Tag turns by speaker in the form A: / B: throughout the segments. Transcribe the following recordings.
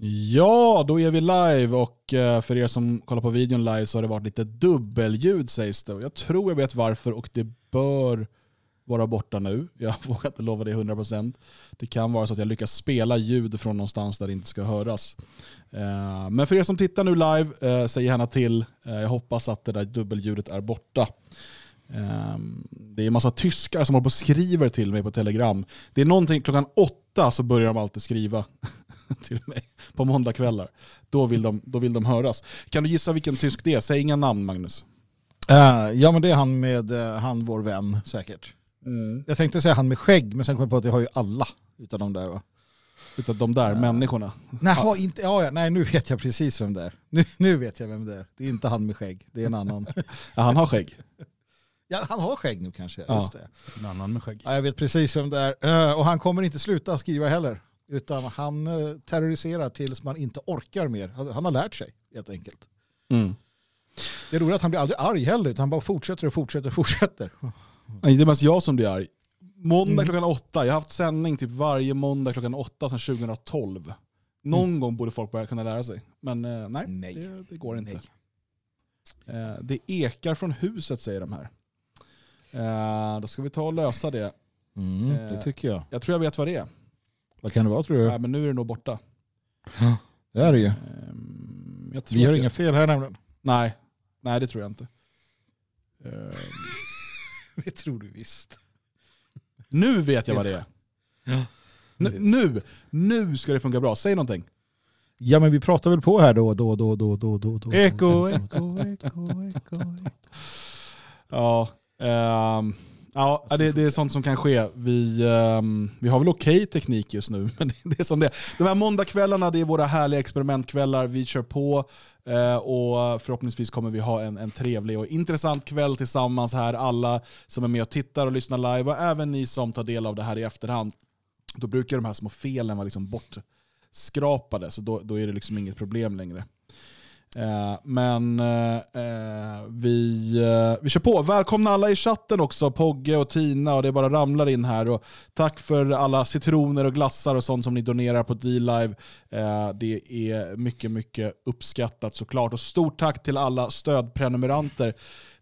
A: Ja, då är vi live och eh, för er som kollar på videon live så har det varit lite dubbelljud sägs det. Jag tror jag vet varför och det bör vara borta nu. Jag vågar inte lova det 100%. Det kan vara så att jag lyckas spela ljud från någonstans där det inte ska höras. Eh, men för er som tittar nu live, eh, säg gärna till. Jag hoppas att det där dubbelljudet är borta. Det är en massa tyskar som håller på och skriver till mig på Telegram. Det är någonting, klockan åtta så börjar de alltid skriva. till mig på måndagkvällar. Då vill, de, då vill de höras. Kan du gissa vilken tysk det är? Säg inga namn Magnus.
B: Uh, ja men det är han med uh, han vår vän säkert. Mm. Jag tänkte säga han med skägg men sen kom jag på att det har ju alla utav de där va?
A: Utav de där uh. människorna?
B: Nej, ja. inte, ja, ja, nej nu vet jag precis vem det är. Nu, nu vet jag vem det är. Det är inte han med skägg, det är en annan.
A: ja, han har skägg.
B: Ja, han har skägg nu kanske. Ja, Just det.
A: En annan med skägg.
B: Ja, jag vet precis vem det är. Och han kommer inte sluta skriva heller. Utan han eh, terroriserar tills man inte orkar mer. Han har lärt sig helt enkelt. Mm. Det är roligt att han blir aldrig arg heller. Utan han bara fortsätter och fortsätter och fortsätter.
A: Nej, det är mest jag som blir arg. Måndag mm. klockan åtta. Jag har haft sändning typ varje måndag klockan åtta sedan 2012. Någon mm. gång borde folk börja kunna lära sig. Men eh, nej, nej. Det, det, går inte. Eh, det ekar från huset säger de här. Då ska vi ta och lösa det.
B: Mm, det tycker jag.
A: Jag tror jag vet vad det är.
B: Vad kan det vara tror du?
A: Nej, men nu är det nog borta.
B: Ja, det är det ju. Ehm, Vi har inga fel här nämligen.
A: Nej, nej det tror jag inte.
B: Ehm. det tror du visst.
A: Nu vet jag vad det är. Ja. Nu, nu, nu ska det funka bra. Säg någonting.
B: Ja men vi pratar väl på här då, då, då, då, då, då. då.
A: Eko, eko, eko, eko. Ja, um, Ja, det, det, är sånt som kan ske. Vi, um, vi har väl okej okay teknik just nu, men det är som det De här måndagskvällarna det är våra härliga experimentkvällar. Vi kör på uh, och förhoppningsvis kommer vi ha en, en trevlig och intressant kväll tillsammans här. Alla som är med och tittar och lyssnar live och även ni som tar del av det här i efterhand. Då brukar de här små felen vara liksom bortskrapade, så då, då är det liksom inget problem längre. Eh, men eh, eh, vi, eh, vi kör på. Välkomna alla i chatten också, Pogge och Tina och det bara ramlar in här. Och tack för alla citroner och glassar och sånt som ni donerar på D-Live. Eh, det är mycket, mycket uppskattat såklart. Och stort tack till alla stödprenumeranter.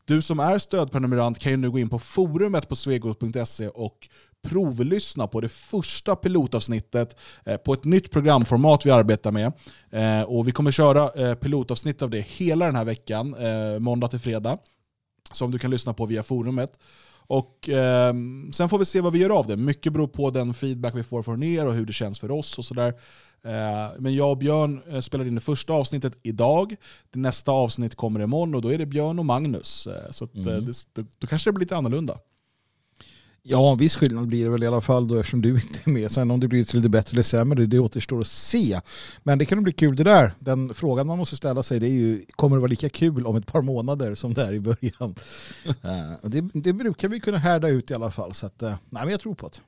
A: Du som är stödprenumerant kan ju nu gå in på forumet på svegot.se och provlyssna på det första pilotavsnittet eh, på ett nytt programformat vi arbetar med. Eh, och vi kommer köra eh, pilotavsnitt av det hela den här veckan, måndag till fredag, som du kan lyssna på via forumet. Och eh, Sen får vi se vad vi gör av det. Mycket beror på den feedback vi får från er och hur det känns för oss. och sådär. Eh, men jag och Björn eh, spelade in det första avsnittet idag. Det nästa avsnitt kommer imorgon och då är det Björn och Magnus. Så att, mm. det, då, då kanske det blir lite annorlunda.
B: Ja, en viss skillnad blir det väl i alla fall då eftersom du inte är med. Sen om det blir lite bättre eller sämre, det återstår att se. Men det kan bli kul det där. Den frågan man måste ställa sig det är ju, kommer det vara lika kul om ett par månader som det är i början? uh, det, det, brukar vi kunna härda ut i alla fall. Så att, uh, nej, men jag tror på det.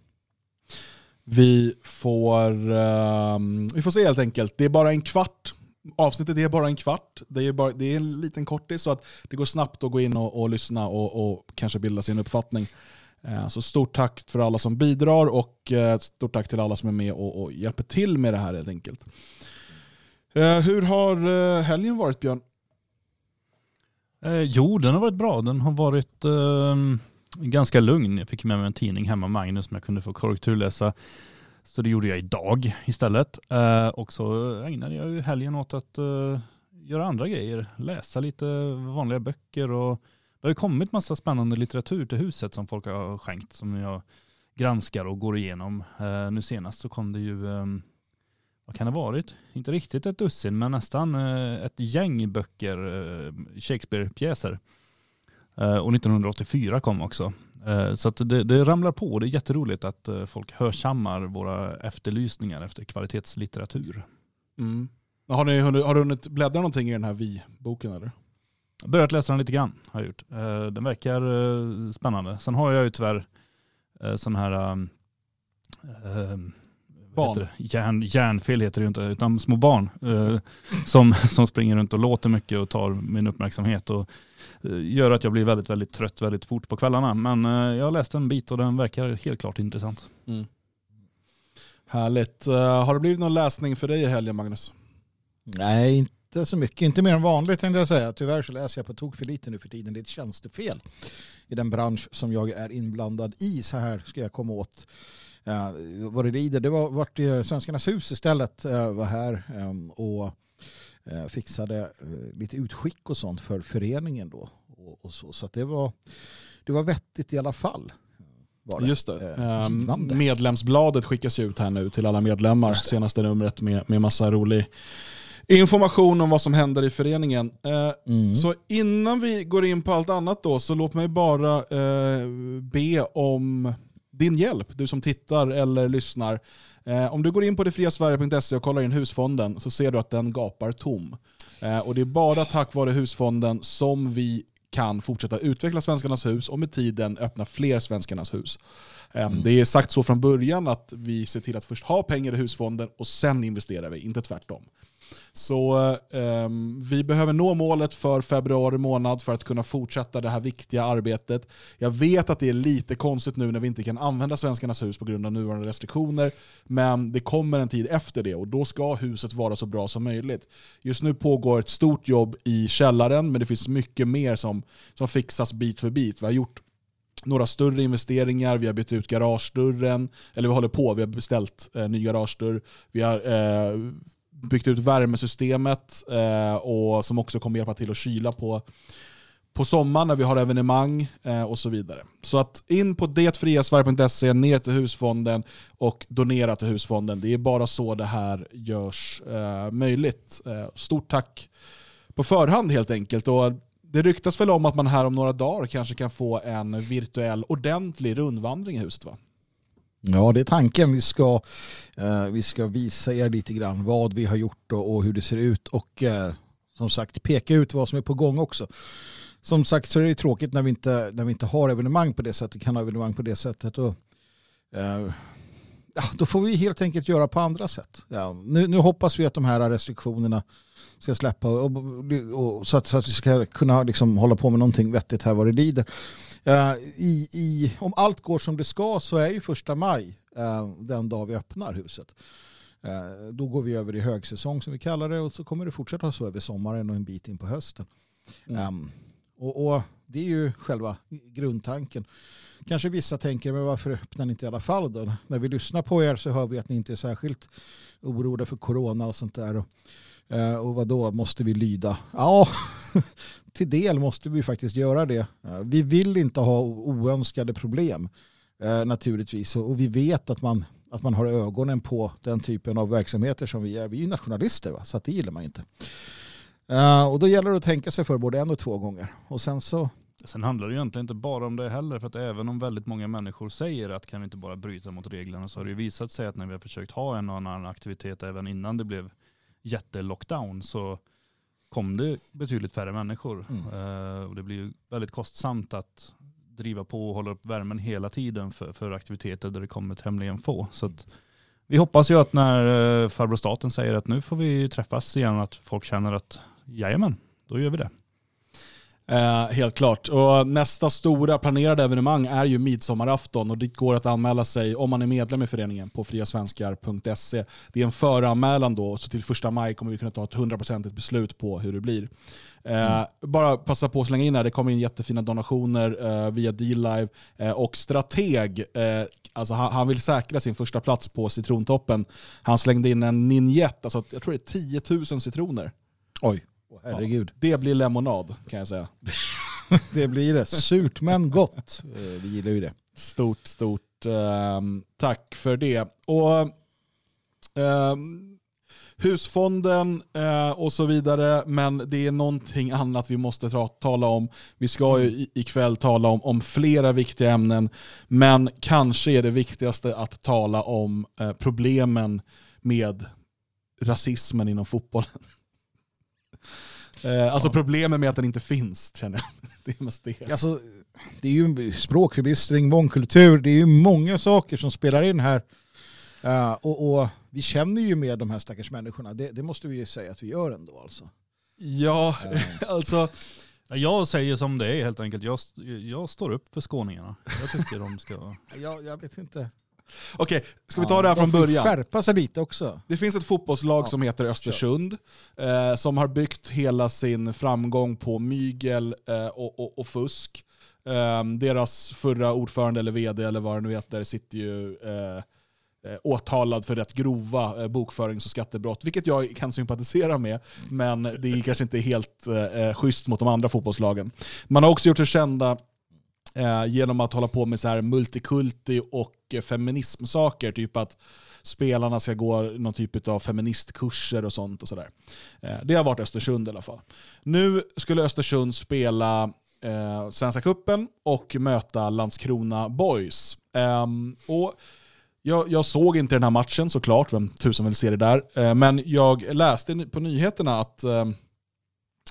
A: Vi får, uh, vi får se helt enkelt. Det är bara en kvart Avsnittet är bara en kvart. Det är, bara, det är en liten kortis så att det går snabbt att gå in och, och lyssna och, och kanske bilda sin uppfattning. Eh, så stort tack för alla som bidrar och eh, stort tack till alla som är med och, och hjälper till med det här helt enkelt. Eh, hur har helgen varit Björn?
C: Eh, jo, den har varit bra. Den har varit eh, ganska lugn. Jag fick med mig en tidning hemma, Magnus, som jag kunde få korrekturläsa. Så det gjorde jag idag istället. Eh, och så ägnade jag helgen åt att eh, göra andra grejer. Läsa lite vanliga böcker och det har ju kommit massa spännande litteratur till huset som folk har skänkt som jag granskar och går igenom. Eh, nu senast så kom det ju, eh, vad kan det ha varit? Inte riktigt ett dussin men nästan eh, ett gäng böcker, uh, Shakespeare-pjäser. Eh, och 1984 kom också. Eh, så att det, det, ramlar på och det är jätteroligt att folk hörsammar våra efterlysningar efter kvalitetslitteratur.
A: Mm. Har, ni, har du hunnit bläddra någonting i den här Vi-boken eller?
C: Jag börjat läsa den lite grann. Har jag gjort. Eh, den verkar eh, spännande. Sen har jag ju tyvärr eh, sån här
A: barn.
C: Järn, järnfel heter det ju inte, utan små barn som, som springer runt och låter mycket och tar min uppmärksamhet och gör att jag blir väldigt, väldigt trött väldigt fort på kvällarna. Men jag har läst en bit och den verkar helt klart intressant. Mm.
A: Härligt. Uh, har det blivit någon läsning för dig i helgen Magnus?
B: Nej, inte så mycket. Inte mer än vanligt tänkte jag säga. Tyvärr så läser jag på tok för lite nu för tiden. Det är ett tjänstefel i den bransch som jag är inblandad i. Så här ska jag komma åt uh, vad det lider. Det var vart uh, Svenskarnas hus istället uh, var här um, och uh, fixade lite utskick och sånt för föreningen då. Och, och så så det, var, det var vettigt i alla fall.
A: Det. Just det. Um, medlemsbladet skickas ut här nu till alla medlemmar. Senaste numret med, med massa rolig information om vad som händer i föreningen. Uh, mm. Så innan vi går in på allt annat då, så låt mig bara uh, be om din hjälp, du som tittar eller lyssnar. Uh, om du går in på detfriasverige.se och kollar in husfonden så ser du att den gapar tom. och det är bara tack vare husfonden som vi kan fortsätta utveckla Svenskarnas hus och med tiden öppna fler Svenskarnas hus. Ehm, mm. Det är sagt så från början att vi ser till att först ha pengar i husfonden och sen investerar vi, inte tvärtom. Så um, vi behöver nå målet för februari månad för att kunna fortsätta det här viktiga arbetet. Jag vet att det är lite konstigt nu när vi inte kan använda Svenskarnas hus på grund av nuvarande restriktioner, men det kommer en tid efter det och då ska huset vara så bra som möjligt. Just nu pågår ett stort jobb i källaren, men det finns mycket mer som, som fixas bit för bit. Vi har gjort några större investeringar, vi har bytt ut garagedörren, eller vi håller på, vi har beställt eh, ny garagedörr, vi har eh, byggt ut värmesystemet eh, och som också kommer hjälpa till att kyla på, på sommaren när vi har evenemang eh, och så vidare. Så att in på detfriasverige.se, ner till husfonden och donera till husfonden. Det är bara så det här görs eh, möjligt. Eh, stort tack på förhand helt enkelt. Och det ryktas väl om att man här om några dagar kanske kan få en virtuell ordentlig rundvandring i huset va?
B: Ja, det är tanken. Vi ska, eh, vi ska visa er lite grann vad vi har gjort och, och hur det ser ut och eh, som sagt peka ut vad som är på gång också. Som sagt så är det tråkigt när vi inte, när vi inte har evenemang på det sättet, kan ha evenemang på det sättet. Och, eh, ja, då får vi helt enkelt göra på andra sätt. Ja, nu, nu hoppas vi att de här restriktionerna ska släppa och, och, och så, att, så, att, vi ska kunna liksom hålla på med någonting vettigt här vad det lider. Uh, i, i, om allt går som det ska så är ju första maj uh, den dag vi öppnar huset. Uh, då går vi över i högsäsong som vi kallar det och så kommer det fortsätta så över sommaren och en bit in på hösten. Mm. Um, och, och, det är ju själva grundtanken. Kanske vissa tänker, men varför öppnar ni inte i alla fall då? När vi lyssnar på er så hör vi att ni inte är särskilt oroliga för corona och sånt där. Och, Eh, och vad då måste vi lyda? Ja, till del måste vi faktiskt göra det. Eh, vi vill inte ha oönskade problem eh, naturligtvis och vi vet att man, att man har ögonen på den typen av verksamheter som vi är. Vi är ju nationalister va? så att det gillar man inte. Och då gäller det att tänka sig för både en och två gånger. Och sen så
C: Sen handlar det ju egentligen inte bara om det heller, för att även om väldigt många människor säger att kan vi inte bara bryta mot reglerna så har det ju visat sig att när vi har försökt ha en och annan aktivitet även innan det blev jättelockdown så kom det betydligt färre människor. Mm. Uh, och det blir ju väldigt kostsamt att driva på och hålla upp värmen hela tiden för, för aktiviteter där det kommer tämligen få. Så att, vi hoppas ju att när uh, farbror staten säger att nu får vi träffas igen, att folk känner att jajamän, då gör vi det.
A: Eh, helt klart. Och nästa stora planerade evenemang är ju midsommarafton och dit går att anmäla sig om man är medlem i föreningen på friasvenskar.se. Det är en föranmälan då, så till första maj kommer vi kunna ta ett hundraprocentigt beslut på hur det blir. Eh, mm. Bara passa på att slänga in här, det kommer in jättefina donationer eh, via D-Live och Strateg, alltså han, han, vill säkra sin första plats på citrontoppen. Han slängde in en ninjett, alltså jag tror det är 10 000 citroner.
B: Oj. Oh, herregud.
A: Ja, det blir lemonad kan jag säga.
B: det blir det. Surt men gott. Eh, vi gillar ju det.
A: Stort, stort eh, tack för det. Och eh, Husfonden eh, och så vidare, men det är någonting annat vi måste ta, tala om. Vi ska ju ikväll tala om, om flera viktiga ämnen, men kanske är det viktigaste att tala om eh, problemen med rasismen inom fotbollen. Eh, alltså ja. problemet med att den inte finns, känner jag. Det är mest det.
B: Alltså, det är ju språkförbistring, mångkultur, det är ju många saker som spelar in här. Uh, och, och, vi känner ju med de här stackars människorna, det, det måste vi ju säga att vi gör ändå alltså.
A: Ja, uh. alltså.
C: Jag säger som det är helt enkelt. Jag, jag står upp för skåningarna. Jag tycker de ska...
B: jag, jag vet inte.
A: Okej, ska vi ta det här från början?
B: skärpa sig lite också.
A: Det finns ett fotbollslag
B: Ja,
A: som heter Östersund eh, som har byggt hela sin framgång på mygel eh, och, och, och fusk. Eh, deras förra ordförande eller vd eller vad det nu heter sitter ju eh, eh, åtalad för rätt grova eh, bokförings och skattebrott, vilket jag kan sympatisera med, men det är kanske inte helt eh, schysst mot de andra fotbollslagen. Man har också gjort sig kända eh, genom att hålla på med så här multikulti och eh, feminismsaker, typ att spelarna ska gå någon typ av feministkurser och sånt. och sådär. Eh, det har varit Östersund i alla fall. Nu skulle Östersund spela eh, Svenska Kuppen och möta Landskrona Boys. Ehm, och jag, jag såg inte den här matchen såklart, vem tusan vill se det där. Eh, men jag läste på nyheterna att eh,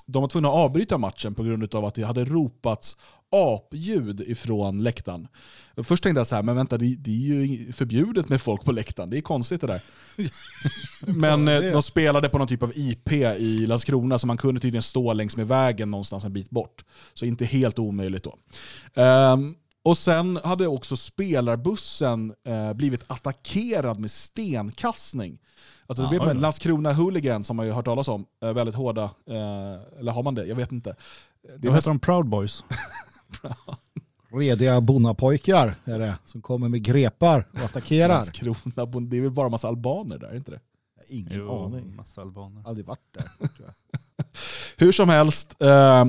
A: de var tvungna att avbryta matchen på grund av att det hade ropats apljud ifrån läktaren. Först tänkte jag så här, men vänta, det, det är ju förbjudet med folk på läktaren. Det är konstigt det där. men eh, de spelade på någon typ av IP i Landskrona, så man kunde tydligen stå längs med vägen någonstans en bit bort. Så inte helt omöjligt då. Ehm, och sen hade också spelarbussen eh, blivit attackerad med stenkastning. Alltså, du
B: Ja,
A: vet
C: då.
A: Landskrona Hooligans som man ju hört talas om, eh, väldigt hårda, eh, eller har man det? Jag vet inte. Det
C: Det
A: är
C: heter de Proud Boys.
B: Rediga bonnapojkar är det, som kommer med grepar och attackerar.
A: Landskrona, det är väl bara massa albaner där, är inte det?
B: Ingen aning.
C: massa albaner.
B: Aldrig varit där.
A: Hur som helst, eh,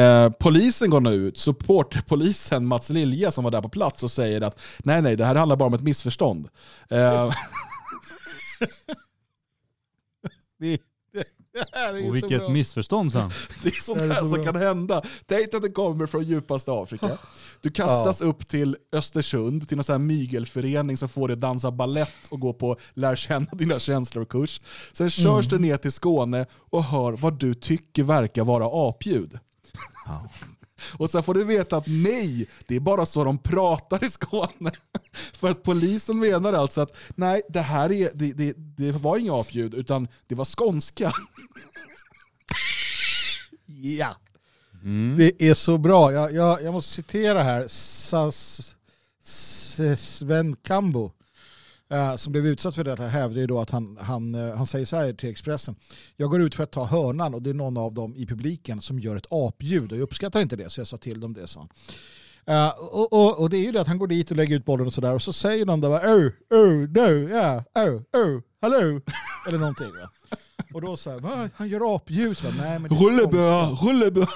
A: eh, polisen går nu ut, supporterpolisen Mats Lilja som var där på plats och säger att nej nej, det här handlar bara om ett missförstånd. Eh,
B: Det, det, det här är ju
C: Och vilket
B: bra.
C: missförstånd sen.
A: Det är sånt
B: Det är
A: här
B: så
A: som kan hända. Tänk att det kommer från djupaste Afrika. Du kastas upp till Östersund, till en sån här mygelförening som får dig att dansa ballett och gå på lär känna dina känslor-kurs. Sen körs du ner till Skåne och hör vad du tycker verkar vara apljud.
B: Ja.
A: Och sen får du veta att nej, det är bara så de pratar i Skåne. För att polisen menar alltså att nej, det här är, det, det, det var inga apljud, utan det var skånska.
B: Ja,
C: Mm.
B: det är så bra. Jag, jag, jag måste citera här. Sas, Sven Kambo, eh, som blev utsatt för detta, hävdar ju då att han, han, eh, han säger så här till Expressen. Jag går ut för att ta hörnan och det är någon av dem i publiken som gör ett apljud och jag uppskattar inte det så jag sa till dem det. sa han. Eh, och, och, och det är ju det att han går dit och lägger ut bollen och sådär och så säger någon där bara oh, oh, no, ja, oh, oh, hallå, eller någonting. Va? Och då så här, va? Han gör apljud. Så
A: Rullebö,
B: skånska."
A: rullebö.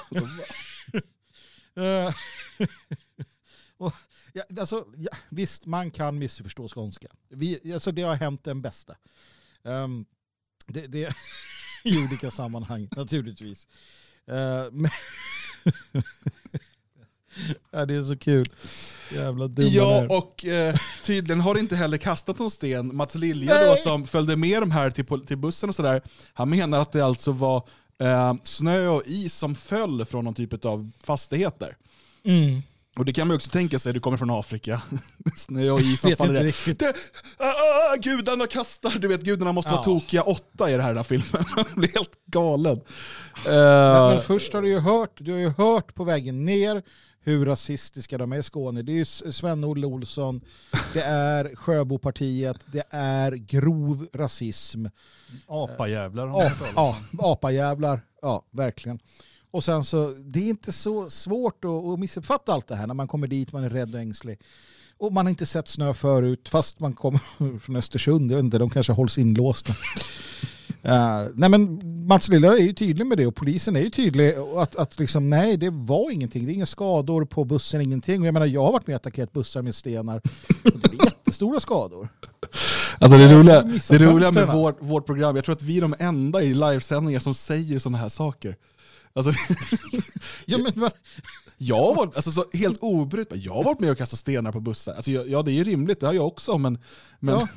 B: Och, ja, alltså, ja, visst, man kan missförstå skånska. Vi, alltså, det har hänt den bästa. Ehm, det, det, I olika sammanhang, naturligtvis. Eh, men ja, det är så kul. Jävla dumma
A: Ja, och eh, tydligen har det inte heller kastat någon sten. Mats Lilja då, som följde med de här till, till bussen och sådär, han menar att det alltså var eh, snö och is som föll från någon typ av fastigheter.
B: Mm.
A: Och det kan man också tänka sig, du kommer från Afrika. Snö och is som faller ner. Det, ah, ah, gudarna kastar, du vet gudarna måste vara
B: Ja.
A: tokiga åtta i den här, den här filmen. Han blir helt galen.
B: Men,
A: Eh,
B: men först har du ju hört, du har ju hört på vägen ner hur rasistiska de är i Skåne. Det är ju Sven-Olle Olsson, det är Sjöbopartiet, det är grov rasism.
C: Apajävlar man
B: ja, apajävlar. Ja, verkligen. Och sen så, det är inte så svårt att, att missuppfatta allt det här när man kommer dit, man är rädd och ängslig. Och man har inte sett snö förut, fast man kommer från Östersund, jag vet inte, de kanske hålls inlåsta. Eh, nej men Mats Lilla är ju tydlig med det och polisen är ju tydlig att, att liksom, nej det var ingenting, det är inga skador på bussen, ingenting. Och jag menar jag har varit med och attackerat bussar med stenar och det är jättestora skador.
A: Alltså det roliga, det roliga med vårt, vårt program, jag tror att vi är de enda i livesändningar som säger sådana här saker. Alltså,
B: Ja, men, vad-
A: jag har varit, alltså, så helt obrytt, jag har varit med och kastat stenar på bussar. Alltså, ja det är ju rimligt, det har jag också, men, men
B: Ja.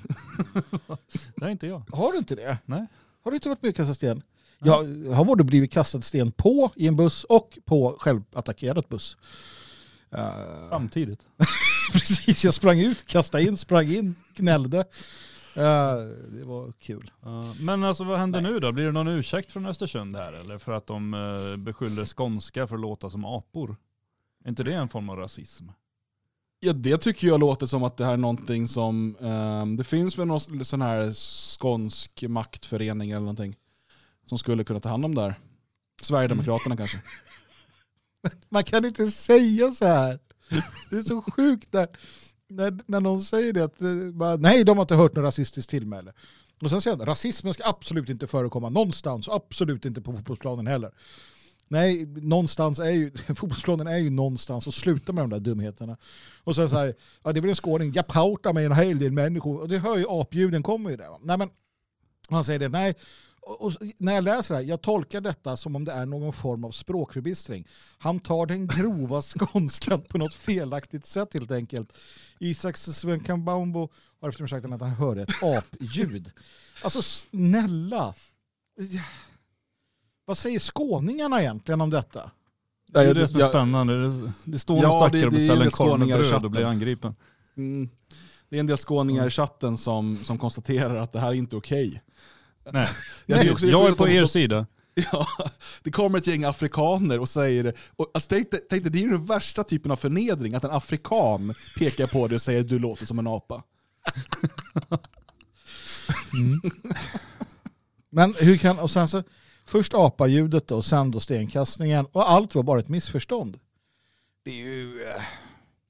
C: Det är inte jag.
B: har du inte det?
C: Nej.
B: Har du inte varit med och kastat sten? Jag har både blivit kastad sten på i en buss och på självattackerad buss. Eh,
C: Samtidigt.
B: precis, jag sprang ut, kastade in, sprang in, gnällde. Eh, det var kul.
C: Men alltså vad händer nu då? Blir det någon ursäkt från Östersund här eller? För att de uh, beskyller skånska för att låta som apor? Är inte det en form av rasism?
A: Ja, det tycker jag låter som att det här är någonting som, ehm, det finns väl någon sån här skånsk maktförening eller någonting som skulle kunna ta hand om det här. Sverigedemokraterna kanske.
B: Man kan inte säga så här. Det är så sjukt när, när, när någon säger det. Att, eh, bara, nej, de har inte hört något rasistiskt tillmäle. Och sen säger han, rasismen ska absolut inte förekomma någonstans, absolut inte på fotbollsplanen heller. Nej, någonstans är ju, fotbollsplanen är ju någonstans och sluta med de där dumheterna. Och sen så här, ja det är väl en skåning, jag pratar med en hel del människor, och det hör ju apljuden kommer ju där. va. Nej men, han säger det, nej, och, och, när jag läser det här, jag tolkar detta som om det är någon form av språkförbistring. Han tar den grova skånskan på något felaktigt sätt helt enkelt. Isak Svenkan Baumbo har efter sagt att han hör ett apljud. Alltså snälla. Vad säger skåningarna egentligen om detta?
C: Det är det som är spännande. Det, står
A: Ja,
C: någon
A: det-
C: stackare och beställer en
A: det
C: korv med bröd och blir angripen.
A: Mm. Det är en del skåningar i chatten som, som konstaterar att det här är inte okej.
C: Nej,
A: Jag tycker också det
C: jag är på er sida.
A: Ja, det kommer ett gäng afrikaner och säger det. Och, alltså, tänk, tänk det är ju den värsta typen av förnedring, att en afrikan pekar på dig och säger du låter som en apa.
B: Men hur kan, och sen så, först apaljudet då, och sen då stenkastningen, och allt var bara ett missförstånd. Det är ju...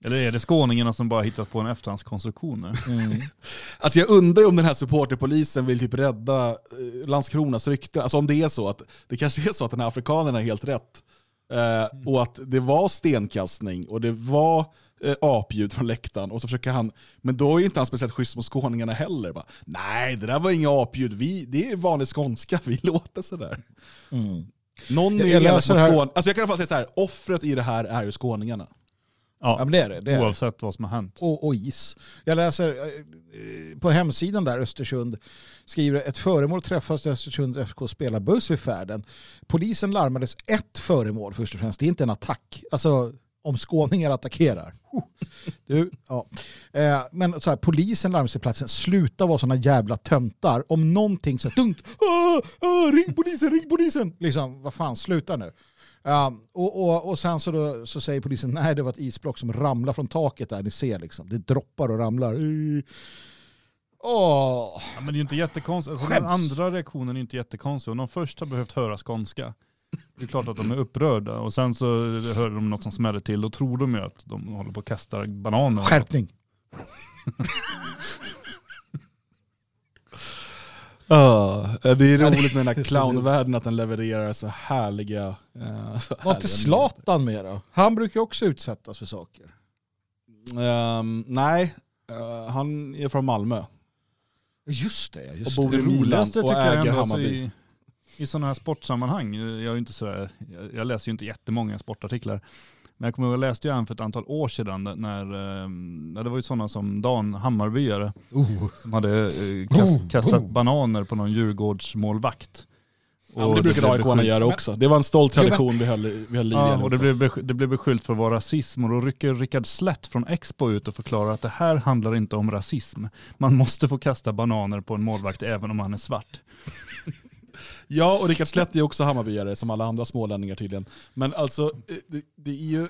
C: Eller är det skåningarna som bara hittat på en efterhandskonstruktion nu?
B: Mm.
A: Alltså jag undrar om den här supporterpolisen vill typ rädda eh, Landskronas rykte. Alltså om det är så att det kanske är så att den här afrikanen är helt rätt. Eh, och att det var stenkastning och det var eh, apljud från läktaren. Och så försöker han, men då är ju inte han speciellt schysst mot skåningarna heller. Bara, Nej, det där var inga apljud. Vi, det är vanlig skånska, vi låter sådär.
B: Mm.
A: Någon
B: Jag-
A: är
B: jag
A: elak mot
B: här-
A: skån... Alltså jag kan i alla fall säga så här, offret i det här är ju skåningarna.
B: Ja
C: Ja,
B: men det är det. det, är det.
C: oavsett vad som har hänt.
B: Och, och is. Jag läser eh, eh, på hemsidan där, Östersund, skriver ett föremål träffas i Östersund FK spelarbuss vid färden. Polisen larmades ett föremål först och främst. Det är inte en attack. Alltså om skåningar attackerar. Du, ja. eh, men så här, polisen larmades till platsen. Sluta vara sådana jävla töntar. Om någonting så dunk. Ah, ah, ring polisen, ring polisen. Liksom, vad fan, sluta nu. Ja, och, och, och sen så, då, så säger polisen nej det var ett isblock som ramlar från taket där ni ser liksom. Det droppar och ramlar. Åh.
C: Ja, men det är ju inte jättekonstigt. Alltså, den andra reaktionen är inte jättekonstig. Om de först har behövt höra skånska, det är klart att de är upprörda. Och sen så hör de något som smäller till. Då tror de ju att de håller på att kasta bananer.
B: Skärpning.
A: Ja, det är roligt med den här clownvärlden att den levererar så härliga... eh, så
B: Var inte Zlatan med då? Han brukar också utsättas för saker.
A: Ehm, nej, eh, han är från Malmö.
B: Just det, just
A: Och bor
C: Det
A: i Milan
C: roligaste
A: och
C: tycker jag
A: äger
C: alltså
A: Hammarby.
C: i, i sådana här sportsammanhang, jag, är inte sådär, jag, jag läser ju inte jättemånga sportartiklar, men jag kommer ihåg, jag läste ju en för ett antal år sedan när, eh, när det var ju sådana som Dan Hammarbyare
B: Oh.
C: som hade eh, kast,
B: Oh,
C: kastat
B: oh.
C: bananer på någon Djurgårdsmålvakt.
A: Ja, men det brukade AIK göra också. Det var en stolt tradition vi höll, vi höll liv i.
C: Ja, och det blev, det blev beskyllt för att vara rasism och då rycker Rickard Slätt från Expo ut och förklarar att det här handlar inte om rasism. Man måste få kasta bananer på en målvakt även om han är svart.
A: Ja, och Rickard Slätt är också Hammarbyare som alla andra smålänningar tydligen. Men alltså, eh, det, det är ju...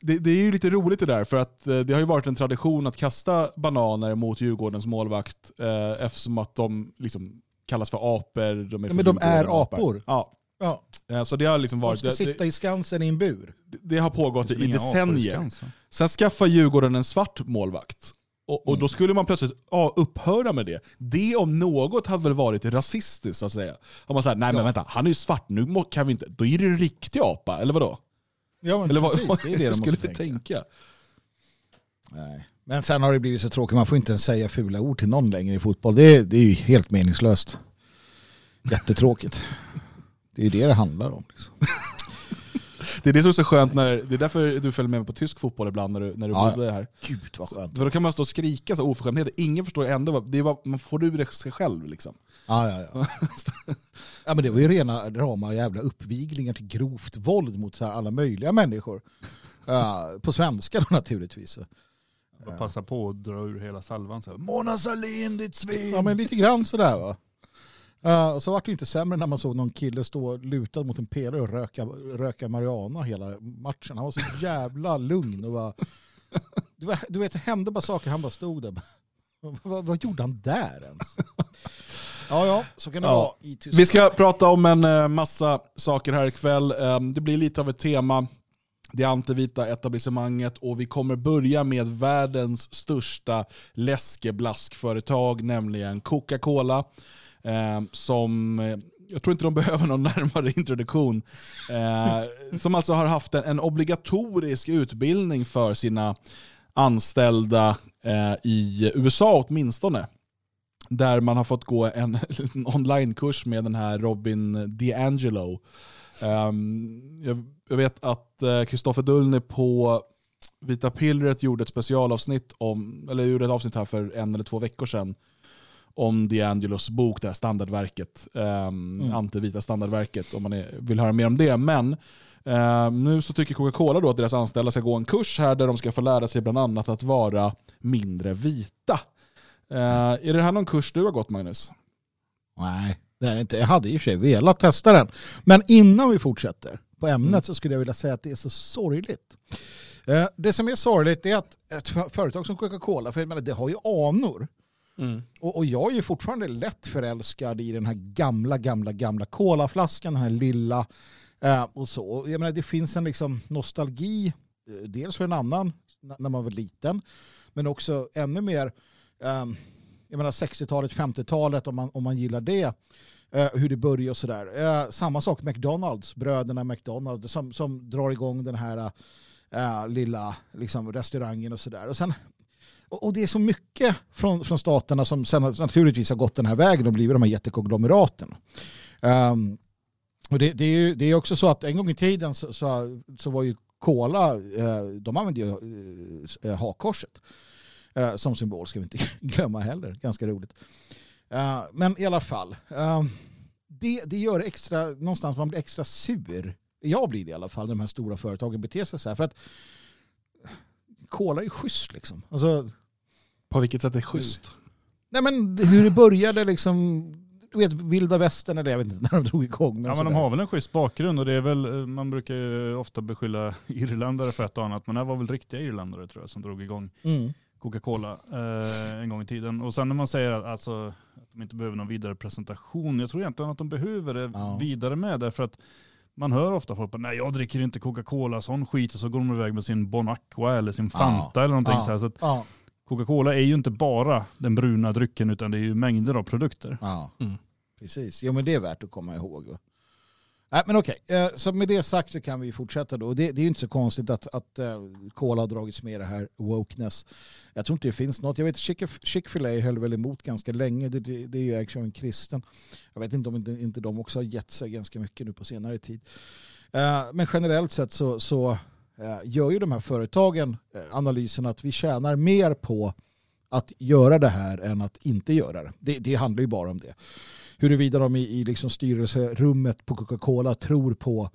A: Det, det är ju lite roligt det där, för att eh, det har ju varit en tradition att kasta bananer mot Djurgårdens målvakt eh, eftersom att de liksom kallas för apor. De är
B: Ja,
A: för
B: men de är
A: apor.
B: apor.
A: Ja,
B: Ja,
A: eh, så det har liksom
B: de
A: varit...
B: ska
A: Det,
B: sitta i Skansen i en bur.
A: det, det har pågått
C: Det
A: i
C: i
A: decennier.
C: Skansen.
A: Sen skaffar Djurgården en svart målvakt. Och, och
B: Mm.
A: då skulle man plötsligt ja, upphöra med det. Det om något hade väl varit rasistiskt så att säga. Om man säger nej men
B: Ja.
A: vänta, han är ju svart, nu må- kan vi inte, då är det en riktig apa, eller vadå?
B: Ja, men
A: Eller vad,
B: precis. Det är det de
A: skulle
B: tänka.
A: tänka?
B: Nej. Men sen har det blivit så tråkigt, man får inte ens säga fula ord till någon längre i fotboll. Det är, det är ju helt meningslöst. Jättetråkigt. Det är ju det det handlar om. Liksom.
A: Det är det som är så skönt, när, det är därför du följer med på tysk fotboll ibland när du, när du
B: Ja,
A: bodde här.
B: Gud vad skönt.
A: För då kan man stå och skrika så oförskämdheter, ingen förstår ändå, vad- det är bara, man får ur det sig själv liksom.
B: Ja, ja, ja. ja, men det var ju rena rama jävla uppviglingar till grovt våld mot så här alla möjliga människor. Ja, på svenska då naturligtvis.
C: Och passa på att dra ur hela salvan så här, Mona Sahlin ditt svin!
B: Ja, men lite grann sådär va. Uh, och så var det inte sämre när man såg någon kille stå lutad mot en pelare och röka, röka marijuana hela matchen. Han var så jävla lugn och var, du, vet, det hände bara saker. Han bara stod där. vad, vad gjorde han där ens? Ja, ja, så kan det ja. vara i Tyskland.
A: Vi ska prata om en eh, massa saker här ikväll. Ehm, det blir lite av ett tema. Det antivita etablissemanget och vi kommer börja med världens största läskeblaskföretag, nämligen Coca-Cola. Ehm, som eh, jag tror inte de behöver någon närmare introduktion. Eh, som alltså har haft en, en obligatorisk utbildning för sina anställda eh, i USA åtminstone. Där man har fått gå en, en onlinekurs med den här Robin DeAngelo. Um, ehm, jag, jag, vet att eh, Kristoffer uh, Dullny på Vita Pillret gjorde ett specialavsnitt om, eller gjorde ett avsnitt här för en eller två veckor sedan om DeAngelos bok, det här standardverket, um, mm. antivita standardverket, om man är, vill höra mer om det. Men Uh, nu så tycker Coca-Cola då att deras anställda ska gå en kurs här där de ska få lära sig bland annat att vara mindre vita. Uh, är det här någon kurs du har gått Magnus?
B: Nej, det är inte. Jag hade i och för sig velat testa den. Men innan vi fortsätter på ämnet mm. så skulle jag vilja säga att det är så sorgligt. Uh, det som är sorgligt är att ett företag som Coca-Cola, för jag menar, det har ju anor. Mm. Och, och, jag är ju fortfarande lätt förälskad i den här gamla, gamla, gamla kolaflaskan, den här lilla Eh, och så. Jag menar, det finns en liksom nostalgi, eh, dels för en annan när man var liten, men också ännu mer eh, jag menar 60-talet, 50-talet om man, om man gillar det. Eh, hur det börjar och sådär. Eh, samma sak McDonalds, bröderna McDonalds som, som drar igång den här eh, lilla liksom, restaurangen och sådär. Och, sen och det är så mycket från, från staterna som sen naturligtvis har gått den här vägen och blivit de här jättekonglomeraten. Um, och det, det, är ju, det är också så att en gång i tiden så, så, så var ju Kola, eh, de använde ju eh, eh hakkorset eh, som symbol, ska vi inte glömma heller. Ganska roligt. Men i alla fall, ehm, det, det gör extra, någonstans man blir extra sur. Jag blir det i alla fall, när de här stora företagen beter sig så här. För att Cola är ju schysst liksom. Alltså,
A: på vilket sätt är det schysst?
B: Nej men hur det började liksom du vet, vilda västern eller jag vet inte när de drog igång.
C: Men, ja, men de har väl en schysst bakgrund och det är väl, eh, man brukar ju ofta beskylla irländare för ett och annat, men det här var väl riktiga irländare tror jag som drog igång mm. Coca-Cola eh, en gång i tiden. Och sen när man säger att, alltså, att de inte behöver någon vidare presentation, jag tror egentligen att de behöver det ja. vidare med därför att man hör ofta folk att nej jag dricker inte Coca-Cola, sån skit och så går de iväg med sin Bon Aqua eller sin Fanta ja. eller någonting ja. så här. Så att, Coca-Cola är ju inte bara den bruna drycken utan det är ju mängder av produkter.
B: Ja. Mm. Precis, jo men det är värt att komma ihåg. Nej, men okej, eh, så med det sagt så kan vi fortsätta då. Det, det är ju inte så konstigt att, att Cola eh, har dragits med det här wokeness. Jag tror inte det finns något. Jag vet Chick-fil-A höll väl emot ganska länge. Det, det, det är ju ägs av en kristen. Jag vet inte om inte, inte de också har gett sig ganska mycket nu på senare tid. Eh, men generellt sett så, så Eh, gör ju de här företagen eh, analysen att vi tjänar mer på att göra det här än att inte göra det. Det, det handlar ju bara om det huruvida de i, i liksom styrelserummet på Coca-Cola tror på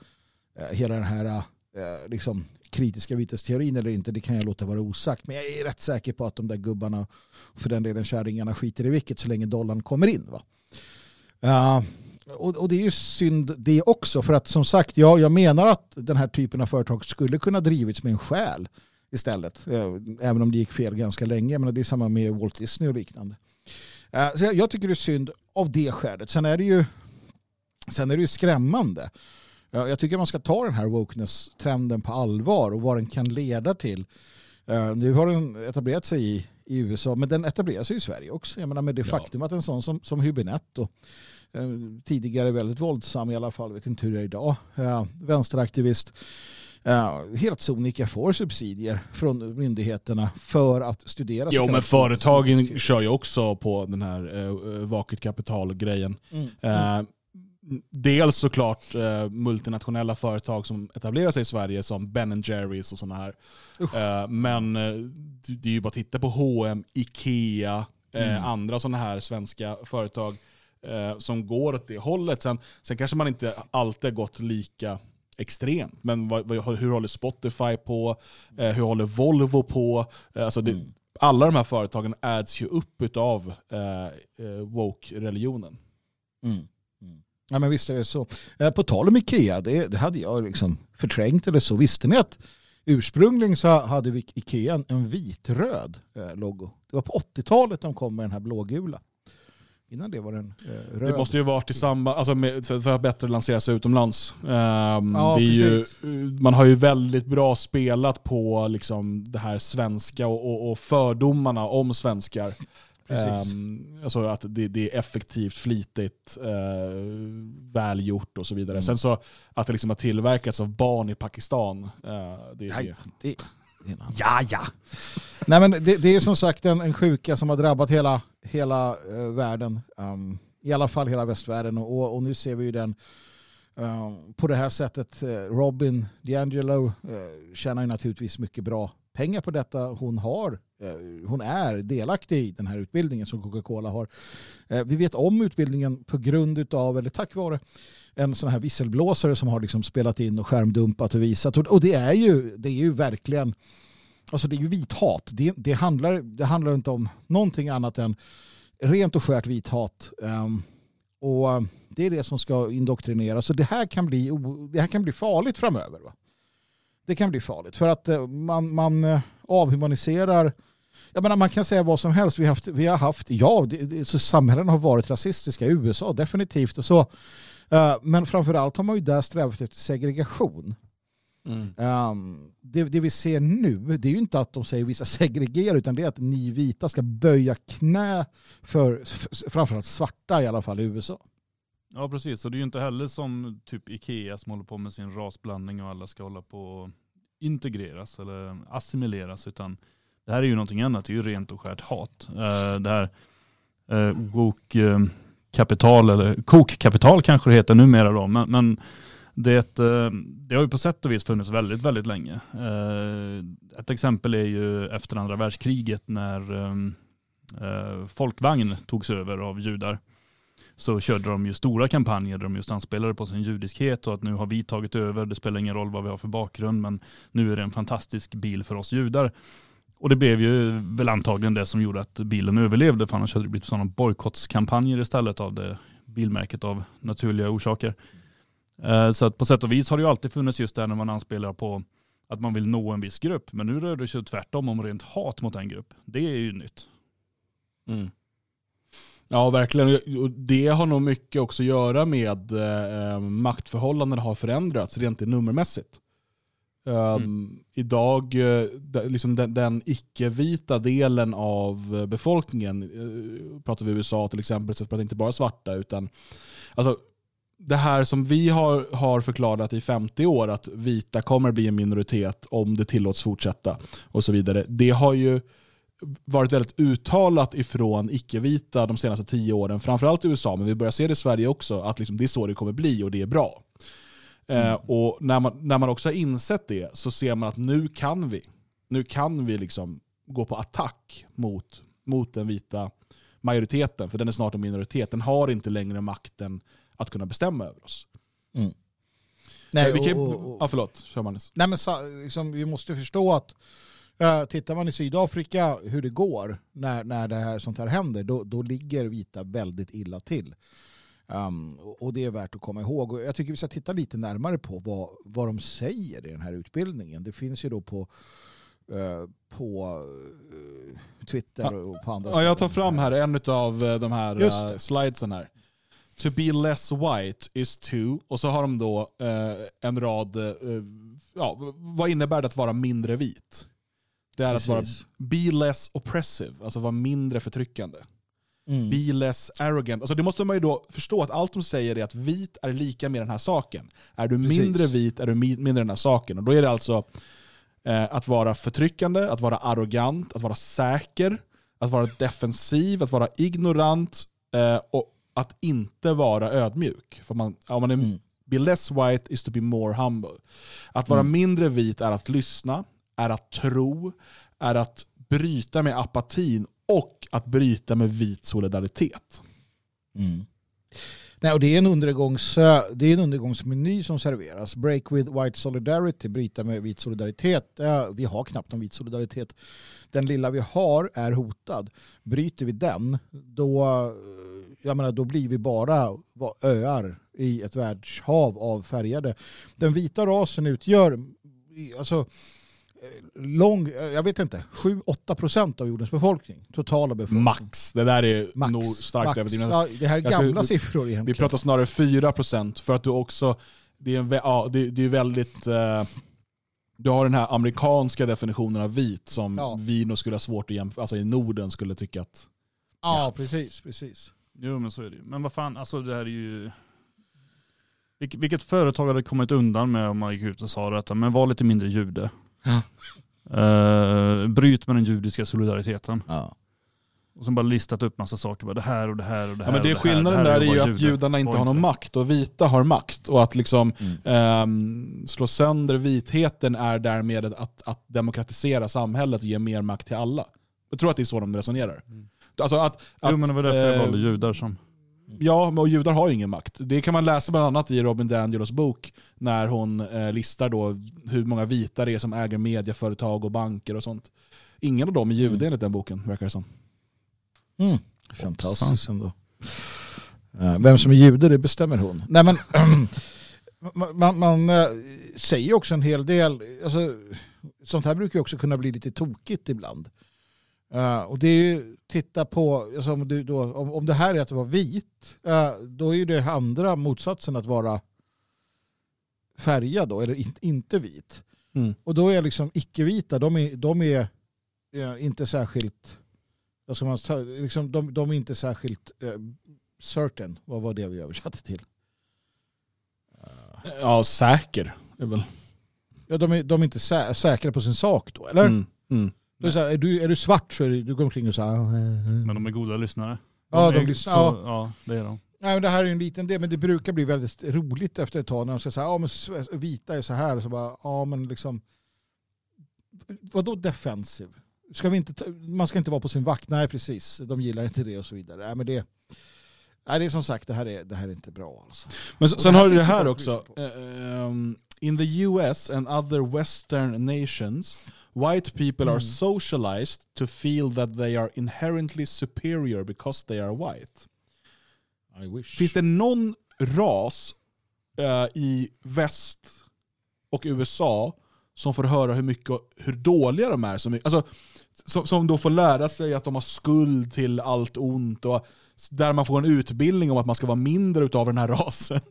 B: eh, hela den här eh, liksom kritiska vitesteorin eller inte, det kan jag låta vara osagt. Men jag är rätt säker på att de där gubbarna, för den delen kärringarna, skiter i vilket så länge dollarn kommer in. Va? Uh, och, och, det är ju synd det också, för att som sagt, ja, jag menar att den här typen av företag skulle kunna drivits med en själ istället. Eh, även om det gick fel ganska länge. Men det är samma med Walt Disney och liknande. Uh, så jag, jag, tycker det är synd av det skälet. Sen är det ju, sen är det ju skrämmande. Jag tycker man ska ta den här wokeness-trenden på allvar och vad den kan leda till. Eh, nu har den etablerat sig i, i USA, men den etablerar sig i Sverige också. Jag menar med det ja. faktum att en sån som, som Hübinette eh, tidigare väldigt våldsam i alla fall, vet inte hur det är idag, uh, vänsteraktivist, uh, helt sonika får subsidier från myndigheterna för att studera.
A: Jo, men företagen kör ju också på den här uh, vaket kapital-grejen. Mm. Uh, dels såklart uh, multinationella företag som etablerar sig i Sverige som Ben Jerrys och sådana här. Uh, men det är ju bara att titta på H&M, Ikea, mm. andra sådana här svenska företag Eh, som går åt det hållet. Sen, sen kanske man inte alltid har gått lika extremt. Men vad, vad, hur håller Spotify på? Eh, hur håller Volvo på? Eh, alltså det, mm. Alla de här företagen äds ju upp av eh, eh, woke-religionen.
B: Mm. mm. Ja men visst är det så. Eh, på tal om Ikea, det, det hade jag liksom förträngt eller så. Visste ni att ursprungligen så hade vi Ikea en vitröd logo. Det var på 80-talet de kom med den här blågula. Innan det var den eh, röd.
A: Det måste ju varit i samband, alltså med, för, för att bättre lansera sig utomlands. Um,
B: Ja,
A: ju, man har ju väldigt bra spelat på liksom det här svenska och, och, och fördomarna om svenskar. Um, alltså att det, det är effektivt, flitigt, uh, välgjort och så vidare.
B: Mm.
A: Sen så att det liksom har tillverkats av barn i Pakistan. Uh, det
B: Nej,
A: det.
B: det,
C: Ja, ja.
B: Nej, men det, det är som sagt en, en sjuka som har drabbat hela, hela eh, världen. Um, I alla fall hela västvärlden. Och, och nu ser vi ju den um, på det här sättet. Eh, Robin DiAngelo uh, tjänar ju naturligtvis mycket bra pengar på detta. Hon, har, eh, Eh, hon är delaktig i den här utbildningen som Coca-Cola har. Eh, vi vet om utbildningen på grund av, eller tack vare, en sån här visselblåsare som har liksom spelat in och skärmdumpat och visat. Och, det, är ju, det är ju verkligen Alltså det är ju vithat. Det, det, handlar, det handlar inte om någonting annat än rent och skärt vithat. Um, ehm, och eh, det är det som ska indoktrineras. Så det här kan bli, det här kan bli farligt framöver. Va? Det kan bli farligt för att man, man eh, avhumaniserar jag menar, man kan säga vad som helst. Vi har haft, vi har haft ja, det, det, så samhällen har varit rasistiska i USA, definitivt. och så. Eh, men framförallt har man ju där strävat efter segregation.
A: Mm.
B: Um, det, det vi ser nu, det är ju inte att de säger vissa segregerar, utan det är att ni vita ska böja knä för f- framförallt svarta i alla fall i USA.
C: Ja precis, och det är ju inte heller som typ Ikea som håller på med sin rasblandning och alla ska hålla på och integreras eller assimileras utan det här är ju någonting annat, det är ju rent och skärt hat. Eh, det här eh, eh eller kokkapital kanske det heter numera då, men, men det, eh, det har ju på sätt och vis funnits väldigt, väldigt länge. Ett exempel är ju efter andra världskriget när folkvagn togs över av judar så körde de ju stora kampanjer där de just anspelade på sin judiskhet och att nu har vi tagit över, det spelar ingen roll vad vi har för bakgrund, men nu är det en fantastisk bil för oss judar. Och det blev ju väl antagligen det som gjorde att bilen överlevde, för annars hade det blivit sådana bojkottskampanjer istället av det bilmärket av naturliga orsaker. Eh, så att på sätt och vis har det ju alltid funnits just det här när man anspelar på att man vill nå en viss grupp, men nu rör det sig tvärtom om rent hat mot en grupp. Det är ju nytt.
A: Mm. Ja, verkligen. Det har nog mycket också att göra med eh, eh maktförhållanden har förändrats rent nummermässigt. Um,
C: Mm.
A: Idag, eh, liksom den, den icke-vita delen av eh, befolkningen, eh, pratar vi USA till exempel, så pratar vi inte bara svarta, utan alltså, det här som vi har, har förklarat i 50 år, att vita kommer bli en minoritet om det tillåts fortsätta och så vidare, det har ju varit väldigt uttalat ifrån icke-vita de senaste tio åren, framförallt i USA, men vi börjar se det i Sverige också, att liksom det är så det kommer bli och det är bra. Eh, och när man, när man också har insett det så ser man att nu kan vi, nu kan vi liksom gå på attack mot, mot den vita majoriteten, för den är snart en minoritet. Den har inte längre makten att kunna bestämma över oss.
B: Nej,
A: vi kan,
B: och, och, och,
A: ja, förlåt, kör Magnus.
B: nej men liksom, vi måste förstå att uh, tittar man i Sydafrika hur det går när, när det här, sånt här händer, då, då ligger vita väldigt illa till. Um, och det är värt att komma ihåg. Och jag tycker vi ska titta lite närmare på vad, vad de säger i den här utbildningen. Det finns ju då på, eh, på eh, Twitter och på andra
A: Ja, jag tar fram här en av de här uh, slidesen här. To be less white is to, och så har de då eh, en rad, eh, ja, vad innebär det att vara mindre vit? Det är att vara
B: Precis.
A: be less oppressive, alltså vara mindre förtryckande.
B: Mm.
A: Be less arrogant. Alltså det måste man ju då förstå att allt de säger är att vit är lika med den här saken. Är du
B: Precis.
A: mindre vit är du mi- mindre den här saken. Och då är det alltså eh, att vara förtryckande, att vara arrogant, att vara säker, att vara defensiv, att vara ignorant eh, och att inte vara ödmjuk. För man, om man är,
B: Mm.
A: Be less white is to be more humble. Att vara
B: Mm.
A: mindre vit är att lyssna, är att tro, är att bryta med apatin och att bryta med vit solidaritet.
B: Mm. Nej, och det, är en undergångs, det är en undergångsmeny som serveras. Break with white solidarity, bryta med vit solidaritet. Vi har knappt någon vit solidaritet. Den lilla vi har är hotad. Bryter vi den, då, jag menar, då blir vi bara öar i ett världshav av färgade. Den vita rasen utgör alltså, lång, eh, jag vet inte, 7-8 procent av jordens befolkning. Totala befolkning.
A: Max. Det där är
B: Max.
A: nog starkt
B: Max.
A: överdrivet.
B: Ja, det här är
A: skulle-
B: gamla
A: vi-
B: siffror
A: Vi
B: egentligen.
A: pratar snarare 4% för att du också, det är, en, ja, det, det är väldigt, eh, du har den här amerikanska definitionen av vit som
B: Ja.
A: vi nog skulle ha svårt att jämföra, alltså i Norden skulle tycka att,
B: Ja, precis. precis.
C: Jo men så är det ju. Men vad fan, alltså det här är ju... Vilk, vilket företag hade kommit undan med om man gick ut och sa detta, men var lite mindre jude.
B: Ja.
C: Eh, bryt med den judiska solidariteten.
B: Ja.
C: Och sen bara listat upp massa saker, bara det här och det här och det här.
A: ja, men det är skillnaden
C: det här
A: där är ju att judarna inte har någon makt och vita har makt. Och att liksom
B: Mm.
A: ehm, slå sönder vitheten är därmed att, att demokratisera samhället och ge mer makt till alla. Jag tror att det är så de resonerar.
C: Mm.
A: Alltså att, att,
C: Jo men det var därför jag
A: eh,
C: valde judar som...
A: Ja, och judar har ju ingen makt. Det kan man läsa bland annat i Robin DiAngelos bok när hon eh, listar då hur många vita det är som äger medieföretag och banker och sånt. Ingen av dem är jude
B: Mm.
A: enligt den boken, verkar det som.
B: Mm. Fantastiskt ändå. Eh, Vem som är jude, det bestämmer hon. Nej, men, man, man, eh, säger också en hel del, alltså, sånt här brukar ju också kunna bli lite tokigt ibland. Eh, och det är ju, titta på, alltså, om, du då, om, om det här är att vara vit, eh, då är ju det andra motsatsen att vara färgad då, eller in, inte vit.
A: Mm.
B: Och då är liksom icke-vita, de är, de är eh, inte särskilt, vad ska man säga, liksom, de, de är inte särskilt eh, certain, vad var det vi översatte till?
A: Ja, säker. är väl.
B: ja, de, är, de är inte sä, säkra på sin sak då, eller?
A: Mm. Mm.
B: Då är, det så här, är, du, är du svart så är du, du går omkring och så här, "Ah, eh, eh."
C: Men de är goda lyssnare.
B: Ja, de
C: är
B: lyssnar,
C: så-
B: ja.
C: ja, det är de.
B: Nej, men det här är ju en liten del, men det brukar bli väldigt roligt efter ett tag när de så här, ja men sve- vita är så här, och så bara, ja men liksom, vadå defensive? Ska vi inte ta, man ska inte vara på sin vakt, nej precis, de gillar inte det och så vidare. Nej, men det, nej, det är som sagt, det här är, det här är inte bra alltså.
A: Men sen
B: det
A: har du det här också. Eh, um, in the US and other western nations, white people
B: Mm.
A: are socialized to feel that they are inherently superior because they are white.
B: I wish.
A: Finns det någon ras eh, i väst och USA som får höra hur mycket hur dåliga de är? Som, alltså, som, som då får lära sig att de har skuld till allt ont och där man får en utbildning om att man ska vara mindre av den här rasen.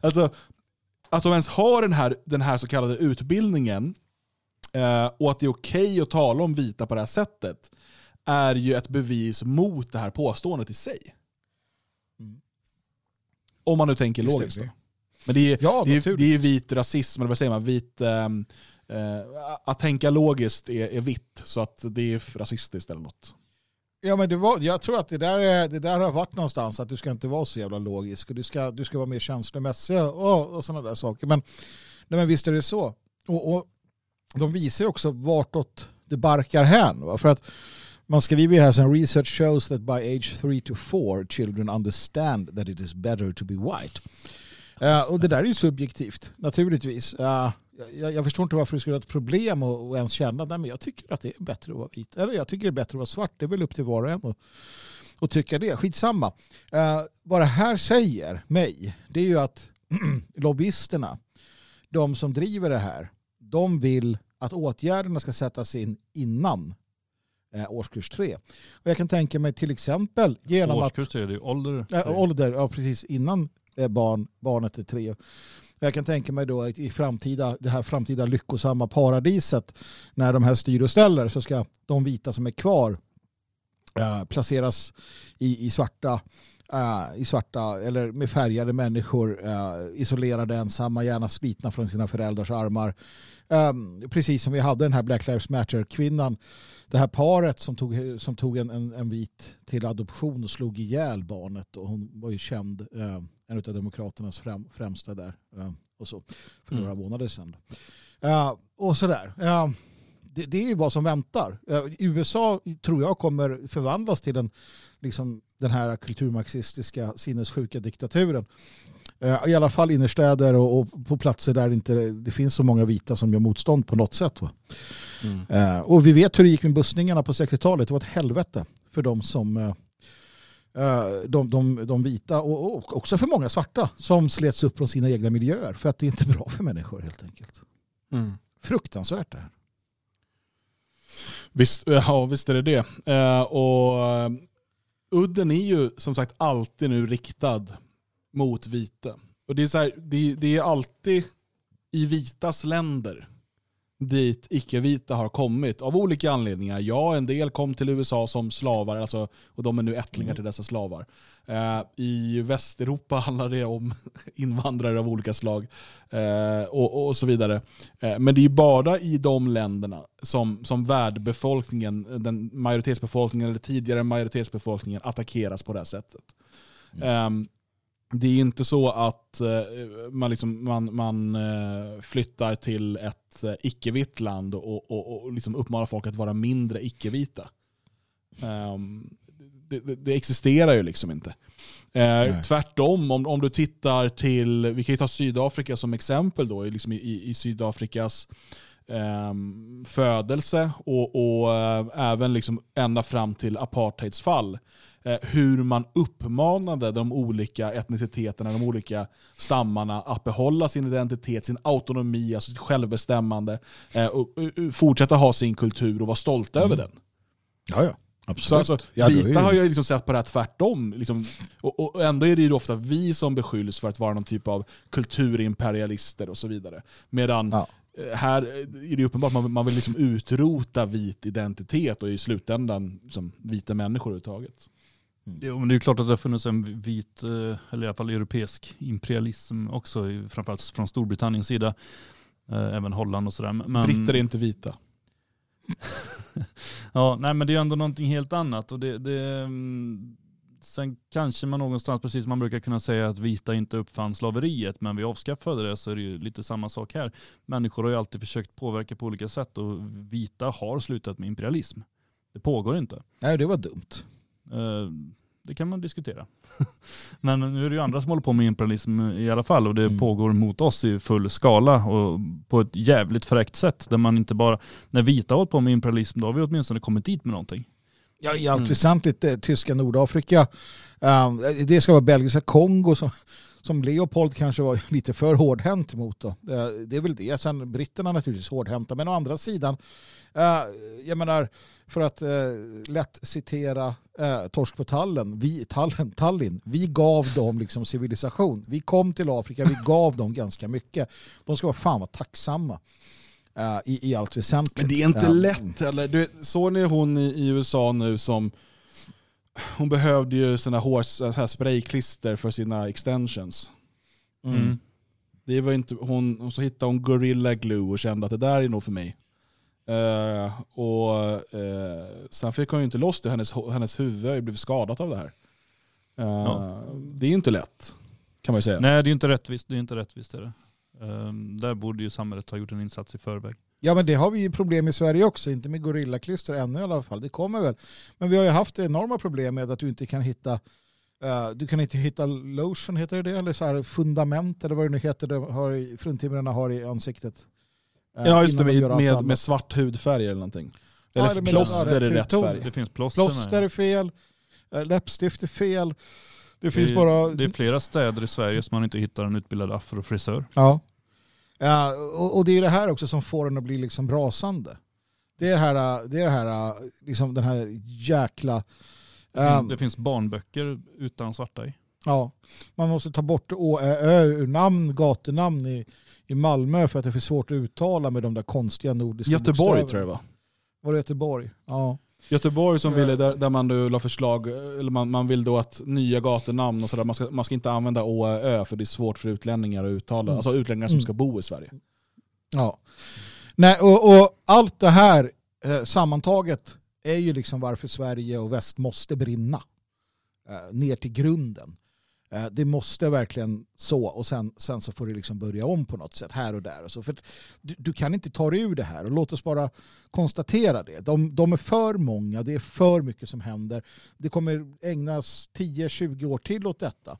A: alltså, att de ens har den här, den här så kallade utbildningen och att det är okej att tala om vita på det här sättet är ju ett bevis mot det här påståendet i sig.
B: Mm.
A: Om man nu tänker
B: Visst
A: logiskt.
B: det.
A: Men det är,
B: Ja,
A: det, är, det är vit rasism, eller vad säger man? Vit, ehm, eh, att tänka logiskt är, är vitt, så att det är rasistiskt eller något.
B: Ja, men det var, jag tror att det där, är- det där har varit någonstans att du ska inte vara så jävla logisk och du ska, du ska vara mer känslomässig och, och sådana där saker. Men, nej, men visst är det så. Och, och de visar ju också vartåt det barkar hän. Va? För att man skriver ju här sen research shows that by age 3 to 4 children understand that it is better to be white. Uh, och det där är ju subjektivt, naturligtvis. Uh, jag, jag förstår inte varför det skulle vara ett problem att, att ens känna nej, men jag tycker att det är bättre att vara vit. Eller jag tycker det är bättre att vara svart. Det är väl upp till var och en att, att tycka det. Skitsamma. Uh, vad det här säger mig, det är ju att lobbyisterna, de som driver det här, de vill att åtgärderna ska sättas in innan eh, årskurs tre. Och jag kan tänka mig till exempel genom att
C: Årskurs är det ju ålder.
B: Äh, ålder, ja precis innan eh, barn, barnet är tre. Jag kan tänka mig då att i framtida, det här framtida lyckosamma paradiset när de här styr och ställer så ska de vita som är kvar eh, placeras i, i svarta i svarta eller med färgade människor isolerade ensamma gärna slitna från sina föräldrars armar. Eh, precis som vi hade den här Black Lives Matter kvinnan det här paret som tog, som tog en, en, en vit till adoption och slog ihjäl barnet och hon var ju känd, eh, en av demokraternas främ, främsta där eh, och så för
A: Mm.
B: några månader sedan. Eh, och sådär. Eh, det, det är ju vad som väntar. USA tror jag kommer förvandlas till en, liksom, den här kulturmarxistiska sinnessjuka diktaturen. Eh, I alla fall innerstäder och, och på platser där inte det finns så många vita som gör motstånd på något sätt. Va? Eh, och vi vet hur det gick med bussningarna på 60-talet. Det var ett helvete för de som, eh, de, de, de vita och, också för många svarta som slets upp från sina egna miljöer för att det är inte bra för människor helt enkelt.
A: Mm.
B: Fruktansvärt det här.
A: Visst, ja, visst är det det. Och udden är ju som sagt alltid nu riktad mot vita. Och det är, så här, det, det är alltid i vitas länder dit icke-vita har kommit av olika anledningar. Ja, en del kom till USA som slavar alltså, och de är nu ättlingar till dessa slavar. Eh, I Västeuropa handlar det om invandrare av olika slag eh, och, och så vidare. Eh, men det är bara i de länderna som, som värdbefolkningen, den majoritetsbefolkningen eller tidigare majoritetsbefolkningen attackeras på det här sättet. Um, det är inte så att uh, man, liksom, man, man uh, flyttar till ett uh, icke-vitt land och, och, och liksom uppmanar folk att vara mindre icke-vita. Um, det, det, det, existerar ju liksom inte. Uh, tvärtom, om, om du tittar till, vi kan ju ta Sydafrika som exempel då, liksom i, i Sydafrikas um, födelse och, och även liksom ända fram till apartheids fall Eh, hur man uppmanade de olika etniciteterna, de olika stammarna att behålla sin identitet, sin autonomi, alltså sitt självbestämmande eh, och fortsätta ha sin kultur och vara stolta mm. över den.
B: Ja, ja. Absolut.
A: Så alltså, ja, vita har ju liksom sett på det här tvärtom. Liksom, och, och, ändå är det ju ofta vi som beskylls för att vara någon typ av kulturimperialister och så vidare. Medan ja. Eh, här är det uppenbart att man, man vill liksom utrota vit identitet och i slutändan liksom, vita människor överhuvudtaget.
C: Mm. Jo, men det är klart att det har funnits en vit, eh, eller i alla fall europeisk imperialism också, framförallt från Storbritanniens sida. Eh, även Holland och sådär. Men...
A: Britter är inte vita.
C: ja, nej men det är ändå någonting helt annat. Och det, det, mm, sen kanske man någonstans, precis som man brukar kunna säga att vita inte uppfann slaveriet, men vi avskaffade det, så är det ju lite samma sak här. Människor har ju alltid försökt påverka på olika sätt och vita har slutat med imperialism. Det pågår inte.
B: Nej, det var dumt.
C: Uh, det kan man diskutera. Men nu är det ju andra som håller på med imperialism i alla fall och det mm. pågår mot oss i full skala och på ett jävligt fräckt sätt. Där man inte bara, när vita har hållit på med imperialism då har vi åtminstone kommit dit med någonting.
B: Ja, i allt mm. väsentligt eh, tyska Nordafrika. Uh, det ska vara belgiska Kongo som, som Leopold kanske var lite för hårdhänt mot. Då. Det är väl det. Sen britterna naturligtvis hårdhänta. Men å andra sidan, jag menar, för att eh, lätt citera eh, Torsk på Tallen, vi, Tallen, Tallinn, vi gav dem liksom civilisation. Vi kom till Afrika, vi gav dem ganska mycket. De ska vara fan vara tacksamma. Uh, i, i allt väsentligt.
A: Men det är inte uh, lätt heller. Du, såg ni hon i, i, USA nu som hon behövde ju sina hår, sprayklister för sina extensions. Mm. Mm. Det var inte, hon, så hittade hon Gorilla Glue och kände att det där är nog för mig. Uh, och uh, Sen fick hon ju inte loss det, hennes, hennes huvud blev skadat av det här. Uh, ja. Det är inte lätt, kan man ju säga.
C: Nej, det är inte rättvist. Det är inte rättvist är det. Um, där borde ju samhället ha gjort en insats i förväg.
B: Ja men det har vi ju problem i Sverige också, inte med gorillaklister ännu i alla fall. Det kommer väl. Men vi har ju haft enorma problem med att du inte kan hitta uh, du kan inte hitta lotion, heter det Eller så här fundament eller vad det nu heter, det har, fruntimmerna har i ansiktet.
A: Ja just det, med, med, med, svart hudfärg eller någonting. Eller ja, plåster är rätt färg.
C: Det finns plåster,
B: plåster är fel, eh, läppstift är fel.
C: Det, det finns bara... Det är flera städer i Sverige som man inte hittar en utbildad afrofrisör.
B: Ja. ja och, och, det är det här också som får den att bli liksom rasande. Det är det här, det är det här liksom den här jäkla...
C: Um, det finns barnböcker utan svarta i.
B: Ja, man måste ta bort ö, ö, namn, gatunamn i, i Malmö för att det är för svårt att uttala med de där konstiga nordiska
A: Göteborg tror jag det var.
B: Var det Göteborg? Ja.
A: Göteborg som ville, där, där man då la förslag, eller man, man vill då att nya gatunamn och sådär, man ska, man ska inte använda å, ö för det är svårt för utlänningar att uttala, mm. alltså utlänningar som mm. ska bo i Sverige.
B: Ja. Nej, och, och allt det här eh, sammantaget är ju liksom varför Sverige och väst måste brinna. Eh, ner till grunden. Eh, det måste verkligen så och sen, sen så får det liksom börja om på något sätt här och där. Och så. För du, du, kan inte ta dig ur det här och låt oss bara konstatera det. De, de är för många, det är för mycket som händer. Det kommer ägnas 10-20 år till åt detta.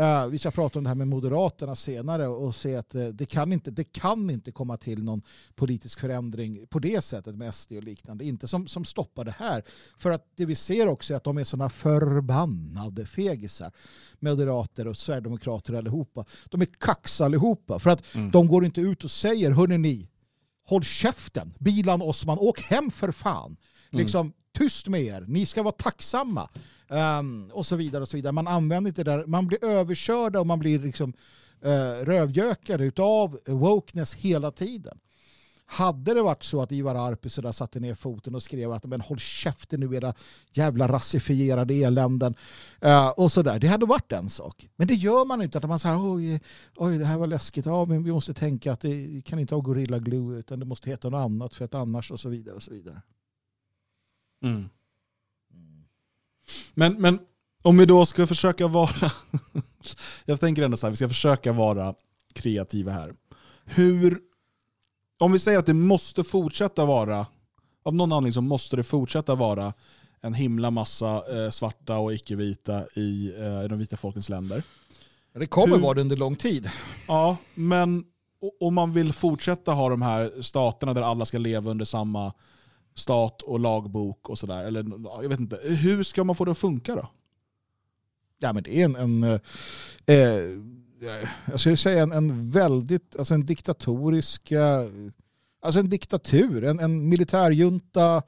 B: Uh, vi ska prata om det här med Moderaterna senare och se att uh, det, kan inte, det kan inte komma till någon politisk förändring på det sättet med SD och liknande. Inte som, som stoppar det här. För att det vi ser också är att de är sådana förbannade fegisar. Moderater och Sverigedemokrater allihopa. De är kax allihopa. För att mm. de går inte ut och säger, hörni ni, håll käften, Bilan Osman, åk hem för fan. Mm. Liksom, tyst med er, ni ska vara tacksamma. Um, och så vidare och så vidare. Man använder inte det där, man blir överkörda och man blir liksom eh, uh, rövgökade utav wokeness hela tiden. Hade det varit så att Ivar Arpi så där satte ner foten och skrev att men håll käften nu era jävla rasifierade eländen uh, och sådär. Det hade varit en sak. Men det gör man inte. Att man säger oj, oj, det här var läskigt. Ja, men vi måste tänka att det kan inte ha Gorilla Glue utan det måste heta något annat för att annars och så vidare och så vidare.
A: Mm. Men, men om vi då ska försöka vara, jag tänker ändå så här, vi ska försöka vara kreativa här. Hur, om vi säger att det måste fortsätta vara, av någon anledning så måste det fortsätta vara en himla massa eh, svarta och icke-vita i eh, de vita folkens länder.
B: Det kommer Hur, vara det under lång tid.
A: Ja, men om man vill fortsätta ha de här staterna där alla ska leva under samma stat och lagbok och sådär. Eller jag vet inte. Hur ska man få det att funka då?
B: Ja men det är en, en eh, eh, jag skulle säga en, en väldigt, alltså en diktatorisk, eh, alltså en diktatur, en, en militärjunta,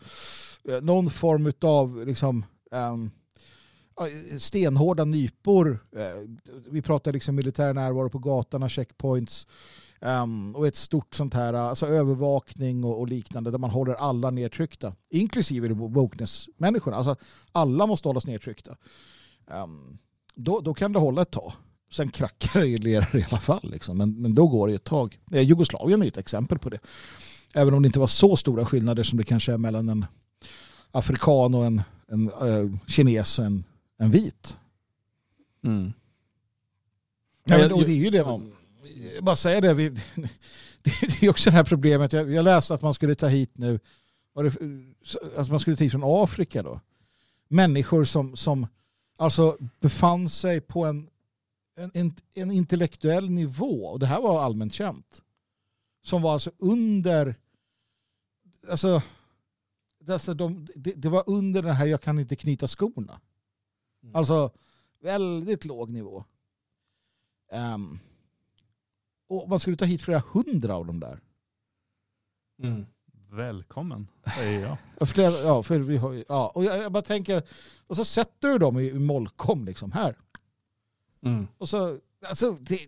B: eh, någon form av liksom eh, stenhårda nypor. Eh, vi pratar liksom militär närvaro på gatorna, checkpoints. Um, och ett stort sånt här alltså övervakning och, och, liknande där man håller alla nedtryckta. Inklusive wokeness-människorna. Alltså alla måste hållas nedtryckta. Um, då, då kan det hålla ett tag. Sen krackar det i alla fall. Liksom. Men, men då går det ett tag. Eh, Jugoslavien är ett exempel på det. Även om det inte var så stora skillnader som det kanske är mellan en afrikan och en, en uh, kines och en, en vit. Mm. Ja, men, och det är ju det. Man, bara säga det, vi, det är också det här problemet. Jag, jag läste att man skulle ta hit nu, alltså man skulle ta hit från Afrika då. Människor som, som alltså befann sig på en, en, en intellektuell nivå, och det här var allmänt känt, som var alltså under, alltså, alltså de, det, det var under den här jag kan inte knyta skorna. Mm. Alltså väldigt låg nivå. Um, och man skulle ta hit flera hundra av dem där.
C: Mm. Välkommen, säger
B: jag. Flera, ja, för vi har, ja, och jag, jag, bara tänker, och så sätter du dem i, i mollkom liksom här. Mm. Och så, alltså, det,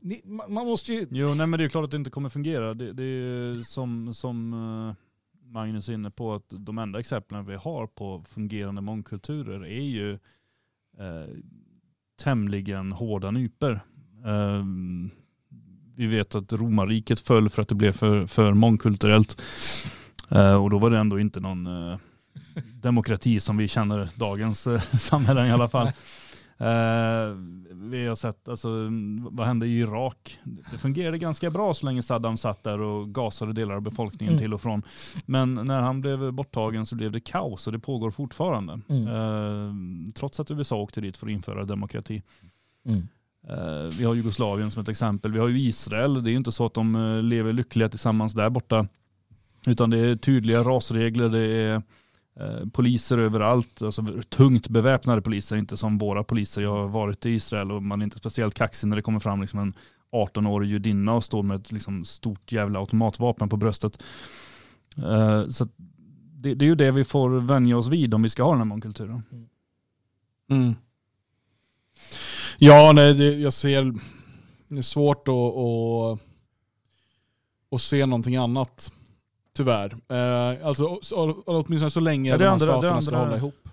B: ni, man måste ju...
C: Jo, nej men det är klart att det inte kommer fungera. Det, det är som, som uh, Magnus är inne på, att de enda exemplen vi har på fungerande mångkulturer är ju uh, tämligen hårda nyper. Uh, vi vet att romarriket föll för att det blev för, för mångkulturellt. Uh, och då var det ändå inte någon uh, demokrati som vi känner dagens uh, samhällen i alla fall. Uh, vi har sett, alltså, vad hände i Irak? Det fungerade ganska bra så länge Saddam satt där och gasade delar av befolkningen mm. till och från. Men när han blev borttagen så blev det kaos och det pågår fortfarande. Mm. Uh, trots att USA åkte dit för att införa demokrati. Mm. Eh, vi har Jugoslavien som ett exempel. Vi har ju Israel. Det är ju inte så att de eh, lever lyckliga tillsammans där borta. Utan det är tydliga rasregler. Det är eh, poliser överallt. Alltså tungt beväpnade poliser. Inte som våra poliser. Jag har varit i Israel och man är inte speciellt kaxig när det kommer fram liksom en 18-årig judinna och står med ett liksom stort jävla automatvapen på bröstet. Så det, det, är ju det vi får vänja oss vid om vi ska ha den här mångkulturen. Mm.
A: Ja, nej, det, jag ser... Det är svårt att, att, att se någonting annat. Tyvärr. Eh, alltså, åtminstone så länge ja, de här andra, staterna andra, ska hålla ihop.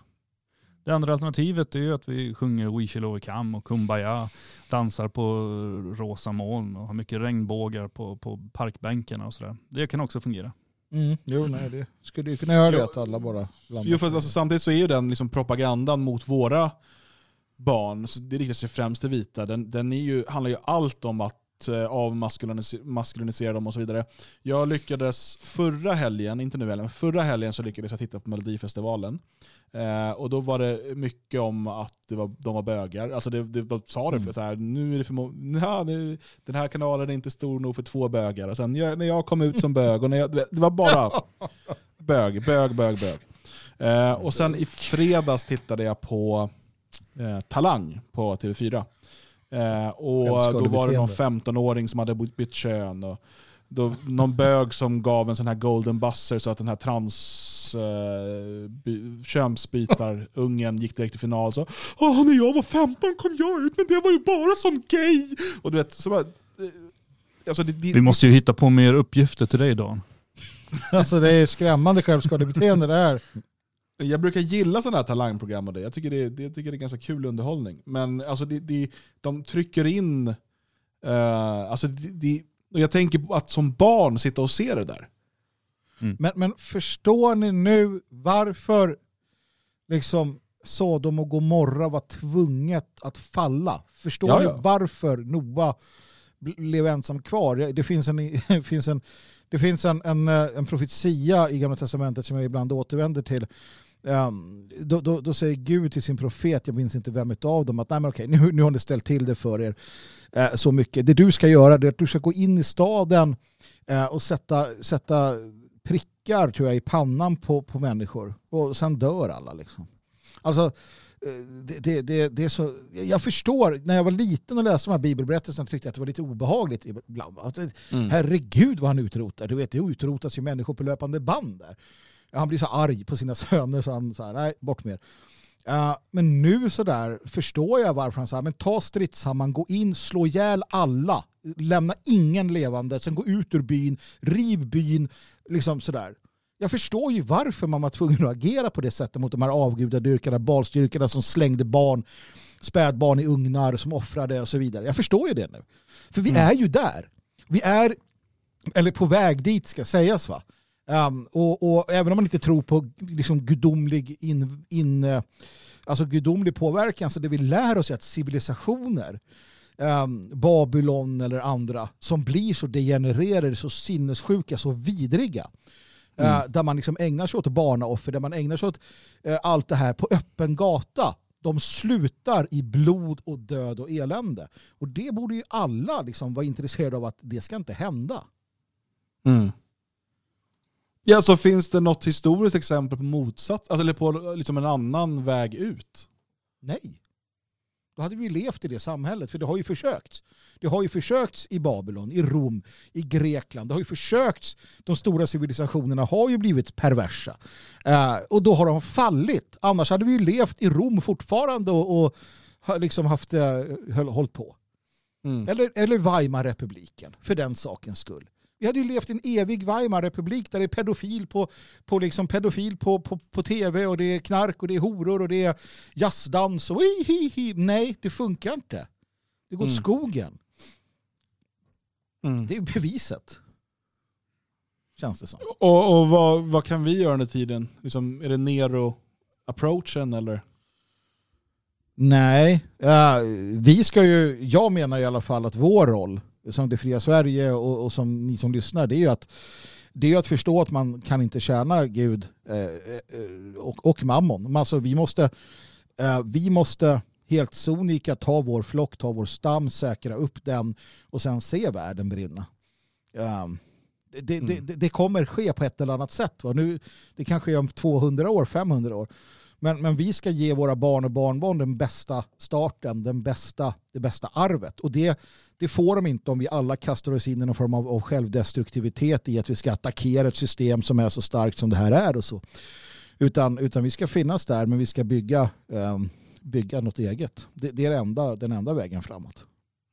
C: Det andra alternativet är ju att vi sjunger We shall overcome och Kumbaya, dansar på rosa moln och har mycket regnbågar på, på parkbänkarna och sådär. Det kan också fungera.
B: Mm, jo, nej, det skulle ju kunna göra det att alla bara
A: landar. Jo, för alltså, samtidigt så är ju den liksom propagandan mot våra barn, så det riktar sig främst till vita, den, den är ju, handlar ju allt om att eh, avmaskulinisera dem och så vidare. Jag lyckades förra helgen, inte nu heller, men förra helgen så lyckades jag titta på Melodifestivalen. Eh, och då var det mycket om att det var, de var bögar. Alltså det, det, de sa det, mm. så här, nu är det för den här kanalen är inte stor nog för två bögar. Och sen jag, när jag kom ut som bög, och när jag, det var bara bög, bög, bög, bög. Eh, och sen i fredags tittade jag på eh, Talang på TV4. Eh, och då var det någon 15-åring som hade bytt kön. Och då, någon bög som gav en sån här golden buzzer så att den här trans eh, könsbytarungen gick direkt till final. Så, Åh, när jag var 15 kom jag ut, men det var ju bara som gay. Och du vet, så bara, eh,
C: alltså det, det, Vi måste ju hitta på mer uppgifter till dig Dan.
B: alltså det är skrämmande självskadebeteende det här.
A: Jag brukar gilla sådana här talangprogram och det. Jag tycker det, det, jag tycker det är ganska kul underhållning. Men alltså det, det, de trycker in, uh, alltså det, det, jag tänker att som barn sitta och se det där.
B: Mm. Men, men förstår ni nu varför liksom Sodom och Gomorra var tvunget att falla? Förstår ja, ja. ni varför Noa blev ensam kvar? Det finns en, finns en, det finns en, en, eh, en profetia i Gamla Testamentet som jag ibland återvänder till då, då, då, säger Gud till sin profet, jag minns inte vem av dem, att Nej, men okej, nu, nu har ni ställt till det för er uh, så mycket. Det du ska göra är att du ska gå in i staden uh, och sätta, sätta prickar tror jag, i pannan på, på människor och sen dör alla. Liksom. Alltså, eh, det, det, det, det, är så, jag förstår, när jag var liten och läste de här bibelberättelserna tyckte jag att det var lite obehagligt ibland. Mm. Herregud vad han utrotar. Du vet, det utrotas ju människor på löpande band där han blir så arg på sina söner så han så nej, bort med uh, Men nu så där förstår jag varför han säger, men ta stridshammaren, gå in, slå ihjäl alla, lämna ingen levande, sen gå ut ur byn, riv byn, liksom sådär. Jag förstår ju varför man var tvungen att agera på det sättet mot de här avgudadyrkarna, balstyrkarna som slängde barn, spädbarn i ugnar, som offrade och så vidare. Jag förstår ju det nu. För vi mm. är ju där. Vi är, eller på väg dit ska sägas va. Um, och, och, även om man inte tror på liksom, gudomlig, in, in, alltså gudomlig påverkan så det vi lär oss är att civilisationer um, Babylon eller andra som blir så degenererade, så sinnessjuka, så vidriga. Mm. Uh, där man liksom ägnar sig åt barnaoffer, där man ägnar sig åt uh, allt det här på öppen gata. De slutar i blod och död och elände. Och det borde ju alla liksom vara intresserade av att det ska inte hända.
A: Mm. Ja, så finns det något historiskt exempel på motsatt, alltså, eller på liksom en annan väg ut?
B: Nej. Då hade vi levt i det samhället, för det har ju försökts. Det har ju försökts i Babylon, i Rom, i Grekland. Det har ju försökts. De stora civilisationerna har ju blivit perversa. Uh, och då har de fallit. Annars hade vi ju levt i Rom fortfarande och, och liksom haft, uh, hållit på. Mm. Eller, eller Weimarrepubliken, för den sakens skull. Vi hade ju levt i en evig Weimarrepublik där det är pedofil på, på, liksom pedofil på, på, på tv och det är knark och det är horor och det är jazzdans och hi, Nej, det funkar inte. Det går åt mm. skogen. Mm. Det är beviset. Känns det som.
A: Och, och vad, vad kan vi göra under tiden? Liksom, är det Nero-approachen eller?
B: Nej, uh, vi ska ju, jag menar i alla fall att vår roll som det fria Sverige och, och, som ni som lyssnar, det är ju att det är att förstå att man kan inte tjäna Gud eh, eh, och, och mammon. Alltså, vi, måste, eh, vi måste helt sonika ta vår flock, ta vår stam, säkra upp den och sen se världen brinna. Um, det, mm. det, det, kommer ske på ett eller annat sätt. Va? Nu, det kanske är om 200 år, 500 år. Men, men vi ska ge våra barn och barnbarn den bästa starten, den bästa, det bästa arvet. Och det, det får de inte om vi alla kastar oss in i någon form av, av självdestruktivitet i att vi ska attackera ett system som är så starkt som det här är och så. Utan, utan vi ska finnas där men vi ska bygga, eh, bygga något eget. Det, det är det enda, den enda vägen framåt.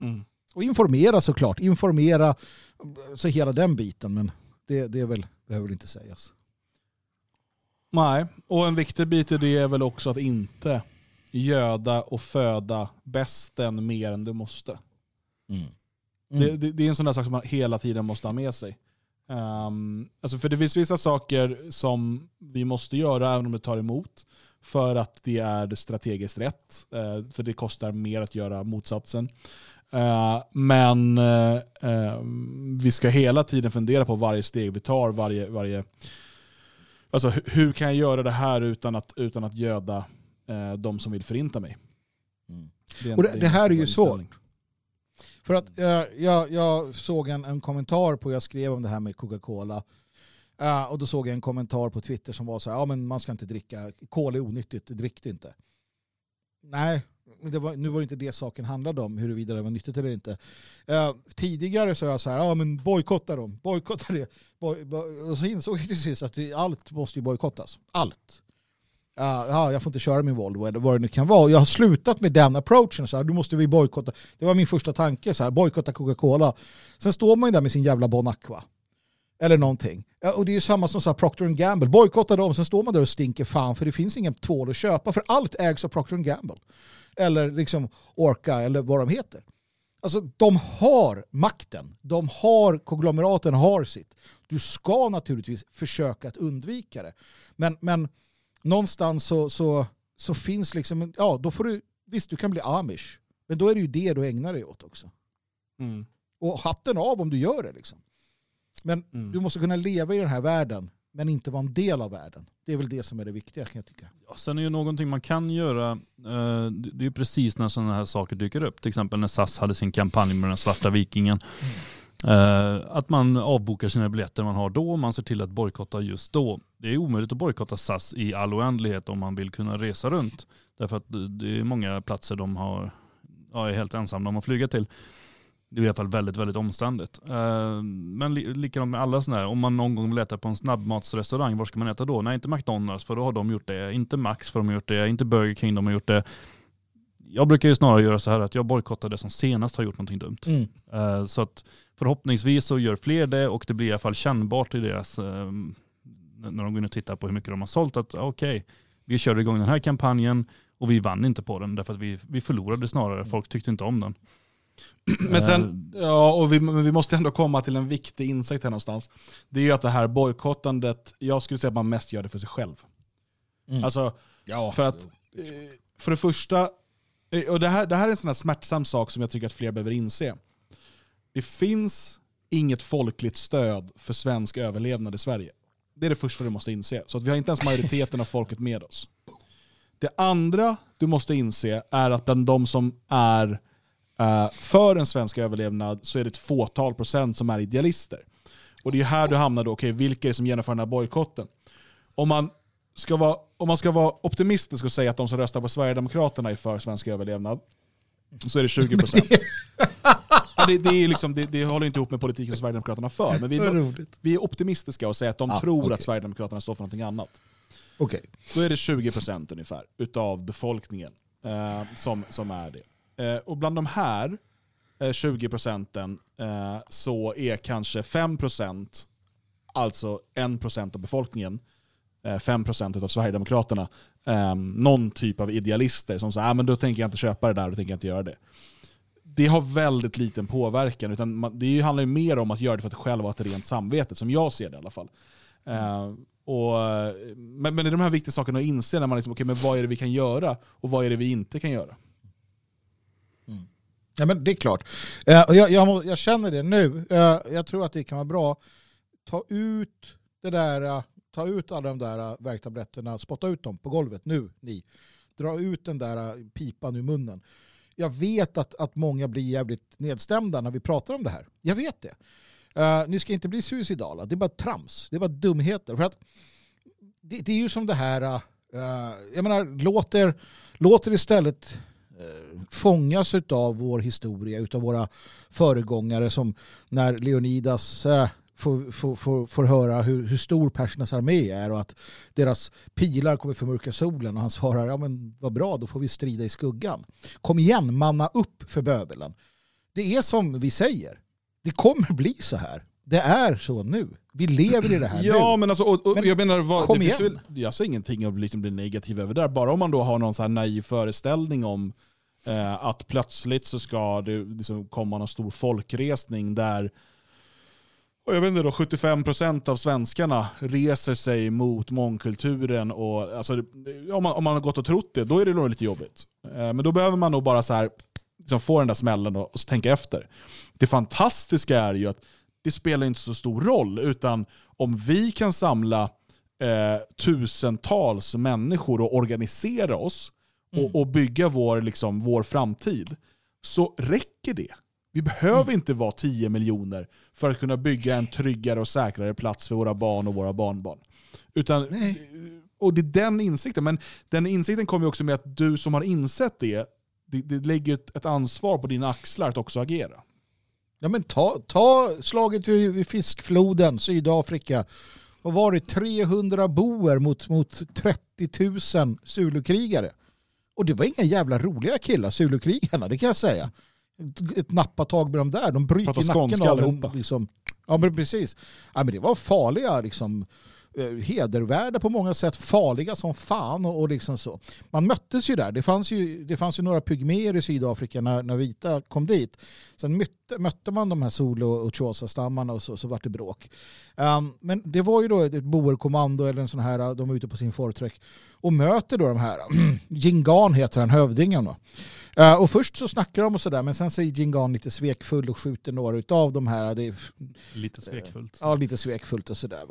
B: Mm. Och informera såklart, informera så hela den biten men det, det är väl, behöver inte sägas.
A: Nej, och en viktig bit i det är väl också att inte göda och föda bästen mer än du måste. Mm. Mm. Det, det, det, är en sån där sak som man hela tiden måste ha med sig. Um, alltså för det finns vissa saker som vi måste göra även om det tar emot för att det är strategiskt rätt. Eh, för det kostar mer att göra motsatsen. Eh, men eh, vi ska hela tiden fundera på varje steg vi tar, varje, varje Alltså hur kan jag göra det här utan att, utan att göda eh, de som vill förinta mig?
B: Mm.
A: Det, en,
B: Och det,
A: det
B: det här är ju svårt. För att eh, jag, jag såg en, en kommentar på, jag skrev om det här med Coca-Cola. Eh, och då såg jag en kommentar på Twitter som var så här, ja men man ska inte dricka, kol är onyttigt, drick det inte. Nej, det var, nu var det inte det saken handlade om, huruvida det var nyttigt eller inte. Eh, tidigare sa jag så här, ja men bojkotta dem, bojkotta det. Boy, boy. och så insåg jag till sist att allt måste ju bojkottas. Allt. Ja, ja, jag får inte köra min Volvo eller vad det nu kan vara. Jag har slutat med den approachen. Så här, du måste vi bojkotta. Det var min första tanke, så här, bojkotta Coca-Cola. Sen står man ju där med sin jävla Bon Aqua. Eller någonting. Ja, och det är ju samma som så här, Procter Gamble. Bojkotta dem, sen står man där och stinker fan för det finns ingen tvål att köpa. För allt ägs av Procter Gamble. Eller liksom Orca eller vad de heter. Alltså de har makten. De har, konglomeraten har sitt. Du ska naturligtvis försöka att undvika det. Men, men någonstans så, så, så finns liksom, ja då får du, visst du kan bli amish. Men då är det ju det du ägnar dig åt också.
A: Mm.
B: Och hatten av om du gör det liksom. Men
A: Mm.
B: du måste kunna leva i den här världen, men inte vara en del av världen. Det är väl det som är det viktiga kan jag tycka.
C: Ja, sen är ju någonting man kan göra, eh, det är ju precis när sådana här saker dyker upp. Till exempel när SAS hade sin kampanj med den svarta vikingen. Eh, att man avbokar sina biljetter man har då och man ser till att bojkotta just då. Det är omöjligt att bojkotta SAS i all oändlighet om man vill kunna resa runt. Därför att det- är många platser de har, ja, är helt ensamma om att flyga till. Det är i alla fall väldigt, väldigt omständigt. Eh, Men li- likadant med alla sådana här, om man någon gång vill äta på en snabbmatsrestaurang, var ska man äta då? Nej, inte McDonalds, för då har de gjort det. Inte Max, för de har gjort det. Inte Burger King, de har gjort det. Jag brukar ju snarare göra så här att jag bojkottar det som senast har gjort någonting dumt.
B: Mm.
C: Eh, Så att förhoppningsvis så gör fler det och det blir i alla fall kännbart i deras, eh, när de går in och tittar på hur mycket de har sålt, att okej, vi körde igång den här kampanjen och vi vann inte på den därför att vi, vi förlorade snarare, folk tyckte inte om den.
A: Men sen, ja, och vi, men vi måste ändå komma till en viktig insikt här någonstans. Det är ju att det här bojkottandet, jag skulle säga att man mest gör det för sig själv.
B: Mm.
A: Alltså,
B: Ja,
A: för att, eh, för det första, eh, och det här, det här är en sån här smärtsam sak som jag tycker att fler behöver inse. Det finns inget folkligt stöd för svensk överlevnad i Sverige. Det är det första du måste inse. Så att vi har inte ens majoriteten av folket med oss. Det andra du måste inse är att bland de som är eh, för en svensk överlevnad så är det ett fåtal procent som är idealister. Och det är här du hamnar då, okej vilka är det som genomför den här bojkotten? Om man, ska vara, om man ska vara optimistisk och säga att de som röstar på Sverigedemokraterna är för svensk överlevnad, så är det 20 procent. det, det, är liksom, det, det håller inte ihop med politiken som Sverigedemokraterna för, men vi, vi är optimistiska och säger att de
B: Ja,
A: tror
B: okej.
A: att Sverigedemokraterna står för någonting annat.
B: Okej.
A: Då är det 20% ungefär utav befolkningen eh, som, som är det. Eh, och bland de här eh, 20 procenten eh, så är kanske 5%, alltså 1% av befolkningen, eh, 5% av Sverigedemokraterna, eh, någon typ av idealister som säger ah, men då tänker jag inte köpa det där och då tänker jag inte göra det. Det har väldigt liten påverkan, utan man, det handlar ju mer om att göra det för att själv ha ett rent samvete, som jag ser det i alla fall. Uh, och, men, men det är de här viktiga sakerna att inse när man liksom, okay, men vad är det vi kan göra och vad är det vi inte kan göra. Mm.
B: Ja, men det är klart. Uh, och jag, jag, må- jag känner det nu. Uh, jag tror att det kan vara bra. Ta ut det där, ta ut alla de där värktabletterna, spotta ut dem på golvet nu, ni. Dra ut den där pipan ur munnen. Jag vet att, att många blir jävligt nedstämda när vi pratar om det här. Jag vet det. Uh, ni ska inte bli suicidala. Det är bara trams. Det är bara dumheter. För att det, det är ju som det här, uh, jag menar, låter, låter istället uh, fångas av vår historia, utav våra föregångare som när Leonidas uh, får, får, får, får höra hur, hur stor persernas armé är och att deras pilar kommer förmörka solen och han svarar ja men vad bra då får vi strida i skuggan. Kom igen, manna upp för bövelen. Det är som vi säger, det kommer bli så här. Det är så nu. Vi lever i det här
A: Ja,
B: nu.
A: men alltså, och, och,
B: Men
A: jag menar, vad,
B: kom
A: det
B: igen.
A: väl, jag ser ingenting att liksom bli negativ över där. Bara om man då har någon så här naiv föreställning om eh, att plötsligt så ska det liksom komma någon stor folkresning där och jag vet inte då, 75% av svenskarna reser sig mot mångkulturen. Och, alltså, om, man, om man har gått och trott det, då är det nog lite jobbigt. Eh, men då behöver man nog bara så här, liksom få den där smällen och, och tänka efter. Det fantastiska är ju att det spelar inte så stor roll, utan om vi kan samla eh, tusentals människor och organisera oss mm. och, och, bygga vår, liksom, vår framtid, så räcker det. Vi behöver mm. inte vara 10 miljoner för att kunna bygga en tryggare och säkrare plats för våra barn och våra barnbarn. Utan, och det är den insikten. Men den insikten kommer också med att du som har insett det, det, det lägger ett, ansvar på dina axlar att också agera.
B: Ja, men ta, ta slaget vid, fiskfloden, Sydafrika. Vad var det? 300 boer mot, mot 30 000 Zulukrigare. Och det var inga jävla roliga killar, Zulukrigarna, det kan jag säga ett nappatag med de där. De bryter nacken av allihopa. Liksom. Ja men precis. Ja, men det var farliga liksom, eh, hedervärda på många sätt, farliga som fan och, och liksom så. Man möttes ju där. Det fanns ju, det fanns ju några pygméer i Sydafrika när, när vita kom dit. Sen mötte, mötte man de här solo och chosa-stammarna och så, så var det bråk. Um, men det var ju då ett boerkommando eller en sån här, de var ute på sin förträck och möter då de här, Jingan heter han, hövdingen. Då. Uh, och först så snackar de och sådär, men sen säger Jingan lite svekfull och skjuter några av de här. Det är,
C: lite svekfullt.
B: Ja, lite svekfullt och sådär.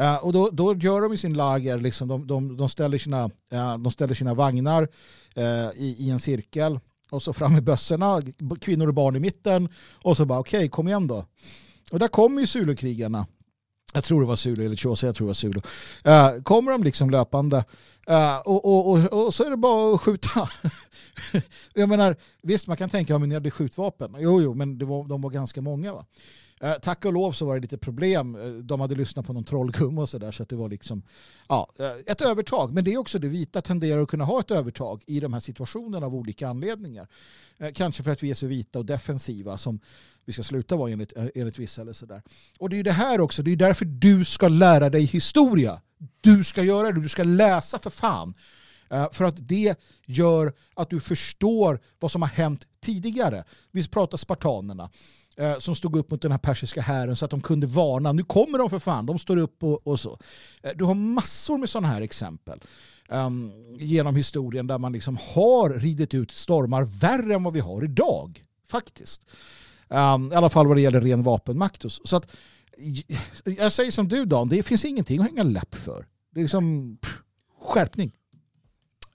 B: Uh, och då, då gör de i sin lager, liksom, de, de, de, ställer, sina, de ställer sina vagnar i, i en cirkel och så fram med bössorna, kvinnor och barn i mitten och så bara okej, okay, kom igen då. Och där kommer ju Zulukrigarna. Jag tror det var Zulu eller Xhosa, jag tror det var Zulu. Uh, kommer de liksom löpande uh, och, och, och, och, så är det bara att skjuta. jag menar, visst man kan tänka att ja, ni hade skjutvapen. Jo, jo, men det var, de var ganska många. Va? Eh, tack och lov så var det lite problem. Eh, de hade lyssnat på någon trollgumma och sådär så att det var liksom ja, eh, ett övertag. Men det är också det vita tenderar att kunna ha ett övertag i de här situationerna av olika anledningar. Kanske för att vi är så vita och defensiva som vi ska sluta vara enligt, enligt vissa eller sådär. Och det är det här också, det är därför du ska lära dig historia. Du ska göra det, du ska läsa för fan. För att det gör att du förstår vad som har hänt tidigare. Vi pratar spartanerna eh, som stod upp mot den här persiska hären så att de kunde varna. Nu kommer de för fan, de står upp och, och så. Eh, du har massor med sådana här exempel um, genom historien där man liksom har ridit ut stormar värre än vad vi har idag. Faktiskt. Um, I alla fall vad det gäller ren vapenmakt. Så att, jag säger som du Dan, det finns ingenting att hänga läpp för. Det är liksom pff, skärpning.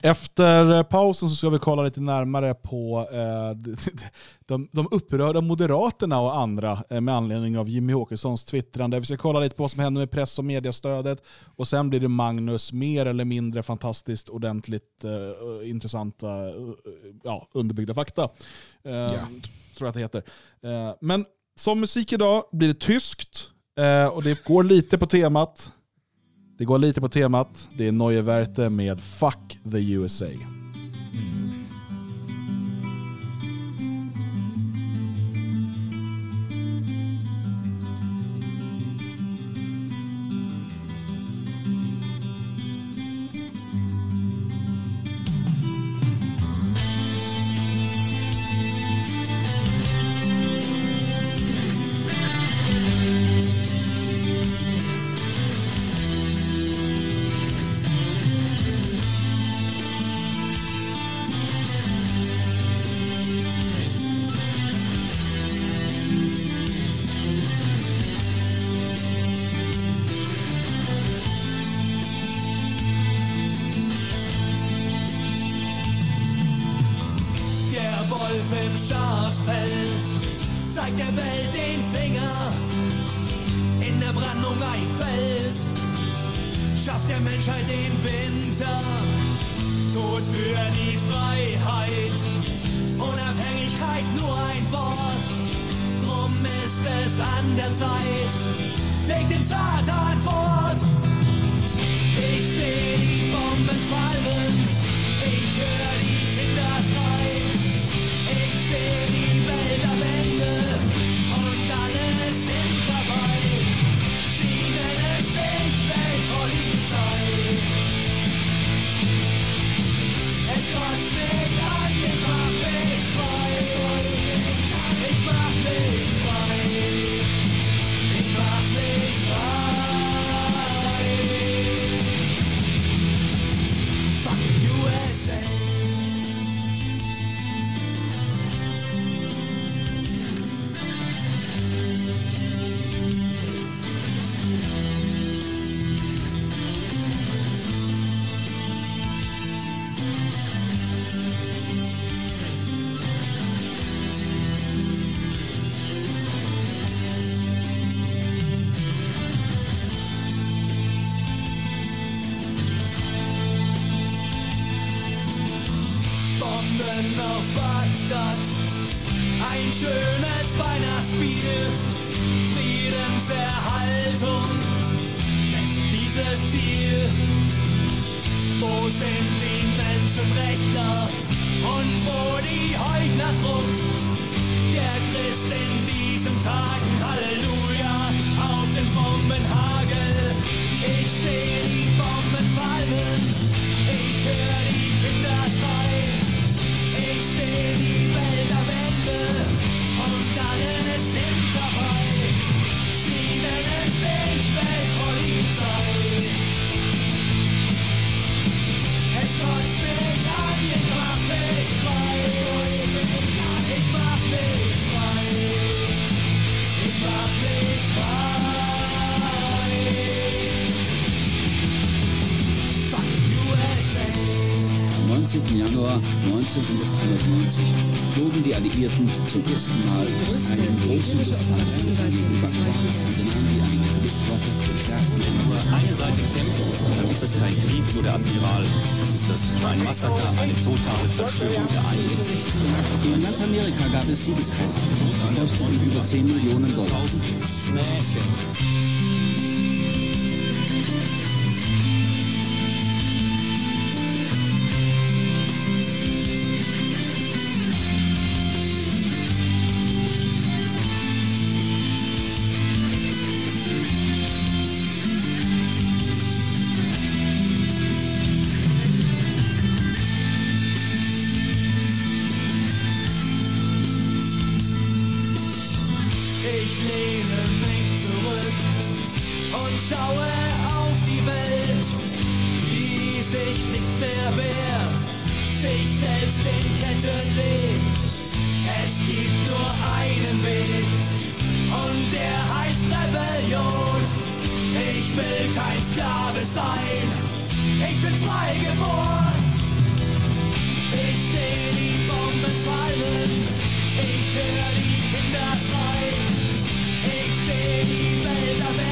A: Efter pausen så ska vi kolla lite närmare på eh, de, de upprörda moderaterna och andra eh, med anledning av Jimmy Åkessons twittrande. Vi ska kolla lite på vad som händer med press och mediestödet och sen blir det Magnus mer eller mindre fantastiskt ordentligt eh, intressanta eh, ja, underbyggda fakta. Eh, ja. Tror jag att det heter. Eh, men som musik idag blir det tyskt och det går lite på temat det går lite på temat. Det är Neue Werte med Fuck the
D: USA.
E: 1991 flogen die Alliierten zum ersten Mal einen großen Luftangriff und nahmen die eigene Luftwaffe
F: nur eine Seite kämpft, dann ist das kein Krieg, so der Admiral. Dann ist das ein Massaker, eine totale Zerstörung der eigenen.
E: In ganz Amerika gab es Siegeskämpfe. Die kosteten über 10 Millionen Dollar.
D: Ich lehne mich zurück und schaue auf die Welt, die sich nicht mehr wehrt, sich selbst in Ketten legt. Es gibt nur einen Weg und der heißt Rebellion. Ich will kein Sklave sein, ich bin frei geboren. Ich sehe die Bomben fallen, ich höre die Kinder schreien. Baby, baby.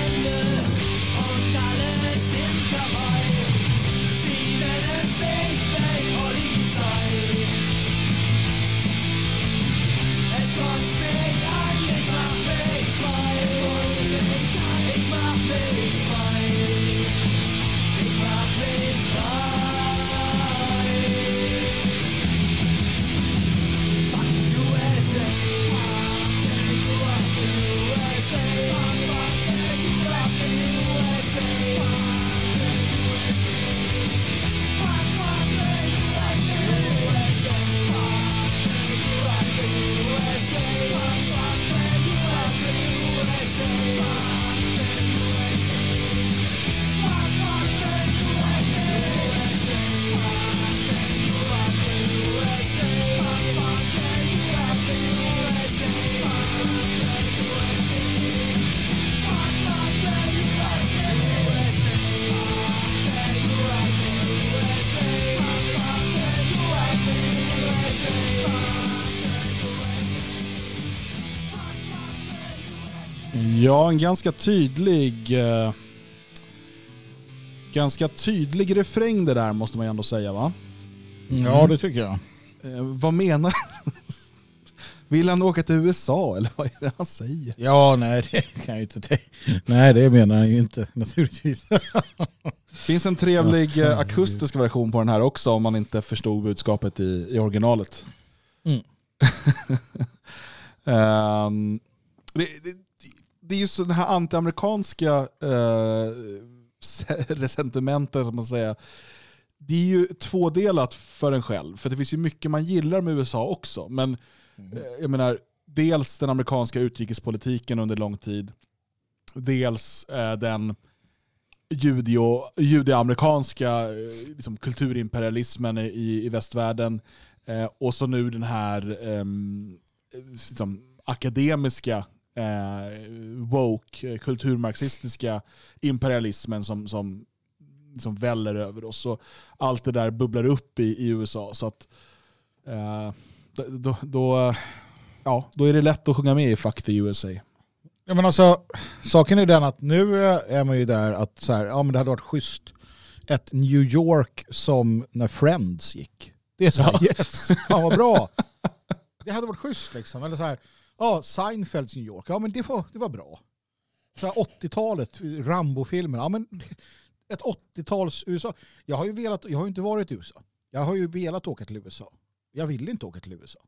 A: Ja, en ganska tydlig... Eh, ganska tydlig refräng det där måste man ju ändå säga va?
B: Ja, det tycker jag.
A: Eh, vad menar Vill han åka till USA eller vad är det han säger?
B: Ja, nej det kan jag ju inte tänka. Nej, det menar han ju inte naturligtvis.
A: finns en trevlig eh, akustisk version på den här också om man inte förstod budskapet i, i originalet.
B: Mm.
A: Ehm, det, det, det är ju så den här antiamerikanska uh, resentimentet, som man säger. Det är ju tvådelat för en själv, för det finns ju mycket man gillar med USA också. Men eh, jag menar, dels den amerikanska utrikespolitiken under lång tid, dels eh, den judio, judeamerikanska eh, liksom, kulturimperialismen i, i västvärlden, eh, och så nu den här ehm, liksom, akademiska eh, woke, eh, kulturmarxistiska imperialismen som, som, som väller över oss. Så allt det där bubblar upp i, i USA. Så att eh, då, då, ja, då är det lätt att sjunga med i Fuck the USA.
B: Ja, men alltså, saken är den att nu är man ju där att så här, ja, men det hade varit schysst ett New York som när Friends gick. Det är så här, yes, fan vad bra. Det hade varit schysst liksom. Eller så här, ja, Seinfelds New York, ja men det var, det var bra. 80-talet, Rambo-filmer. ja men ett 80-tals USA. Jag har ju velat, jag har ju inte varit i USA. Jag har ju velat åka till USA. Jag vill inte åka till USA.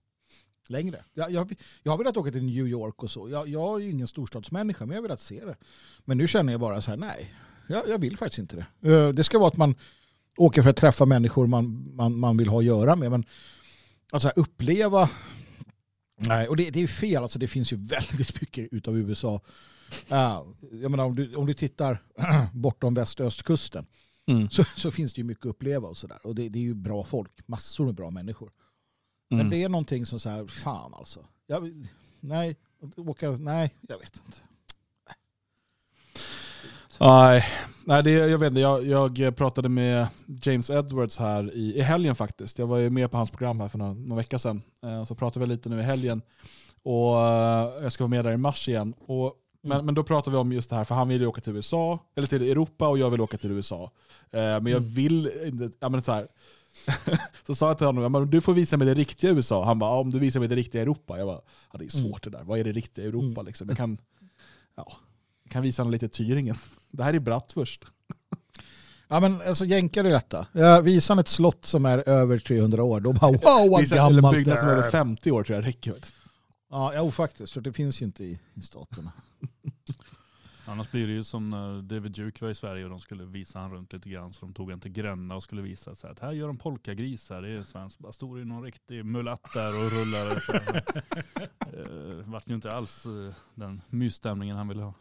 B: Längre. Jag, jag, jag har velat åka till New York och så. Jag, jag är ju ingen storstadsmänniska, men jag har velat se det. Men nu känner jag bara så här, nej, jag, jag vill faktiskt inte det. Eh, det ska vara att man åker för att träffa människor man, man, man vill ha att göra med. Men att så här uppleva, nej, och det, det är fel. Alltså, det finns ju väldigt mycket utav USA. Uh, jag menar, om, du, om du tittar bortom väst och östkusten
A: Mm.
B: så, så finns det ju mycket att uppleva och sådär. Och det, det är ju bra folk, massor med bra människor. Men
A: Mm.
B: det är någonting som så här, fan alltså. Jag, nej, åka, nej, jag vet inte.
A: Nej, nej det, jag vet inte. Jag, jag pratade med James Edwards här i, i helgen faktiskt. Jag var ju med på hans program här för någon, någon vecka sedan. Eh, så pratade vi lite nu i helgen. Och eh, jag ska vara med där i mars igen. Och, men, men då pratade vi om just det här, för han vill ju åka till USA, eller till Europa och jag vill åka till USA. Eh, men jag vill inte, ja men så här. så sa jag till honom, du får visa mig det riktiga USA. Han bara, om du visar mig det riktiga Europa. Jag bara, ja, det är svårt det där. Vad är det riktiga Europa? Liksom? Jag kan, ja, jag kan visa honom lite Thüringen. Det här är Bratwurst.
B: Ja men alltså jänkar i detta. Ja, visar han ett slott som är över 300 år, då bara wow vad
A: Visa, eller en
B: gammalt
A: byggnad
B: det
A: som är
B: är.
A: över 50 år tror jag räcker. du.
B: Ja, jo faktiskt, för det finns ju inte i, i staterna.
C: Annars blir det ju som när David Duke var i Sverige och de skulle visa han runt lite grann. Så de tog en till Gränna och skulle visa så här, att här gör de polkagrisar. Det är svenskt. Bara stod det någon riktig mulatt där och rullade. Så här. Eh, vart ju inte alls eh, den mysstämningen han ville ha.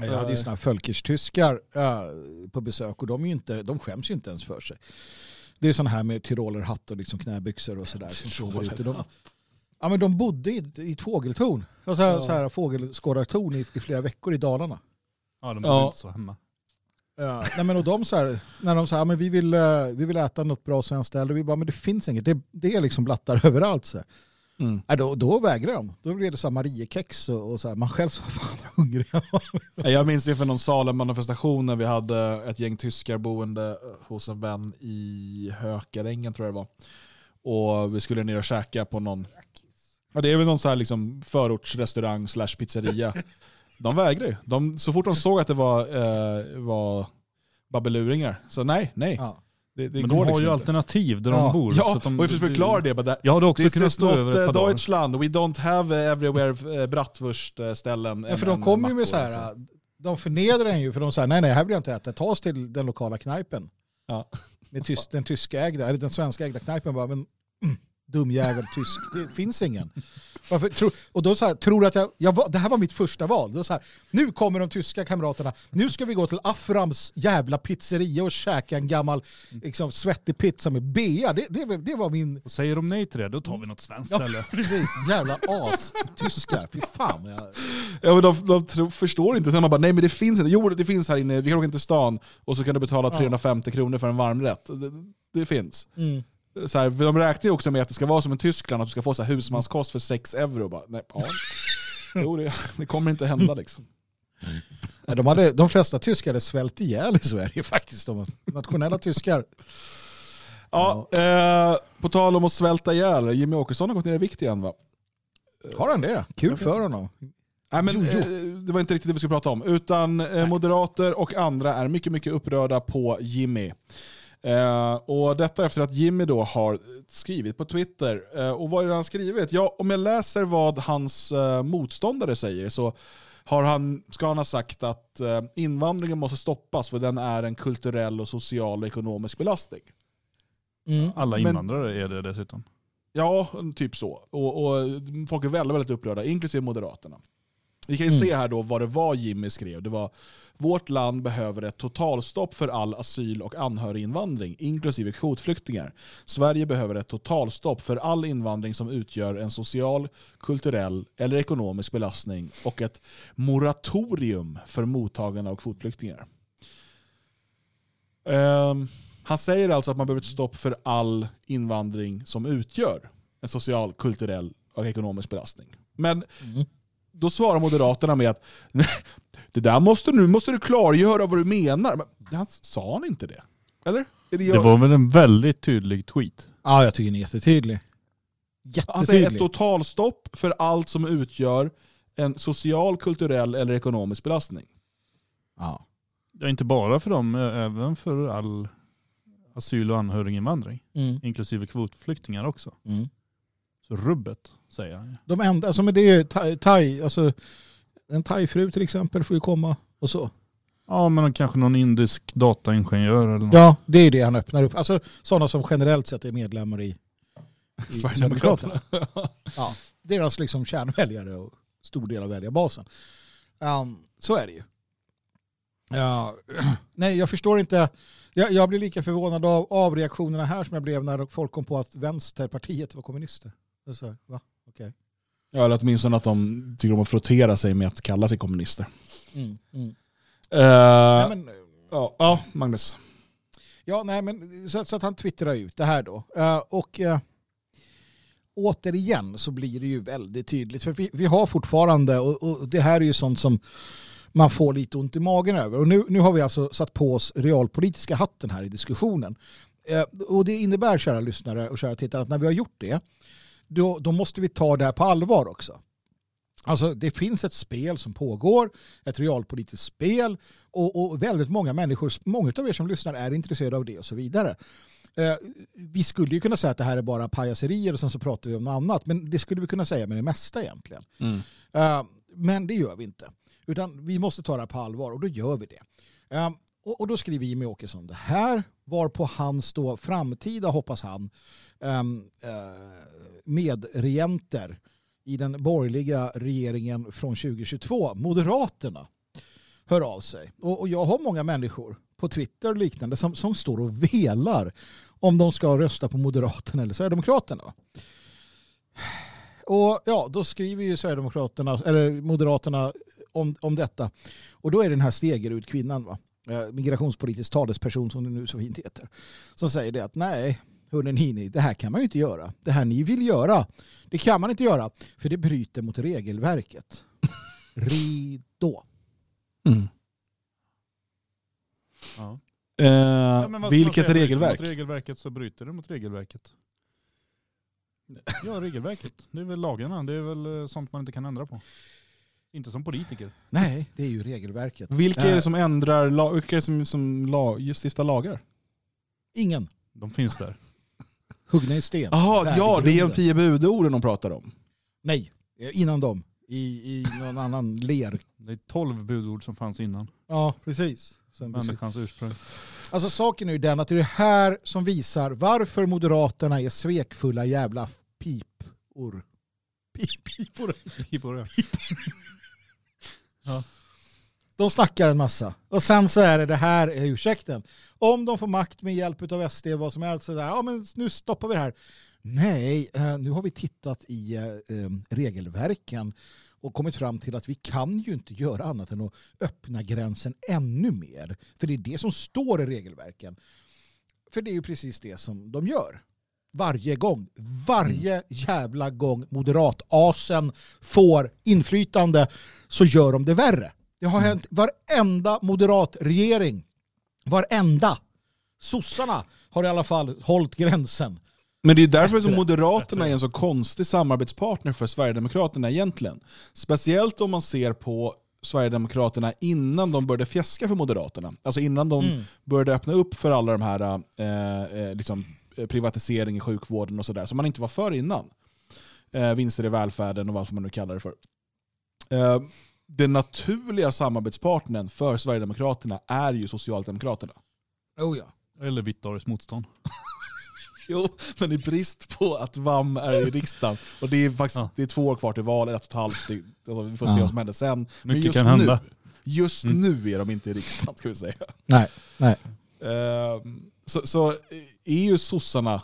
B: Jag hade ju sådana här Völkisch-tyskar ja, på besök och de, är ju inte, de skäms ju inte ens för sig. Det är sådana här med tyrolerhatt och liksom knäbyxor och sådär som sover ute. De, ja, men de bodde i, i ett fågeltorn, alltså,
A: Ja.
B: så här fågelskådartorn i, i flera veckor i Dalarna.
C: Ja, de
A: Ja.
C: var inte så hemma.
B: Ja, nej men och de så här, när de sa men vi vill, eh, vi vill äta något bra svenskt ställe, vi bara men det finns inget, det, det är liksom blattar överallt. Så här.
A: Mm.
B: Nej, då, då vägrar de. Då blir det så här Mariekex och, och så här, man själv så fan hungrig.
A: Jag minns det för någon Salem-manifestation när vi hade ett gäng tyskar boende hos en vän i Hökarängen tror jag det var. Och vi skulle ner och käka på någon, ja, det är väl någon så här liksom förortsrestaurang slash pizzeria. De vägrar ju. De, så fort de såg att det var, eh, var babbeluringar, så nej, nej.
B: Ja.
A: Det, det
C: Men
A: går
C: de har
A: liksom
C: ju
A: inte.
C: alternativ där
B: Ja.
C: de bor.
A: Ja,
C: så att de,
A: och jag försöker förklara det. That,
C: Jag hade också
A: This
C: kunnat
A: is
C: stå
A: not
C: över ett
A: uh,
C: par dagar.
A: Deutschland, we don't have uh, everywhere uh, bratwurst-ställen.
B: Ja, för de kommer ju med så här,
A: liksom.
B: de förnedrar en ju för de säger nej nej här vill jag inte äta, ta oss till den lokala knajpen.
A: Ja.
B: Med tysk, den tyska ägda, eller den svenska ägda knajpen bara, men mm, dum jävel tysk, det finns ingen. Varför, tro, och då så här, tror du att jag, jag det här var mitt första val. Då så här, nu kommer de tyska kamraterna, nu ska vi gå till Aframs jävla pizzeria och käka en gammal liksom, svettig pizza med bea. Det, det, det var min,
C: Och säger de nej till det, då tar vi något svenskt
B: ja
C: ställe.
B: precis, jävla as, tyskar, fy fan. Jag,
A: Ja, men de, de tro, förstår inte. Sen man bara, nej men det finns inte. Jo, det finns här inne. Vi kan åka in till stan och så kan du betala
B: Ja.
A: 350 kronor för en varmrätt. Det, det finns.
B: mm.
A: Så här, de räknar ju också med att det ska vara som i Tyskland, att du ska få så här husmanskost för 6 euro. Bara, nej, ja. Jo, det, det kommer inte hända liksom.
B: Ja, de, hade, de flesta tyskar hade svält ihjäl i Sverige faktiskt. De nationella tyskar.
A: Ja, eh, på tal om att svälta ihjäl, Jimmy Åkesson har gått ner i vikt igen va?
B: Har han det? Kul för honom.
A: Nej, men,
B: Jo, jo.
A: eh, det var inte riktigt det vi skulle prata om. Utan eh, moderater och andra är mycket, mycket upprörda på Jimmy. Eh, och detta efter att Jimmy då har skrivit på Twitter. Eh, och vad är det han skrivit? Ja, om jag läser vad hans eh, motståndare säger så har han, ska han ha sagt att eh, invandringen måste stoppas för den är en kulturell, och social och ekonomisk belastning.
B: Mm.
C: Alla
A: Men-
C: invandrare är det dessutom.
A: Ja, typ så. Och, och folk är väldigt, väldigt upprörda, inklusive Moderaterna. Vi kan ju
B: Mm.
A: se här då vad det var Jimmy skrev. Det var vårt land behöver ett totalstopp för all asyl och anhöriginvandring, inklusive kvotflyktingar. Sverige behöver ett totalstopp för all invandring som utgör en social, kulturell eller ekonomisk belastning och ett moratorium för mottagande av kvotflyktingar. Um, han säger alltså att man behöver ett stopp för all invandring som utgör en social, kulturell och ekonomisk belastning. Men
B: Mm
A: då svarar Moderaterna med att "Nej, det där måste, nu måste du klargöra vad du menar. Men han, sa han inte det? Eller? Är det
C: Det var väl en väldigt tydlig tweet.
B: Ja, jag tycker den är jättetydlig.
A: Han säger ett totalstopp för allt som utgör en social, kulturell eller ekonomisk belastning.
B: Ja.
C: Ja, inte bara för dem, ä- även för all asyl och anhöriginvandring.
B: Mm.
C: Inklusive kvotflyktingar också.
B: Mm.
C: Så rubbet, säger jag.
B: De enda, alltså men det är ju thai, thai, alltså en thaifru till exempel får ju komma och så.
C: Ja, men kanske någon indisk dataingenjör eller något.
B: Ja, det är det han öppnar upp. Alltså sådana som generellt sett är medlemmar i, i
A: Sverigedemokraterna.
B: Ja, deras liksom kärnväljare och stor del av väljarbasen. Um, så är det ju. Ja, nej, jag förstår inte. Jag, jag blir lika förvånad av, av reaktionerna här som jag blev när folk kom på att Vänsterpartiet var kommunister. Så va? Okej.
A: Ja, eller åtminstone att de tycker om att frottera sig med att kalla sig kommunister.
B: Mm, mm.
A: Eh,
B: Nej, men,
A: ja, ja, Magnus.
B: Ja, nej, men så, så att han twittrar ut det här då. Eh, och eh, återigen så blir det ju väldigt tydligt. För vi, vi har fortfarande, och, och det här är ju sånt som man får lite ont i magen över. Och nu, nu har vi alltså satt på oss realpolitiska hatten här i diskussionen. Och det innebär, kära lyssnare och kära tittare, att när vi har gjort det, då, då måste vi ta det här på allvar också. Alltså det finns ett spel som pågår, ett realpolitiskt spel och, och väldigt många människor, många av er som lyssnar är intresserade av det och så vidare. Eh, vi skulle ju kunna säga att det här är bara pajaserier och sen så pratar vi om något annat, men det skulle vi kunna säga med det mesta egentligen.
A: Mm.
B: Eh, men det gör vi inte. Utan vi måste ta det här på allvar och då gör vi det. Eh, och, och då skriver Jimmy Åkesson det här, varpå hans då framtida, hoppas han, Ehm, eh, medregenter i den borgerliga regeringen från 2022, Moderaterna, hör av sig. Och, jag har många människor på Twitter och liknande som, som står och velar om de ska rösta på Moderaterna eller Sverigedemokraterna. Och ja, då skriver ju Sverigedemokraterna, eller Moderaterna om, om detta. Och då är det den här Stegerud kvinnan, va? Eh, migrationspolitisk talesperson som det nu så fint heter, som säger det att nej, hörni ni, det här kan man ju inte göra. Det här ni vill göra, det kan man inte göra, för det bryter mot regelverket. Ridå.
A: Mm.
C: Ja.
A: Eh,
C: Ja,
A: vilket regelverk?
C: Mot regelverket så bryter det mot regelverket. Ja, regelverket. Det är väl lagarna. Det är väl eh, sånt man inte kan ändra på. Inte som politiker.
B: Nej, det är ju regelverket.
A: Vilka är
B: Eh,
A: det som ändrar, vilka är det som, som la, just lagar?
B: Ingen.
C: De finns där.
B: Huggna i sten.
A: Jaha, ja det är de tio budorden de pratar om.
B: Nej, innan dem. I, I någon annan ler.
C: Det är tolv budord som fanns innan.
B: Ja, precis. Sen.
C: Människans ursprung.
B: Alltså saken är ju den att det är det här som visar varför Moderaterna är svekfulla jävla pipor. Pip- Pipor.
C: Pipor, ja.
B: De snackar en massa. Och sen så är det det här är ursäkten. Om de får makt med hjälp av SD vad som helst sådär, ja men nu stoppar vi det här. Nej, eh, nu har vi tittat i eh, eh, regelverken och kommit fram till att vi kan ju inte göra annat än att öppna gränsen ännu mer. För det är det som står i regelverken. För det är ju precis det som de gör. Varje gång. Varje jävla gång moderatasen får inflytande så gör de det värre. Det har hänt varenda moderatregering. Varenda. Sossarna har i alla fall hållit gränsen.
A: Men det är därför som. Moderaterna är en så konstig samarbetspartner för Sverigedemokraterna egentligen. Speciellt om man ser på Sverigedemokraterna innan de började fjäska för Moderaterna. Alltså innan de
B: Mm.
A: började öppna upp för alla de här eh, eh, liksom, eh, privatisering i sjukvården och sådär, som man inte var för innan. Eh, vinster i välfärden och vad man nu kallar det för. Eh, den naturliga samarbetspartnern för Sverigedemokraterna är ju Socialdemokraterna.
B: Oh ja.
C: Eller Vitt motstånd.
A: Jo, men i brist på att VAM är i riksdagen. Och det är faktiskt
C: Ja.
A: det är två år kvar till valet, ett och ett halvt. Det, alltså, vi får se
B: Ja.
A: vad som händer sen. Men
C: Mycket
A: just
C: kan
A: nu,
C: hända.
A: Just
C: Mm.
A: nu är de inte i riksdagen, ska vi säga.
B: Nej, nej.
A: Ehm, så, så är ju sossarna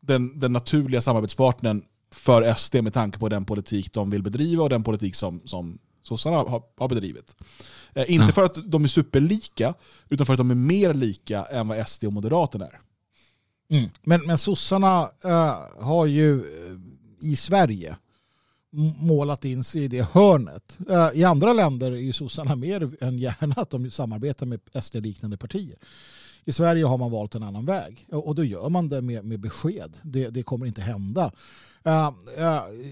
A: den, den naturliga samarbetspartnern för SD med tanke på den politik de vill bedriva och den politik som, som sossarna har, har bedrivit. Eh, inte
B: Ja.
A: för att de är superlika, utan för att de är mer lika än vad SD och Moderaterna är.
B: Mm. Men, men sossarna eh, har ju eh, i Sverige målat in sig i det hörnet. Eh, I andra länder är ju sossarna mer än gärna att de samarbetar med SD-liknande partier. I Sverige har man valt en annan väg och och då gör man det med, med besked. Det, det kommer inte hända.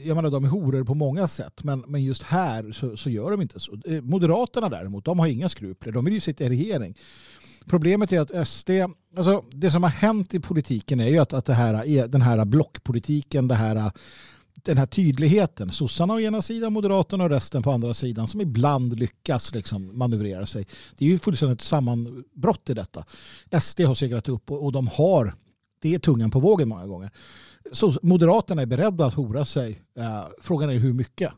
B: Jag menar, de är horor på många sätt, men, men just här så, så gör de inte så. Eh, moderaterna däremot, de har inga skrupler. De vill ju sitta i regering. Problemet är att SD, alltså det som har hänt i politiken är ju att, att det här, den här blockpolitiken, det här, den här tydligheten, sossarna å ena sidan, moderaterna och resten på andra sidan, som ibland lyckas liksom manövrera sig. Det är ju fullständigt sammanbrott i detta. SD har segrat upp och, och de har, det är tungan på vågen många gånger. Så Moderaterna är beredda att hora sig. Eh, frågan är hur mycket.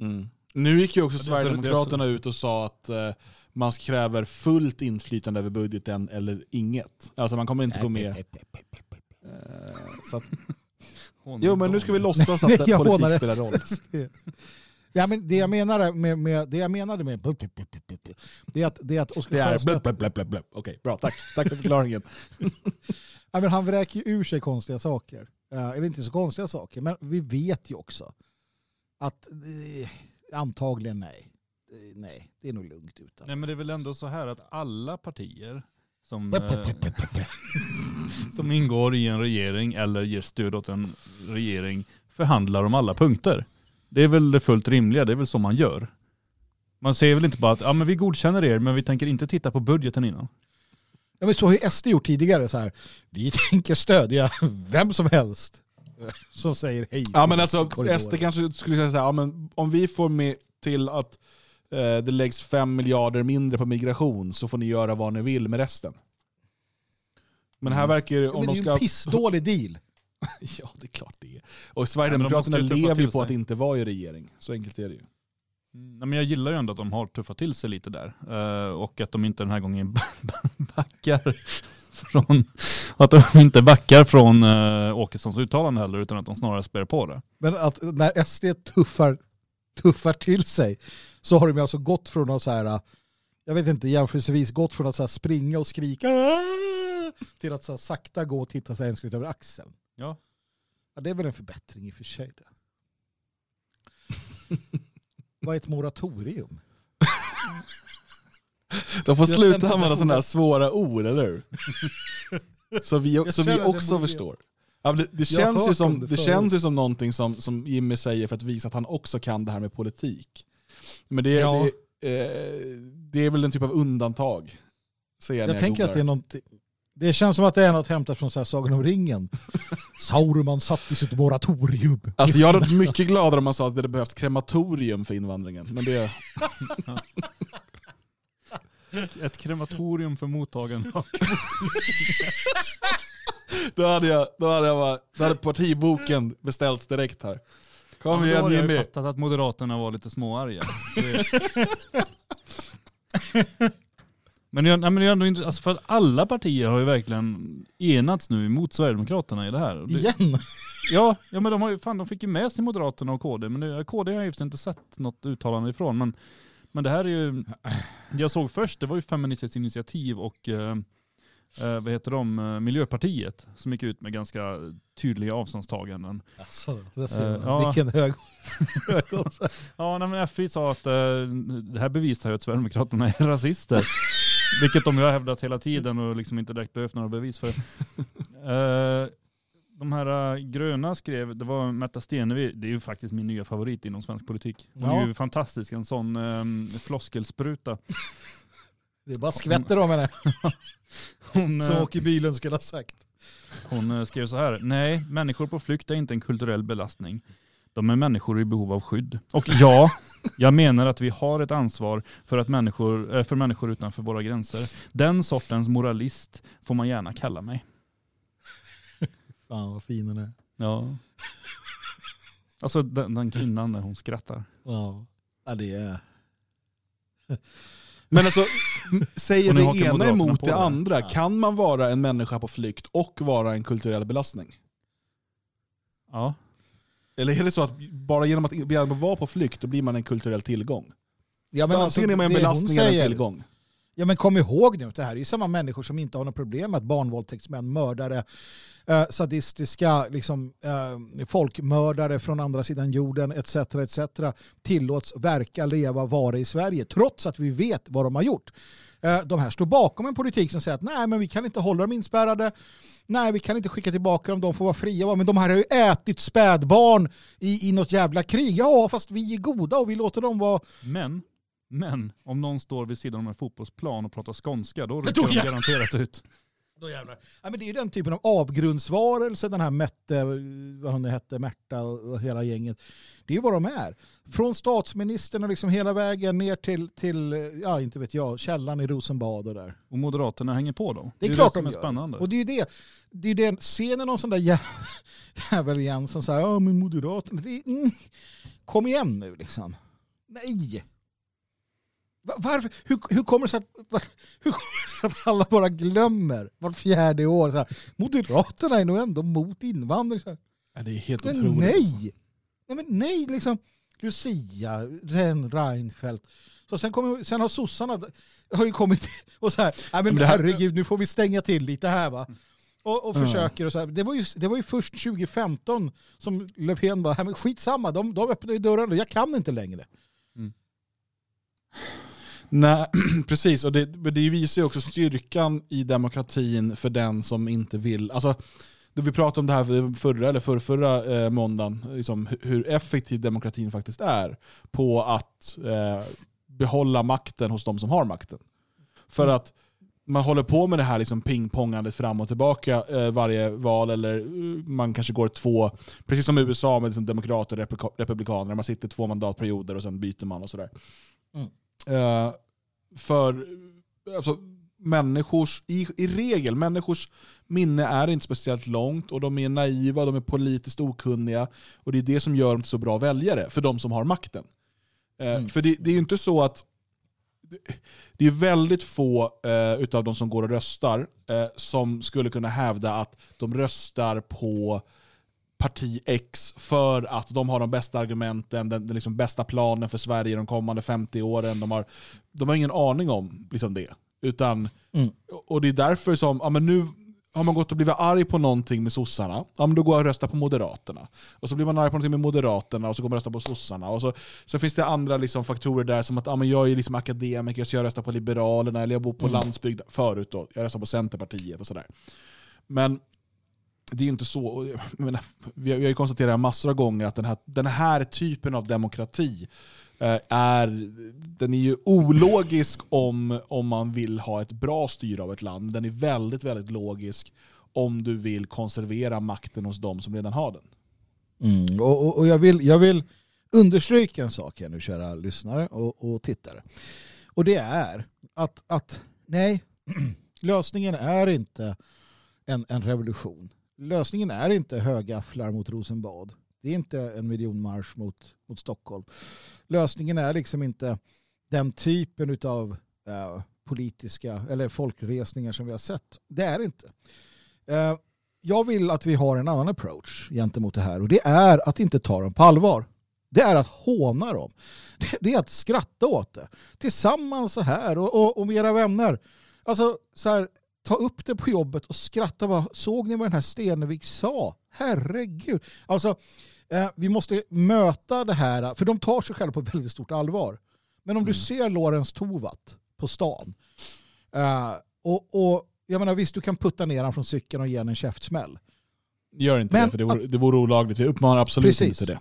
A: Mm. Nu gick ju också Sverigedemokraterna ut och sa att eh, man kräver fullt inflytande över budgeten eller inget. Alltså man kommer inte gå med. Eh, så att, jo men nu ska vi låtsas att politik spelar roll.
B: Ja, men det, jag menade med, med, det jag menade med det är att, det är att
A: är
B: Sjöstedt-.
A: Okej, bra. Tack. Tack för förklaringen.
B: Ja, men han vräker ju ur sig konstiga saker. Eller inte så konstiga saker, men vi vet ju också att eh, antagligen nej. Eh, nej, det är nog lugnt utan.
C: Nej men det är väl ändå så här att alla partier som, eh, som ingår i en regering eller ger stöd åt en regering förhandlar om alla punkter. Det är väl det fullt rimliga, det är väl så man gör. Man säger väl inte bara att ja, men vi godkänner er men vi tänker inte titta på budgeten innan.
B: Ja, men så har ju SD gjort tidigare. Så här, vi tänker stödja vem som helst som säger hej.
A: Ja men alltså. SD kanske skulle säga så här, ja, men om vi får med till att eh, det läggs fem miljarder mindre på migration så får ni göra vad ni vill med resten. Men här verkar ju,
B: Ja,
A: om
B: men det
A: de
B: är ju
A: ska...
B: en pissdålig deal.
A: Ja, det är klart det är. Och Sverigedemokraterna
C: tuffa
A: lever ju på att inte vara i regering. Så enkelt är det ju.
C: Nej, men jag gillar ju ändå att de har tuffat till sig lite där. Eh, och att de inte den här gången backar från, att de inte backar från uh, Åkessons uttalande heller utan att de snarare spär på det.
B: Men att när SD tuffar, tuffar till sig så har de alltså gått från att så här, jag vet inte, jämförelsevis gått från att så här springa och skrika till att så sakta gå och titta sig ens över axeln.
C: Ja.
B: Ja, det är väl en förbättring i och för sig. Vad är ett moratorium?
A: De får
B: Jag
A: sluta använda sådana här svåra ord, eller hur? så vi, så vi
B: det
A: också förstår. Ja, det det, känns ju som,
B: om det
A: känns ju som någonting som, som Jimmy säger för att visa att han också kan det här med politik. Men det,
B: Ja.
A: det, eh, det är väl en typ av undantag. Ser jag,
B: Jag tänker att det är
A: googlar.
B: Det känns som att det är något hämtat från så här Sagan om ringen. Sauron satt i sitt moratorium.
A: Alltså jag hade varit mycket gladare om man sa att det hade behövts krematorium för invandringen. Men det,
C: Ett krematorium för mottagande av
A: då hade jag, då hade jag bara, då hade partiboken beställts direkt här. Kom
C: Ja, då
A: igen
C: har jag ju
A: Jimmy.
C: fattat att Moderaterna var lite småarga. Det- Men är- nej, men det är ändå inte, alltså för att alla partier har ju verkligen enats nu emot Sverigedemokraterna i det här. Det,
B: Igen.
C: ja, ja, men de, har ju, fan, de fick ju med sig Moderaterna och KD, men det, KD har jag ju inte sett något uttalande ifrån. Men, men det här är ju, jag såg först, det var ju Feministiskt initiativ och eh, eh, vad heter de, Eh, Miljöpartiet som gick ut med ganska tydliga avståndstaganden.
B: Alltså, det ser
C: Eh, ja.
B: Vilken hög...
C: Ja, nej, men FI sa att eh, det här bevisar ju att Sverigedemokraterna är rasister. Vilket de ju har hävdat hela tiden och liksom inte direkt behövt några bevis för. Eh, de här eh, gröna skrev, det var Märta Stenevi, det är ju faktiskt min nya favorit inom svensk politik. Hon är
B: Ja.
C: ju fantastisk, en sån um, floskelspruta.
B: Det är bara skvätter om henne.
C: Hon,
B: Som
C: eh,
B: Åke Bylund skulle ha sagt.
C: Hon eh, skrev så här, nej, människor på flykt är inte en kulturell belastning. De är människor i behov av skydd. Och ja, jag menar att vi har ett ansvar för, att människor, eh, för människor utanför våra gränser. Den sortens moralist får man gärna kalla mig.
B: Fan vad fin hon är.
C: Ja. Alltså den, den kvinnan när hon skrattar.
B: Ja, ja det är...
A: Men alltså, säger det ena emot det
C: det.
A: andra?
B: Ja.
A: Kan man vara en människa på flykt och vara en kulturell belastning?
C: Ja.
A: Eller är det så att bara genom att, genom att vara på flykt då blir man en kulturell tillgång?
B: Ja,
A: Men antingen är man en belastning eller en tillgång.
B: Ja men kom ihåg nu, att det här är ju samma människor som inte har något problem med att barnvåldtäktsmän, mördare, eh, sadistiska liksom, eh, folkmördare från andra sidan jorden etc. etc. tillåts verka, leva, vara i Sverige trots att vi vet vad de har gjort. Eh, de här står bakom en politik som säger att nej men vi kan inte hålla dem inspärrade, nej vi kan inte skicka tillbaka dem, de får vara fria. Men de här har ju ätit spädbarn i, i något jävla krig. Ja fast vi är goda och vi låter dem vara
C: Men, men om någon står vid sidan om en fotbollsplan och pratar skånska, då rycker de garanterat ut.
B: Då jävlar. Ja, men det är ju den typen av avgrundsvarelse, den här Mette, vad hon hette, Märta och hela gänget. Det är ju vad de är. Från statsministern och liksom hela vägen ner till, till ja inte vet jag, källan i Rosenbad och där.
C: Och Moderaterna hänger på då.
B: Det är
C: ju
B: klart
C: det som
B: de
C: är
B: gör.
C: spännande.
B: Och det är ju det. Det är ju det. Ser ni någon sån där jä- jävel igen som säger ja men Moderaterna, det är, mm, kom igen nu liksom. Nej. Va- Varför? Hur, hur, kommer det sig att, hur kommer det sig att alla bara glömmer vart fjärde år? Så här, Moderaterna är nog ändå mot invandring. Så här.
A: Ja, det är helt
B: Men
A: otroligt.
B: nej!
A: alltså.
B: nej! men nej, liksom. Lucia, Ren Reinfeldt. Så sen, kommer, sen har sossarna har ju kommit och så här, nej men
A: Men här-
B: herregud nu får vi stänga till lite här va. Och, och försöker och så här. Det var, ju, det var ju först 2015 som Löfven bara, "Nej, men skitsamma, de, de öppnade ju dörren, jag kan inte längre.
A: Nej, precis. Och det, det visar ju också styrkan i demokratin för den som inte vill. Alltså, det vi pratade om det här förra eller förrförra eh, måndagen, liksom, hu- hur effektiv demokratin faktiskt är på att eh, behålla makten hos de som har makten. För att man håller på med det här liksom pingpongandet fram och tillbaka eh, varje val, eller eh, man kanske går två, precis som USA med liksom demokrater och republika- republikaner, man sitter två mandatperioder och sen byter man och sådär. Eh, för alltså, människors, i, i regel, människors minne är inte speciellt långt och de är naiva, de är politiskt okunniga och det är det som gör dem till så bra väljare för de som har makten. Eh,
B: Mm.
A: För det, det är ju inte så att det är väldigt få eh, utav de som går och röstar eh, som skulle kunna hävda att de röstar på parti X för att de har de bästa argumenten, den, den liksom bästa planen för Sverige de kommande 50 åren. De har, de har ingen aning om liksom det. Utan,
B: Mm.
A: Och det är därför som, ja, men nu har man gått och blivit arg på någonting med sossarna, ja, men då går jag och röstar på Moderaterna. Och så blir man arg på någonting med Moderaterna och så går man och röstar på sossarna. Och så, så finns det andra liksom faktorer där som att ja, men jag är liksom akademiker så jag röstar på Liberalerna, eller jag bor på landsbygd förut då, jag röstar på Centerpartiet och sådär. Men det är ju inte så. jag menar, Vi har vi har ju konstaterat massor av gånger att den här, den här typen av demokrati eh, är, den är ju ologisk om, om man vill ha ett bra styre av ett land. Den är väldigt, väldigt logisk om du vill konservera makten hos de som redan har den.
B: Mm, och, och, och jag, vill, jag vill understryka en sak här nu kära lyssnare och, och tittare. Och det är att, att nej, lösningen är inte en, en revolution. Lösningen är inte högafflar mot Rosenbad. Det är inte en miljonmarsch mot, mot Stockholm. Lösningen är liksom inte den typen av eh, politiska eller folkresningar som vi har sett. Det är det inte. Eh, jag vill att vi har en annan approach gentemot det här och det är att inte ta dem på allvar. Det är att håna dem. Det- är att skratta åt det. Tillsammans så här och, och, och med era vänner. Alltså så här, ta upp det på jobbet och skratta. Bara, Såg ni vad den här Stenevik sa? Herregud. Alltså, eh, vi måste möta det här, för de tar sig själva på väldigt stort allvar. Men om du ser Lorentz Tovatt på stan eh, och, och jag menar visst du kan putta ner han från cykeln och ge honom en käftsmäll.
A: Gör inte
B: Men
A: det, för det vore, det vore olagligt. Vi uppmanar absolut
B: Precis.
A: inte det.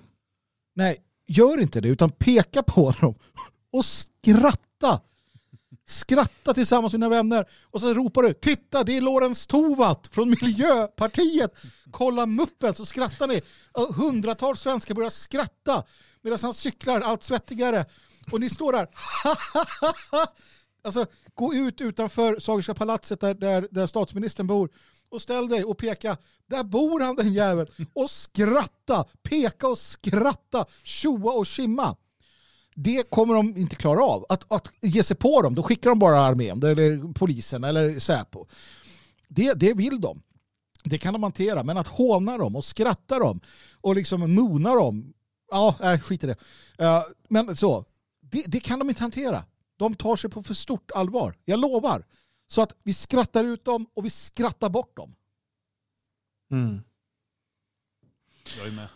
B: Nej, gör inte det utan peka på dem och skratta. Skratta tillsammans med dina vänner och så ropar du Titta det är Lorentz Tovatt från Miljöpartiet. Kolla muppen så skrattar ni. Och Hundratals svenskar börjar skratta medan han cyklar allt svettigare. Och ni står där. alltså gå ut utanför Sagerska palatset där, där, där statsministern bor och ställ dig och peka. Där bor han den jäveln. Och skratta, peka och skratta, tjoa och kimma. Det kommer de inte klara av. Att, att ge sig på dem, då skickar de bara armén eller polisen eller Säpo. Det, det vill de. Det kan de hantera. Men att håna dem och skratta dem och liksom mona dem. Ja, nej, skit i det. Eh, men så. Det, det kan de inte hantera. De tar sig på för stort allvar. Jag lovar. Så att vi skrattar ut dem och vi skrattar bort dem.
C: Jag är med.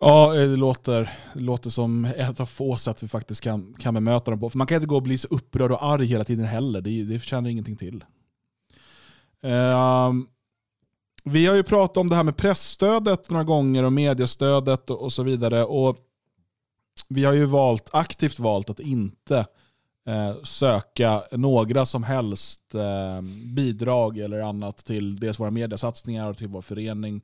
A: Ja, eh, det låter, det låter som ett av få sätt vi faktiskt kan, kan bemöta dem på. För man kan inte gå och bli så upprörd och arg hela tiden heller. Det, det känner ingenting till. Ehm, vi har ju pratat om det här med pressstödet några gånger och mediestödet och, och så vidare. Och vi har ju valt, aktivt valt att inte eh, söka några som helst eh, bidrag eller annat till dels våra mediesatsningar och till vår förening.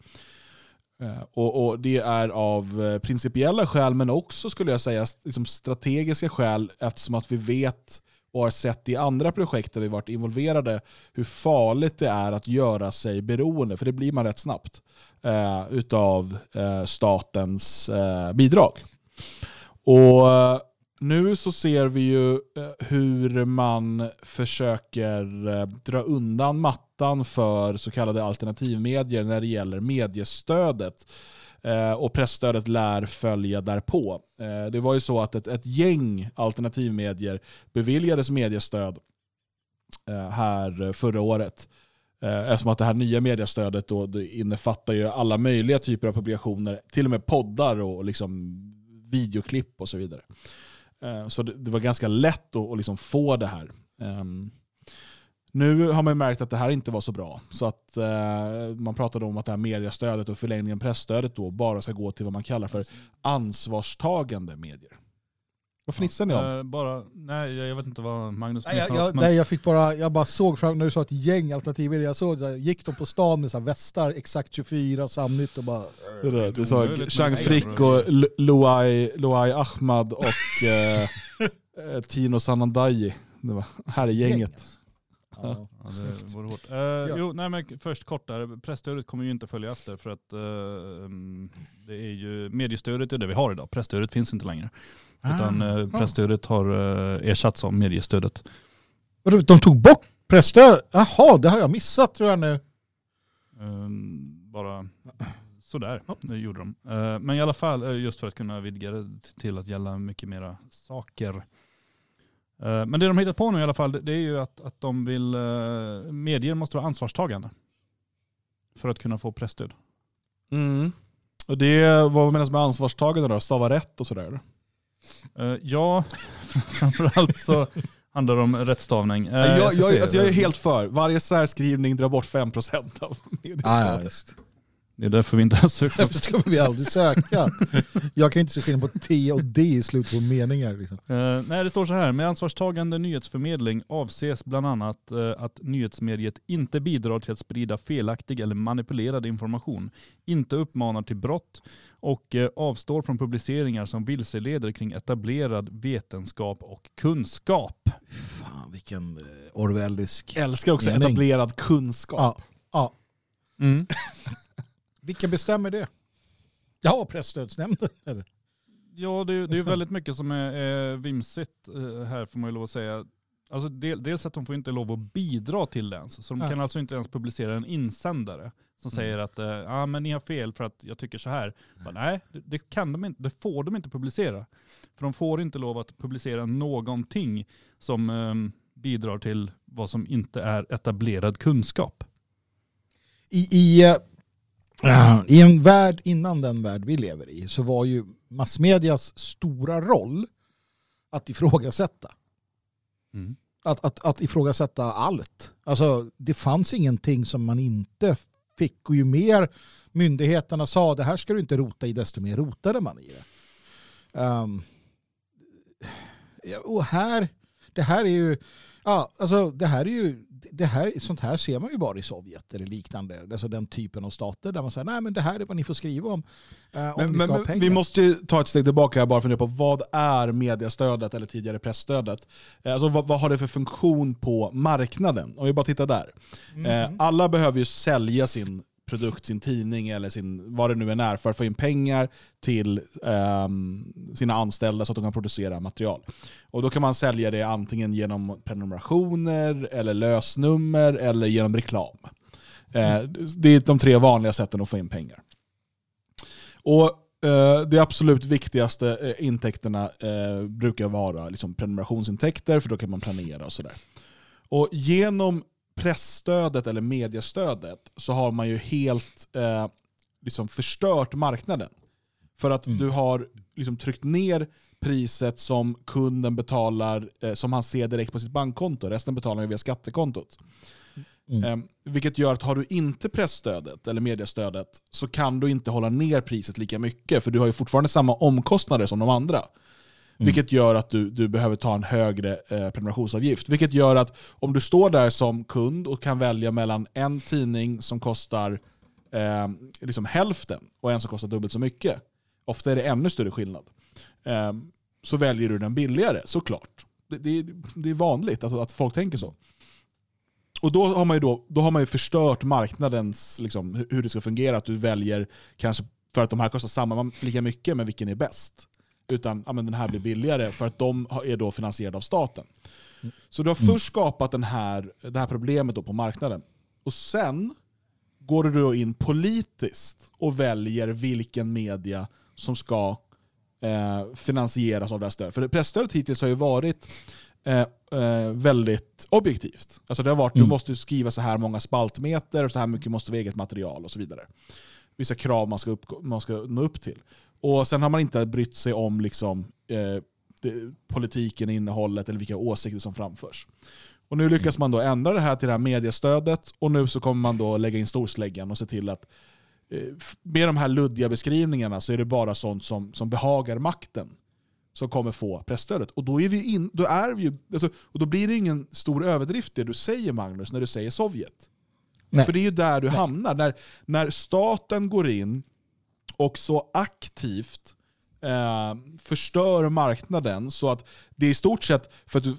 A: Eh, och, och Det är av eh, principiella skäl men också skulle jag säga liksom strategiska skäl eftersom att vi vet och har sett i andra projekt där vi varit involverade hur farligt det är att göra sig beroende, för det blir man rätt snabbt, eh, utav eh, statens eh, bidrag. Och eh, nu så ser vi ju eh, hur man försöker eh, dra undan mattan för så kallade alternativmedier när det gäller mediestödet. Eh, och pressstödet lär följa därpå. Eh, det var ju så att ett, ett gäng alternativmedier beviljades mediestöd eh, här förra året. Eftersom att det här nya mediestödet då, det innefattar ju alla möjliga typer av publikationer, till och med poddar och liksom videoklipp och så vidare. Så det, det var ganska lätt att, att liksom få det här. Ehm, nu har man ju märkt att det här inte var så bra. Så att eh, man pratade om att det här mediestödet och förlängningen pressstödet då bara ska gå till vad man kallar för ansvarstagande medier. Vad fnissar ni om?
C: Eh, bara, nej, jag vet inte vad Magnus
B: Nej, jag,
C: åt,
B: jag,
C: men-
B: nej, jag, fick bara, jag bara såg fram när du sa ett gäng alternativ. Jag såg, så här, gick de på stan med så här västar, exakt 24, Samnytt och bara...
A: Det, där, det sa Chang Frick och Luai, Luai Ahmad och eh, eh, Tino Sanandaji. Det var, här är gänget.
B: Ja,
C: Ja, det vore hårt. Eh, Jo, nej men först kort där. Presstödet kommer ju inte följa efter för att eh, mm, det är ju mediestödet är det vi har idag. Presstödet finns inte längre. Utan
B: Ah.
C: eh, presstödet har eh, ersatts av mediestödet.
B: De tog bort pressstöd? Jaha, det har jag missat tror jag nu.
C: Eh, bara sådär, det gjorde de. Eh, men i alla fall, eh, just för att kunna vidga det till att gälla mycket mera saker. Eh, men det de hittat på nu i alla fall, det är ju att, att de vill, uh, medier måste vara ansvarstagande. För att kunna få pressstöd.
A: Mm. Och det, vad menas med ansvarstagande då? Stava rätt och sådär?
C: Eh, ja, framförallt så handlar det om rättstavning.
A: Jag, jag, alltså jag är helt för. Varje särskrivning drar bort 5% av mediestödet.
B: Ja, ja, just.
C: Det är därför vi inte har sökt
B: Därför ska vi aldrig söka. Jag kan inte se skillnad på T och D i slutet på meningar. Liksom.
C: Eh, nej, det står så här. Med ansvarstagande nyhetsförmedling avses bland annat eh, att nyhetsmediet inte bidrar till att sprida felaktig eller manipulerad information, inte uppmanar till brott och eh, avstår från publiceringar som vilseleder kring etablerad vetenskap och kunskap.
B: Fan vilken orwellisk...
A: Älskar också
B: Mening.
A: etablerad kunskap.
B: Ja, ja.
C: Mm.
B: Vilka bestämmer det? Ja, pressstödsnämnden. eller?
C: Ja, det, är- det är väldigt mycket som är, är vimsigt eh, här får man ju lov att säga. Alltså del, dels att de får inte lov att bidra till det ens. Så de
B: Ja.
C: kan alltså inte ens publicera en insändare som säger att eh, ah, men ni har fel för att jag tycker så här. Bara, nej, det, det, kan de inte, det får de inte publicera. För de får inte lov att publicera någonting som eh, bidrar till vad som inte är etablerad kunskap.
B: I, i, eh, I en värld innan den värld vi lever i så var ju massmedias stora roll att ifrågasätta.
C: Mm.
B: Att, att, att ifrågasätta allt. Alltså det fanns ingenting som man inte fick och ju mer myndigheterna sa det här ska du inte rota i desto mer rotade man i det. Ja, och här, det här är ju, ja alltså det här är ju, det här, sånt här ser man ju bara i Sovjet eller liknande. Alltså den typen av stater där man säger nej men det här är vad ni får skriva om. eh, om
A: Men,
B: ni
A: men,
B: ska ha
A: men
B: pengar.
A: vi måste ju ta ett steg tillbaka här bara för att fundera på vad är mediestödet eller tidigare pressstödet? Eh, Alltså vad, vad har det för funktion på marknaden? Om vi bara tittar där. Eh, alla behöver ju sälja sin produkt, sin tidning eller sin, vad det nu än är för att få in pengar till ehm, sina anställda så att de kan producera material. Och Då kan man sälja det antingen genom prenumerationer, eller lösnummer eller genom reklam. Eh, det är de tre vanliga sätten att få in pengar. Och eh, absolut viktigaste eh, intäkterna eh, brukar vara liksom prenumerationsintäkter, för då kan man planera och sådär. Och genom pressstödet eller mediestödet så har man ju helt eh, liksom förstört marknaden. För att du har liksom tryckt ner priset som kunden betalar, eh, som han ser direkt på sitt bankkonto. Resten betalar han via skattekontot.
B: Mm.
A: Eh, vilket gör att har du inte pressstödet eller mediestödet så kan du inte hålla ner priset lika mycket. För du har ju fortfarande samma omkostnader som de andra. Mm. Vilket gör att du, du behöver ta en högre eh, prenumerationsavgift. Vilket gör att om du står där som kund och kan välja mellan en tidning som kostar eh, liksom hälften och en som kostar dubbelt så mycket. Ofta är det ännu större skillnad. Eh, så väljer du den billigare, såklart. Det, det, det är vanligt att, att folk tänker så. Och då har man ju, då, då har man ju förstört marknadens, liksom, hur- hur det ska fungera. Att du väljer, kanske för att de här kostar samma, lika mycket, men vilken är bäst? Utan ja, men den här blir billigare för att de är då finansierade av staten. Så du har först skapat den här, det här problemet då på marknaden. Och sen går du då in politiskt och väljer vilken media som ska eh, finansieras av det här stödet. För pressstödet hittills har ju varit eh, eh, väldigt objektivt. Alltså det har varit, du måste skriva så här många spaltmeter, och så här mycket måste vara eget material och så vidare. Vissa krav man ska, upp, man ska nå upp till. Och sen har man inte brytt sig om liksom, eh, det, politiken, innehållet eller vilka åsikter som framförs. Och nu lyckas man då ändra det här till det här mediestödet och nu så kommer man då lägga in storsläggan och se till att eh, med de här luddiga beskrivningarna så är det bara sånt som, som behagar makten som kommer få pressstödet. Och då, är vi in, då, är vi ju, alltså, och då blir det ingen stor överdrift det du säger Magnus när du säger Sovjet.
B: Nej.
A: För det är ju där du hamnar. När, när staten går in och så aktivt eh, förstör marknaden så att det är i stort sett för att du,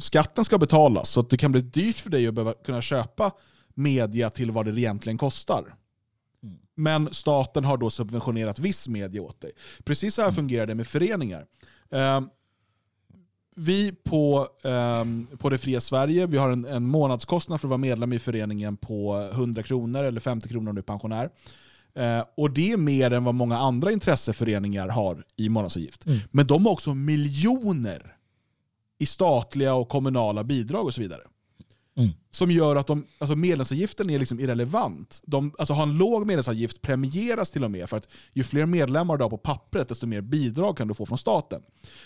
A: skatten ska betalas så att det kan bli dyrt för dig att behöva kunna köpa media till vad det egentligen kostar. Men staten har då subventionerat viss media åt dig. Precis så här fungerar det med föreningar. Eh, vi på, ehm, på Det Fria Sverige vi har en, en månadskostnad för att vara medlem i föreningen på 100 kronor eller 50 kronor om du är pensionär. Eh, och det är mer än vad många andra intresseföreningar har i månadsavgift. Men de har också miljoner i statliga och kommunala bidrag och så vidare.
B: Mm.
A: Som gör att de, alltså medlemsavgiften är liksom irrelevant. De, alltså har en låg medlemsavgift premieras till och med för att ju fler medlemmar du har på pappret desto mer bidrag kan du få från staten.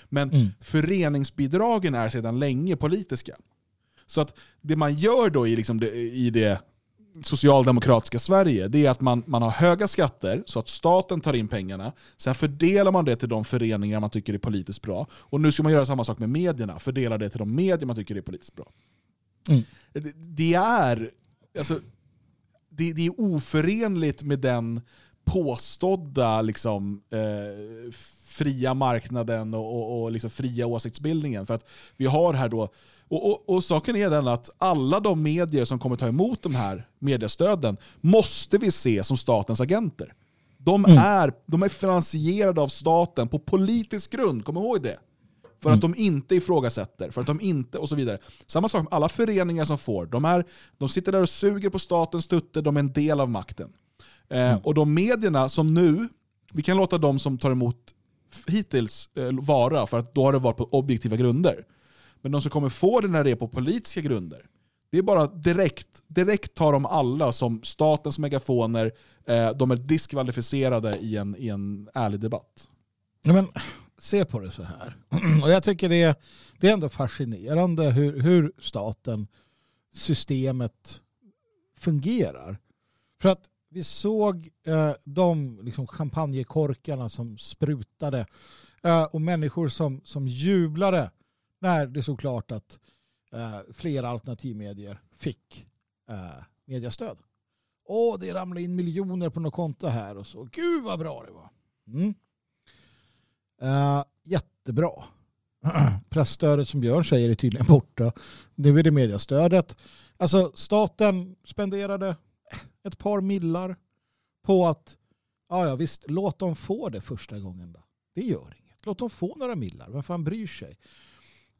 A: Men föreningsbidragen är sedan länge politiska. Så att det man gör då i, liksom det, i det socialdemokratiska Sverige, det är att man, man har höga skatter så att staten tar in pengarna. Sen fördelar man det till de föreningar man tycker är politiskt bra. Och nu ska man göra samma sak med medierna, fördela det till de medier man tycker är politiskt bra.
B: Mm.
A: Det, det är alltså, det, det är oförenligt med den påstådda liksom, eh, fria marknaden och, och, och liksom fria åsiktsbildningen. För att vi har här då, och, och, och saken är den att alla de medier som kommer ta emot de här mediestöden måste vi se som statens agenter. De, är, de är finansierade av staten på politisk grund, kom ihåg det. För att de inte ifrågasätter, för att de inte och så vidare. Samma sak med alla föreningar som får. De, är, de sitter där och suger på statens tutte, de är en del av makten. Eh, och de medierna som nu, vi kan låta de som tar emot hittills eh, vara, för att då har det varit på objektiva grunder. Men de som kommer få det när det är på politiska grunder, det är bara direkt, direkt tar de alla som statens megafoner, eh, de är diskvalificerade i en, i en ärlig debatt.
B: Ja, men, se på det så här. Och jag tycker det är, det är ändå fascinerande hur, hur staten, systemet fungerar. För att vi såg eh, de liksom, champagnekorkarna som sprutade eh, och människor som, som jublade när det stod klart att eh, flera alternativmedier fick eh, mediastöd. Åh, det ramlade in miljoner på något konto här och så. Gud vad bra det var. Mm. Eh, jättebra. Pressstödet som Björn säger är tydligen borta. Nu är det mediastödet. Alltså staten spenderade eh, ett par millar på att ja, ja visst, låt dem få det första gången då. Det gör inget. Låt dem få några millar. Vem fan bryr sig?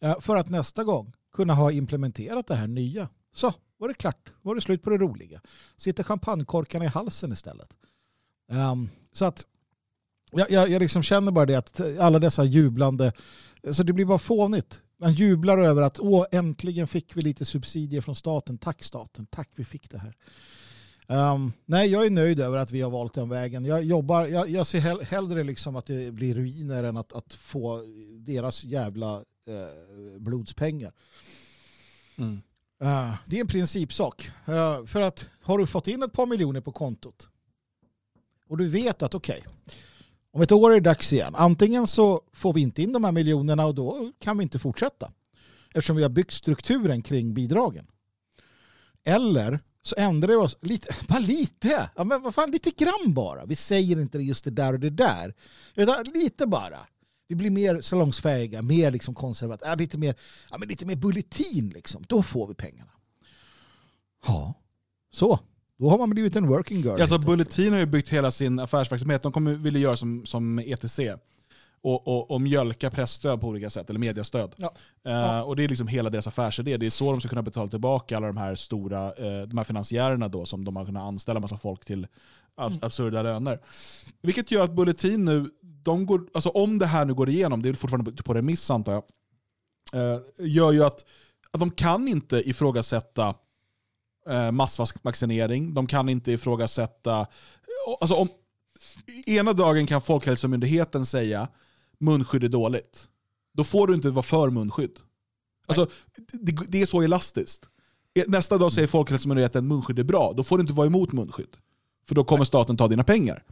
B: Eh, för att nästa gång kunna ha implementerat det här nya. Så, var det klart. Var det slut på det roliga. Sitter champagnekorkarna i halsen istället. Um, så att Jag, jag, jag liksom känner bara det att alla dessa jublande, så det blir bara fånigt. Man jublar över att åh, äntligen fick vi lite subsidier från staten. Tack staten, tack vi fick det här. Um, nej, jag är nöjd över att vi har valt den vägen. Jag, jobbar, jag, jag ser hell, hellre liksom att det blir ruiner än att, att få deras jävla blodspengar.
A: Mm.
B: Eh, det är en principsak. Eh, för att har du fått in ett par miljoner på kontot och du vet att okej, om ett år är det dags igen. Antingen så får vi inte in de här miljonerna och då kan vi inte fortsätta. Eftersom vi har byggt strukturen kring bidragen. Eller så ändrar vi oss lite, bara lite, ja, men vad fan, lite grann bara. Vi säger inte just det där och det där. Utan lite bara. Vi blir mer salongsfähiga, mer liksom konservativa, lite, mer, ja, men lite mer bulletin liksom. Då får vi pengarna. Ja, så. Då har man blivit en working girl.
A: Alltså Bulletin har ju byggt hela sin affärsverksamhet. De kommer, ville göra som, som ETC. Och, och, och mjölka pressstöd på olika sätt, eller mediastöd.
B: Ja.
A: Eh,
B: Ja.
A: och det är liksom hela deras affärsidé. Det är så de ska kunna betala tillbaka alla de här stora eh, de här finansiärerna då, som de har kunnat anställa massa folk till
B: Mm.
A: absurda löner. Vilket gör att Bulletin nu, de går, alltså om det här nu går igenom, det är fortfarande på remiss antar jag, eh, gör ju att, att de kan inte ifrågasätta eh, massvaccinering, de kan inte ifrågasätta... Alltså om, ena dagen kan Folkhälsomyndigheten säga munskydd är dåligt. Då får du inte vara för munskydd. Alltså, det, det är så elastiskt. E, nästa dag säger Folkhälsomyndigheten munskydd är bra, då får du inte vara emot munskydd. För då kommer staten ta dina pengar.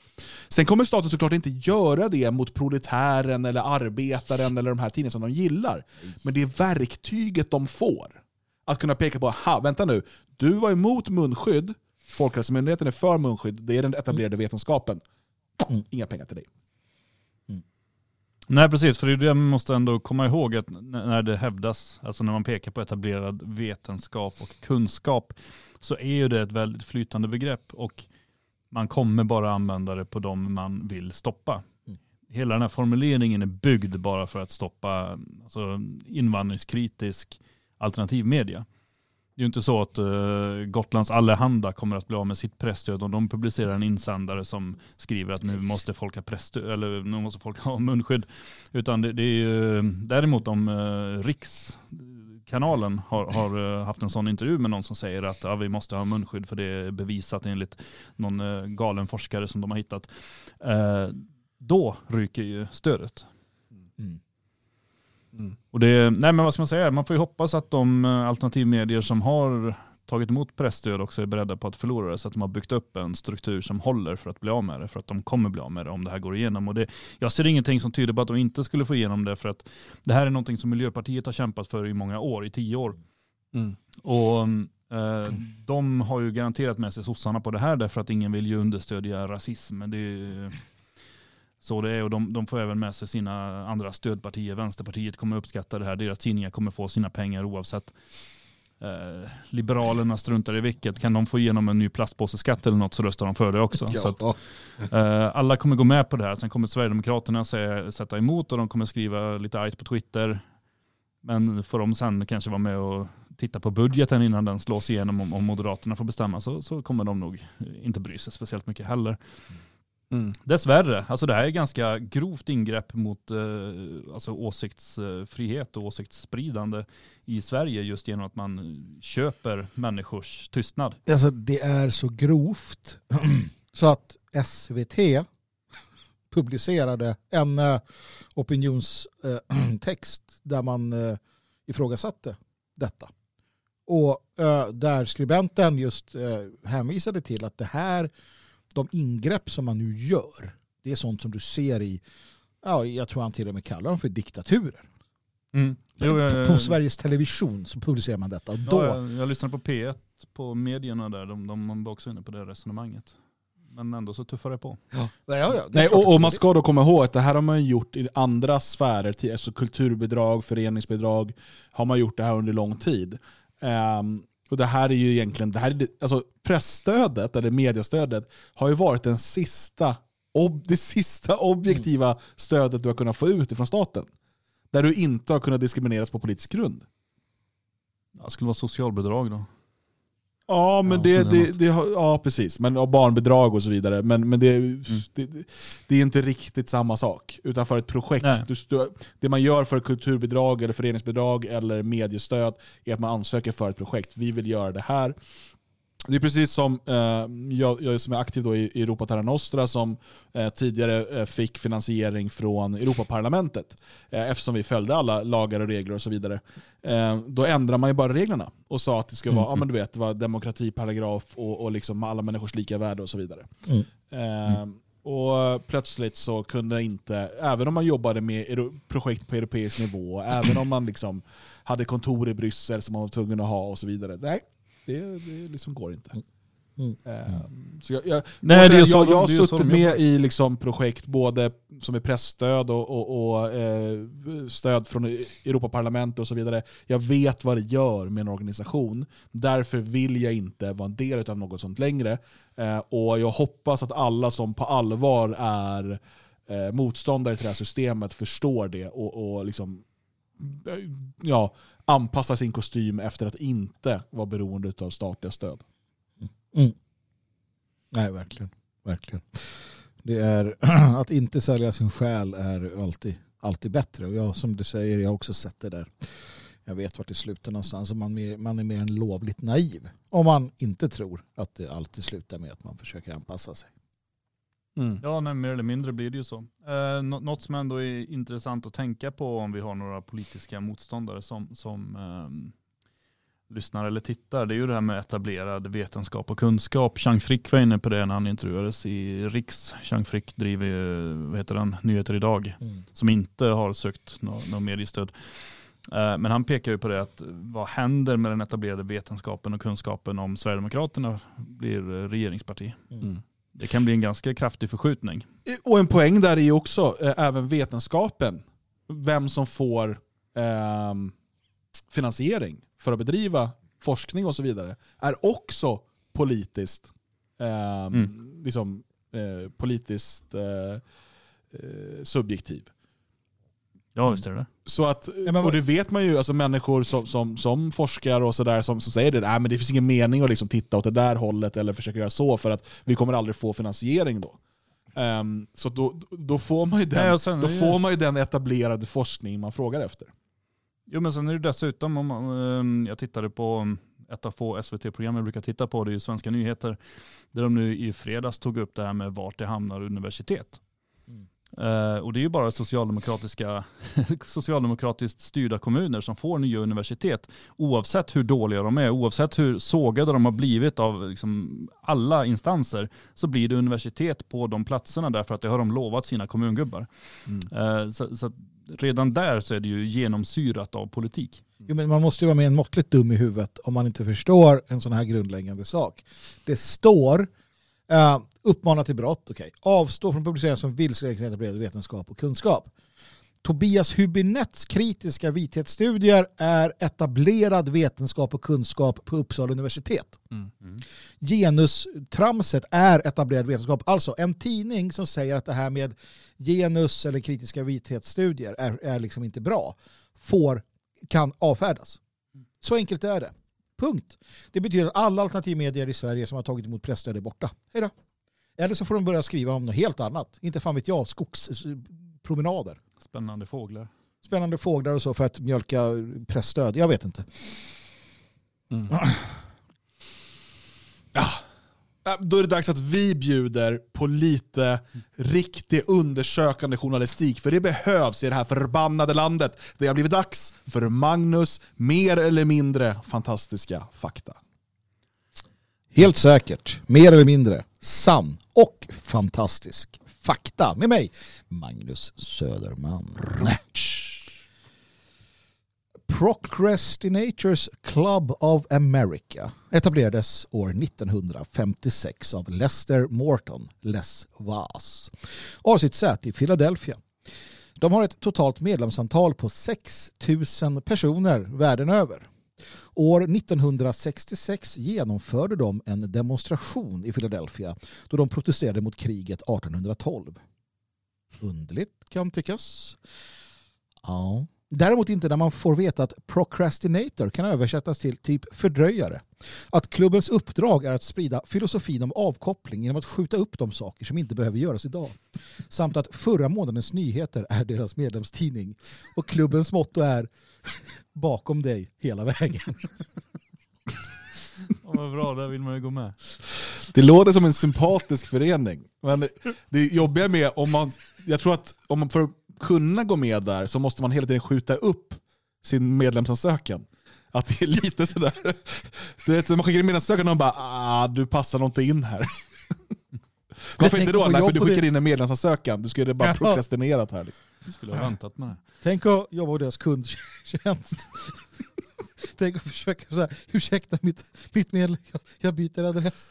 A: Sen kommer staten såklart inte göra det mot proletären eller arbetaren eller de här tidningarna som de gillar. Men det är verktyget de får. Att kunna peka på, ha vänta nu, du var emot munskydd, Folkhälsomyndigheten är för munskydd, det är den etablerade vetenskapen.
B: Mm.
A: Inga pengar till dig.
C: Nej precis, för det är det man måste ändå komma ihåg att när det hävdas, alltså när man pekar på etablerad vetenskap och kunskap, så är ju det ett väldigt flytande begrepp och man kommer bara använda det på dem man vill stoppa.
B: Mm.
C: Hela den här formuleringen är byggd bara för att stoppa alltså, invandringskritisk alternativmedia. Det är ju inte så att uh, Gotlands Allehanda kommer att bli av med sitt pressstöd om de publicerar en insändare som skriver att nu måste folk ha pressstöd, eller nu måste folk ha munskydd. Utan det, det är ju däremot om uh, Rikskanalen har, har eh, haft en sån intervju med någon som säger att ja, vi måste ha munskydd för det är bevisat enligt någon eh, galen forskare som de har hittat. Eh, då ryker ju stödet.
B: Mm.
A: Mm.
C: Och det, nej men vad ska man säga, man får ju hoppas att de eh, alternativmedier som har tagit emot pressstöd också är beredda på att förlora det så att de har byggt upp en struktur som håller för att bli av med det för att de kommer bli av med det om det här går igenom. Och det, jag ser ingenting som tyder på att de inte skulle få igenom det för att det här är någonting som Miljöpartiet har kämpat för i många år, i tio år.
A: Mm.
C: Och eh, de har ju garanterat med sig sossarna på det här därför att ingen vill ju understödja rasism. Det är så det är och de, de får även med sig sina andra stödpartier. Vänsterpartiet kommer uppskatta det här. Deras tidningar kommer få sina pengar oavsett. Eh, liberalerna struntar i vilket. Kan de få igenom en ny plastpåseskatt eller något så röstar de för det också. Så att,
B: Ja.
C: Eh, alla kommer gå med på det här. Sen kommer Sverigedemokraterna säga, sätta emot och de kommer skriva lite argt på Twitter. Men får de sen kanske vara med och titta på budgeten innan den slås igenom om, om Moderaterna får bestämma så, så kommer de nog inte bry sig speciellt mycket heller.
A: Mm.
C: Dessvärre, alltså det här är ganska grovt ingrepp mot eh, alltså åsiktsfrihet och åsiktsspridande i Sverige just genom att man köper människors tystnad.
B: Alltså det är så grovt så att SVT publicerade en eh, opinionstext där man eh, ifrågasatte detta. Och eh, där skribenten just eh, hänvisade till att det här, de ingrepp som man nu gör, det är sånt som du ser i, ja, jag tror han till och med kallar dem för diktaturer.
C: Jo, jag-
B: på, på Sveriges Television så publicerar man detta. Och då,
C: Ja, jag, jag lyssnade på P1 på medierna där, de, de var också inne på det resonemanget. Men ändå så tuffar det på.
B: ja, ja, ja, det
A: Nej, och, och man ska då komma ihåg att det här har man gjort i andra sfärer, till- alltså kulturbidrag, föreningsbidrag, har man gjort det här under lång tid. Ehm, och det här är ju egentligen, det här är, alltså pressstödet, eller mediastödet, har ju varit den sista, ob, det sista objektiva stödet du har kunnat få ut ifrån staten. Där du inte har kunnat diskrimineras på politisk grund.
C: Det skulle vara socialbidrag då.
A: Ja, men det, det, det, ja precis. Men, och barnbidrag och så vidare. Men, men det, det, det är inte riktigt samma sak. Utan för ett projekt, du, det man gör för kulturbidrag, eller föreningsbidrag eller mediestöd är att man ansöker för ett projekt. Vi vill göra det här. Det är precis som eh, jag, jag som är aktiv då i Europa Terra Nostra som eh, tidigare eh, fick finansiering från Europaparlamentet. Eh, eftersom vi följde alla lagar och regler och så vidare. Eh, då ändrar man ju bara reglerna och sa att det ska vara, ja, men du vet, var demokratiparagraf och, och liksom alla människors lika värde och så vidare.
B: Mm.
A: Eh, och plötsligt så kunde inte, även om man jobbade med projekt på europeisk nivå, även om man liksom hade kontor i Bryssel som man var tvungen att ha och så vidare. Nej, det, det liksom går inte.
B: Mm.
A: Eh, Så jag, jag,
C: Nej,
A: jag,
C: det är
A: jag,
C: så
A: jag,
C: de-
A: har suttit med i liksom projekt både som är pressstöd och, och, och eh, stöd från Europaparlamentet och så vidare. Jag vet vad det gör med en organisation. Därför vill jag inte vara en del av något sånt längre. Eh, och jag hoppas att alla som på allvar är eh, motståndare till det här systemet förstår det och, och liksom, eh, ja, anpassa sin kostym efter att inte vara beroende av statliga stöd.
B: Mm. mm. Nej, verkligen. verkligen. Det är att inte sälja sin själ är alltid, alltid bättre. Och jag, som du säger, jag har också sett det där. Jag vet vart det slutar någonstans. Och man, mer- man är mer än lovligt naiv. Om man inte tror att det alltid slutar med att man försöker anpassa sig.
C: Ja, nej, mer eller mindre blir det ju så. Eh, nå- något som ändå är intressant att tänka på om vi har några politiska motståndare som, som ehm, lyssnar eller tittar, det är ju det här med etablerad vetenskap och kunskap. Chang Frick var inne på det när han intervjuades i Riks. Chang Frick driver ju, vad heter den, Nyheter idag, som inte har sökt något nå mediestöd. Eh, Men han pekar ju på det att vad händer med den etablerade vetenskapen och kunskapen om Sverigedemokraterna blir eh, regeringsparti?
A: Mm.
C: Det kan bli en ganska kraftig förskjutning.
A: Och en poäng där är ju också eh, även vetenskapen. Vem som får ehm, finansiering för att bedriva forskning och så vidare är också politiskt, ehm,
C: Mm.
A: liksom, eh, politiskt eh, eh, subjektiv.
C: Ja, visst är det.
A: Så att, och det vet man ju, alltså människor som, som, som forskar och sådär som, som säger det, Nej, men det finns ingen mening att liksom titta åt det där hållet eller försöka göra så för att vi kommer aldrig få finansiering då. Ehm, så då, då, får man ju den,
C: Nej, sen
A: då
C: det-
A: får man ju den etablerade forskning man frågar efter.
C: Jo men sen är det dessutom, om ehm, jag tittade på um, ett av få SVT-program jag brukar titta på, det är ju Svenska nyheter, där de nu i fredags tog upp det här med vart det hamnar universitet. Eh, och det är ju bara socialdemokratiska, socialdemokratiskt styrda kommuner som får nya universitet. Oavsett hur dåliga de är, oavsett hur sågade de har blivit av liksom alla instanser, så blir det universitet på de platserna därför att det har de lovat sina kommungubbar. Eh, så, så att redan där så är det ju genomsyrat av politik.
B: Jo, men man måste ju vara mer än måttligt dum i huvudet om man inte förstår en sån här grundläggande sak. Det står uh, uppmana till brott, okej. Avstå från publicering som vilseleder etablerad vetenskap och kunskap. Tobias Hübinettes kritiska vithetsstudier är etablerad vetenskap och kunskap på Uppsala universitet. Genustramset är etablerad vetenskap. Alltså en tidning som säger att det här med genus eller kritiska vithetsstudier är, är liksom inte bra får, kan avfärdas. Så enkelt är det. Punkt. Det betyder att alla alternativmedier i Sverige som har tagit emot presstöd är borta. Hej då. Eller så får de börja skriva om något helt annat. Inte fan vet jag, skogspromenader.
C: Spännande fåglar.
B: Spännande fåglar och så för att mjölka pressstöd. Jag vet inte.
A: Ja, Då är det dags att vi bjuder på lite riktig undersökande journalistik. För det behövs i det här förbannade landet. Det har blivit dags för Magnus mer eller mindre fantastiska fakta.
B: Helt säkert, mer eller mindre, sann och fantastisk fakta. Med mig, Magnus Söderman. Procrastinators Club of America etablerades år 1956 av Lester Morton, Les Vas, och har sitt säte i Philadelphia. De har ett totalt medlemsantal på 6 000 personer världen över. År 1966 genomförde de en demonstration i Philadelphia då de protesterade mot kriget 1812. Underligt kan tyckas. Ja, Däremot inte när man får veta att procrastinator kan översättas till typ fördröjare. Att klubbens uppdrag är att sprida filosofin om avkoppling genom att skjuta upp de saker som inte behöver göras idag. Samt att förra månadens nyheter är deras medlemstidning. Och klubbens motto är bakom dig hela vägen.
C: Ja, vad bra, där vill man ju gå med.
A: Det låter som en sympatisk förening. Men det jobbiga med om man, jag tror att om man för kunna gå med där så måste man hela tiden skjuta upp sin medlemsansökan. Att det är lite sådär, du vet, man skickar in medlemsansökan och de bara ah, du passar nog inte in här. Varför inte då? Nej, för du
B: på
A: skickar in en medlemsansökan. Du skulle bara prokrastinerat här. Liksom.
C: Jag skulle ha väntat med det.
B: Tänk att jobba hos deras kundtjänst. Tänk att försöka så här, ursäkta mitt, mitt medel, jag, jag byter adress.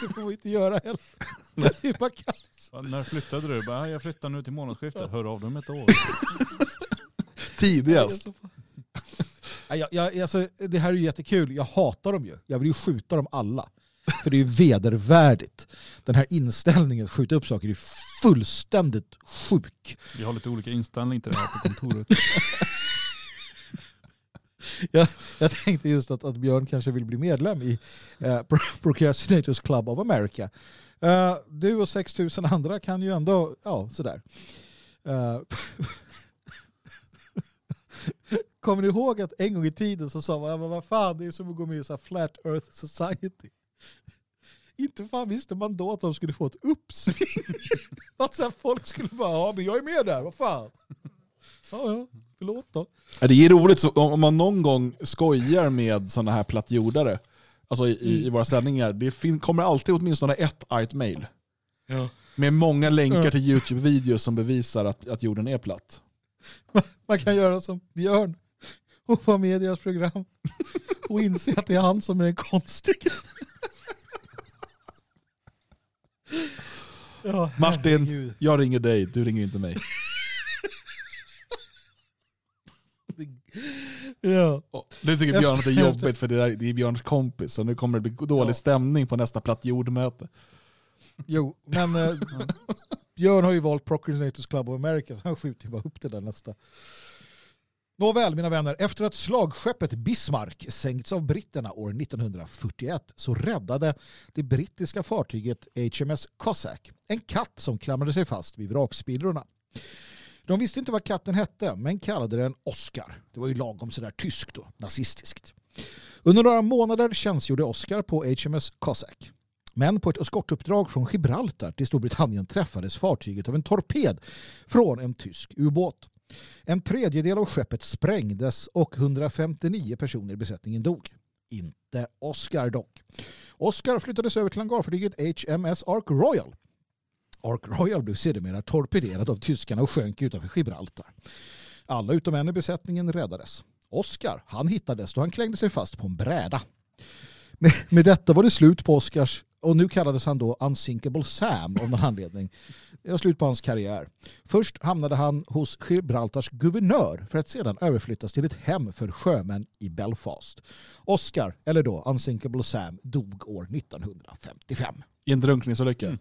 B: Det får man inte göra heller. Det är bara kaos.
C: När flyttade du? Bara, jag flyttar nu till månadsskiftet. Hör av dig om ett år.
A: Tidigast.
B: Ja, jag, jag, alltså, det här är ju jättekul. Jag hatar dem ju. Jag vill ju skjuta dem alla. För det är ju vedervärdigt. Den här inställningen att skjuta upp saker är fullständigt sjuk.
C: Vi har lite olika inställning till det här på kontoret.
B: Jag, jag tänkte just att, att Björn kanske vill bli medlem i eh, Pro- Procrastinators Club of America. Uh, du och 6 000 andra kan ju ändå, ja sådär. Uh, Kommer ni ihåg att en gång i tiden så sa man, ja, men vad fan det är som att gå med i så här Flat Earth Society. Inte fan visste man då att de skulle få ett uppsving. att så här, folk skulle bara, ja men jag är med där, vad fan. Ja, ja, förlåt då.
A: Det är roligt så, om man någon gång skojar med sådana här plattjordare, alltså i, i, i våra sändningar, det fin- kommer alltid åtminstone ett argt mail. Med många länkar
B: Ja.
A: till YouTube-videos som bevisar att, att jorden är platt.
B: Man kan göra som Björn och vara med i deras program och inse att det är han som är den konstiga. Ja,
A: Martin,
B: herregud.
A: jag ringer dig, du ringer inte mig.
B: Ja.
A: Nu tycker Björn att det är jobbigt för det, där, det är Björns kompis, så nu kommer det bli dålig
B: Ja.
A: stämning på nästa platt jordmöte.
B: Jo, men eh, Björn har ju valt Procrastinators Club of America så han skjuter ju bara upp det där nästa. Nåväl mina vänner, efter att slagskeppet Bismarck sänkts av britterna år 1941 så räddade det brittiska fartyget HMS Cossack en katt som klamrade sig fast vid vrakspillrorna. De visste inte vad katten hette men kallade den Oscar. Det var ju lagom sådär tyskt och nazistiskt. Under några månader tjänstgjorde Oscar på HMS Cossack. Men på ett eskortuppdrag från Gibraltar till Storbritannien träffades fartyget av en torped från en tysk ubåt. En tredjedel av skeppet sprängdes och 159 personer i besättningen dog. Inte Oscar dock. Oscar flyttades över till hangarfartyget HMS Ark Royal. Ark Royal blev sedermera torpederad av tyskarna och sjönk utanför Gibraltar. Alla utom en i besättningen räddades. Oscar, han hittades då han klängde sig fast på en bräda. Med, med detta var det slut på Oscars och nu kallades han då Unsinkable Sam av någon anledning. Det var slut på hans karriär. Först hamnade han hos Gibraltars guvernör för att sedan överflyttas till ett hem för sjömän i Belfast. Oscar, eller då Unsinkable Sam, dog år 1955
A: I en drunkningsolycka.
B: Mm.